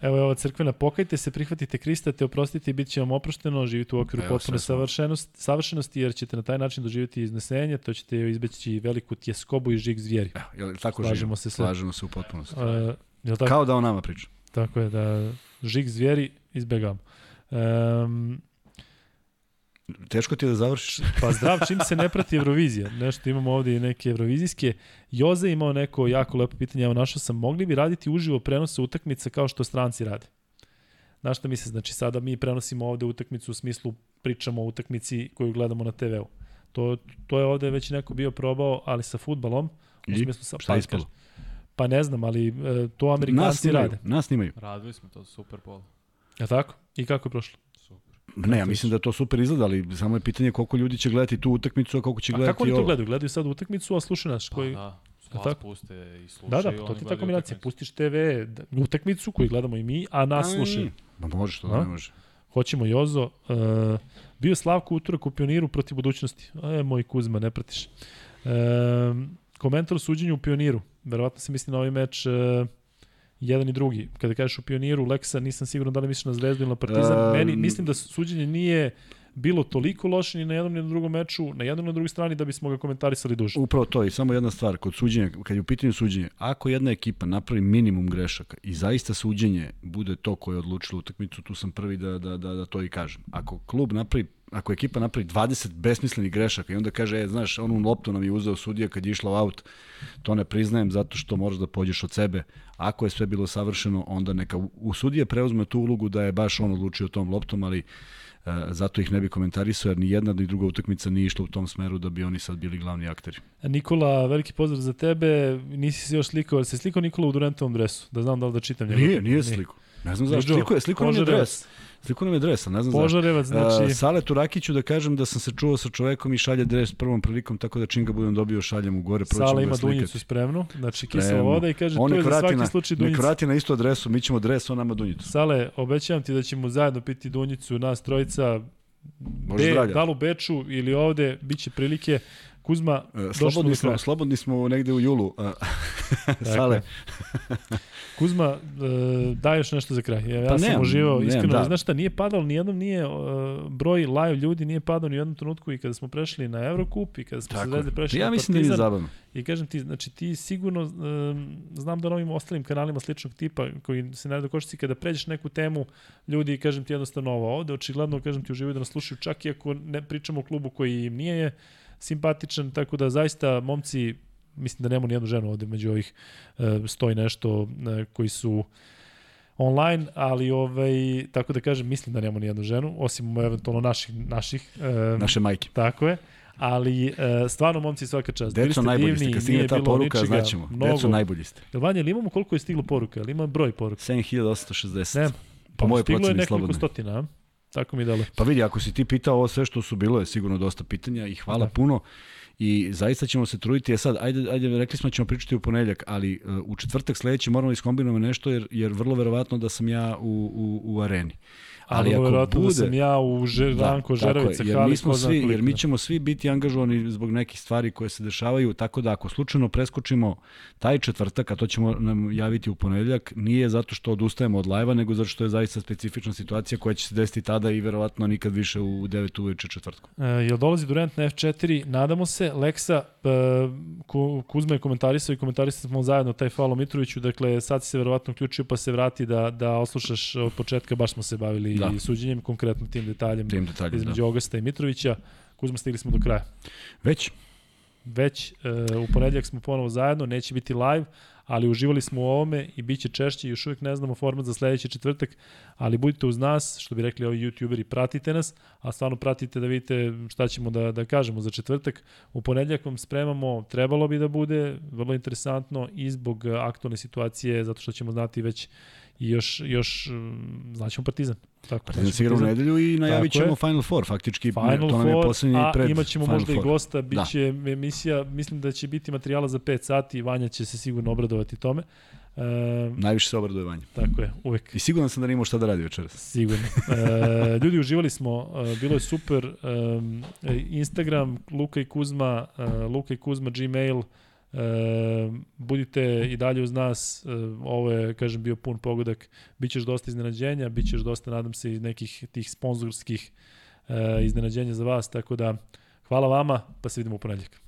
Evo je ova crkvena, pokajte se, prihvatite Krista, te oprostite i bit će vam oprošteno, živite u okviru Evo, potpune savršenosti, savršenosti, jer ćete na taj način doživjeti iznesenje, to ćete izbeći veliku tjeskobu i žig zvijeri. Evo, jel tako Slažemo živimo? se. Slažemo se u potpunosti. Jel tako? Kao da on nama priča. Tako je, da Žig zvijeri, izbjegavamo. Um, Teško ti je da završiš. Pa zdrav, čim se ne prati Eurovizija. Nešto imamo ovde i neke Eurovizijske. Joze imao neko jako lepo pitanje, evo našao sam, mogli bi raditi uživo prenose utakmice kao što stranci rade? Znaš šta misle? Znači sada mi prenosimo ovde utakmicu u smislu pričamo o utakmici koju gledamo na TV-u. To, to je ovde već neko bio probao, ali sa futbalom. U I? smislu sa, Šta je ispalo? Pa ne znam, ali e, to Amerikanci Nas snimaju, rade. nas snimaju. Radili smo to Super Bowl. Je tako? I kako je prošlo? Ne, ja mislim da to super izgleda, ali samo je pitanje koliko ljudi će gledati tu utakmicu, a koliko će A gledati kako oni to ovo. gledaju? Gledaju sad utakmicu, a slušaju nas. Pa koji... da, A vas tako? puste i slušaju. Da, da, to ti ta kombinacija. Pustiš TV, utakmicu koju gledamo i mi, a nas Aj, slušaju. Ma može, što A? da ne može. Hoćemo Jozo. Uh, bio je Slavko utorak u Pioniru protiv budućnosti. E, moj Kuzma, ne pratiš. Uh, komentar o suđenju u Pioniru. Verovatno se misli na ovaj meč uh, jedan i drugi. Kada kažeš u Pioniru, Leksa, nisam siguran da li misliš na Zvezdu ili na Partizan. Um, Meni, mislim da suđenje nije bilo toliko loše ni na jednom ni na drugom meču, na jednom ni na drugoj strani da bismo ga komentarisali duže. Upravo to i samo jedna stvar, kod suđenja, kad je u pitanju suđenje, ako jedna ekipa napravi minimum grešaka i zaista suđenje bude to koje je odlučilo utakmicu, tu sam prvi da, da, da, da to i kažem. Ako klub napravi ako ekipa napravi 20 besmislenih grešaka i onda kaže, e, znaš, onu loptu nam je uzeo sudija kad je išla u aut, to ne priznajem zato što moraš da pođeš od sebe. Ako je sve bilo savršeno, onda neka u, sudije preuzme tu ulogu da je baš on odlučio tom loptom, ali zato ih ne bi komentarisao, jer ni jedna ni druga utakmica nije išla u tom smeru da bi oni sad bili glavni akteri. Nikola, veliki pozdrav za tebe. Nisi se još slikao, se slikao Nikola u Durantovom dresu? Da znam da li da čitam. njegov- Nije, nije sliku. Ne znam zašto. Sliko je, sliko je Požarevac. dres. Sliko nam je dres, ali ne znam zašto. Požarevac, znači... Znači... Sale Turakiću da kažem da sam se čuo sa čovekom i šalje dres prvom prilikom, tako da čim ga budem dobio šaljem u gore, prvo Sala ga ima dunjicu spremnu, znači kisela voda i kaže On to je nek za svaki na, slučaj nek dunjica. vrati na istu adresu, mi ćemo dres, on nama dunjicu. Sale, obećavam ti da ćemo zajedno piti dunjicu, nas trojica, Može Be, da li u Beču ili ovde, bit će prilike. Kuzma, E, Slobodni smo, slobodni smo negde u julu. a, Sale, Kuzma, e, daj još nešto za kraj. Ja, ja Pa sam nemam, uživao, nemam, iskreno, da. znaš šta, nije padalo, nijednom nije, e, broj live ljudi nije padao ni u jednom trenutku i kada smo prešli na Evrokup i kada smo se tako zvezde je. prešli Ja na mislim da je zabavno. I kažem ti, znači ti sigurno, znam da na ovim ostalim kanalima sličnog tipa koji se ne rade košci, kada pređeš neku temu, ljudi, kažem ti jednostavno ovo ovde, očigledno, kažem ti, uživaju da nas slušaju, čak i ako ne pričamo o klubu koji im nije simpatičan, tako da zaista momci, mislim da nemamo nijednu ženu ovde među ovih uh, stoji nešto uh, koji su online, ali ovaj, tako da kažem, mislim da nemamo nijednu ženu, osim eventualno naših, naših um, Naše majke. Tako je. Ali e, stvarno momci svaka čast. Deco najbolji ste, kad stigne ta poruka, ničega, znaćemo. Mnogo. Deco najbolji ste. Jel Vanja, ili imamo koliko je stiglo poruka? Ili ima broj poruka? 7860. Ne. Po mojoj stiglo je proceni nekoliko slobodno. stotina? Tako mi dalo. Pa vidi, ako si ti pitao ovo sve što su bilo, je sigurno dosta pitanja i hvala Da. puno. I zaista ćemo se truditi. E sad, ajde, ajde rekli smo da ćemo pričati u ponedeljak, ali uh, u četvrtak sledeći moramo da iskombinujemo nešto, jer, jer vrlo verovatno da sam ja u, u, u areni. Ali, ali verovatno da sam ja u Že, da, Ranko Žerovica, tako je, jer Hali, mi, smo svi, koliko. jer mi ćemo svi biti angažovani zbog nekih stvari koje se dešavaju, tako da ako slučajno preskočimo taj četvrtak, a to ćemo nam javiti u ponedeljak, nije zato što odustajemo od lajva, nego zato što je zaista specifična situacija koja će se desiti tada i verovatno nikad više u 9 uveče četvrtkom. E, jel dolazi Durant na F4? Nadamo se. Leksa, e, Ku, Kuzma je komentarisao i komentarisali smo zajedno taj falo Mitroviću, dakle sad si se verovatno uključio pa se vrati da, da oslušaš od početka, baš smo se bavili Da. i suđenjem, konkretno tim detaljem Tim detaljem, između da. Augusta i Mitrovića. Kuzma, stigli smo do kraja. Već? Već e, u ponedljak smo ponovo zajedno, neće biti live, ali uživali smo u ovome i bit će češće, još uvijek ne znamo format za sledeći četvrtak, ali budite uz nas, što bi rekli ovi youtuberi, pratite nas, a stvarno pratite da vidite šta ćemo da, da kažemo za četvrtak. U ponedljak vam spremamo, trebalo bi da bude vrlo interesantno i zbog aktualne situacije, zato što ćemo znati već i još, još mm, znaćemo Partizan. Tako, Partizan se igra u nedelju i najavit je. ćemo Final Four, faktički Final to nam je poslednji a pred imaćemo Final možda Four. i gosta, bit će da. emisija, mislim da će biti materijala za 5 sati, Vanja će se sigurno obradovati tome. E, Najviše se obraduje Vanja. tako je, uvek. I siguran sam da nimamo šta da radi večeras. Sigurno. E, ljudi, uživali smo, e, bilo je super. E, Instagram, Luka i Kuzma, e, Luka i Kuzma, Gmail, E, budite i dalje uz nas, e, ovo je, kažem, bio pun pogodak, bićeš dosta iznenađenja, bićeš dosta, nadam se, nekih tih sponzorskih e, iznenađenja za vas, tako da hvala vama, pa se vidimo u ponedljak.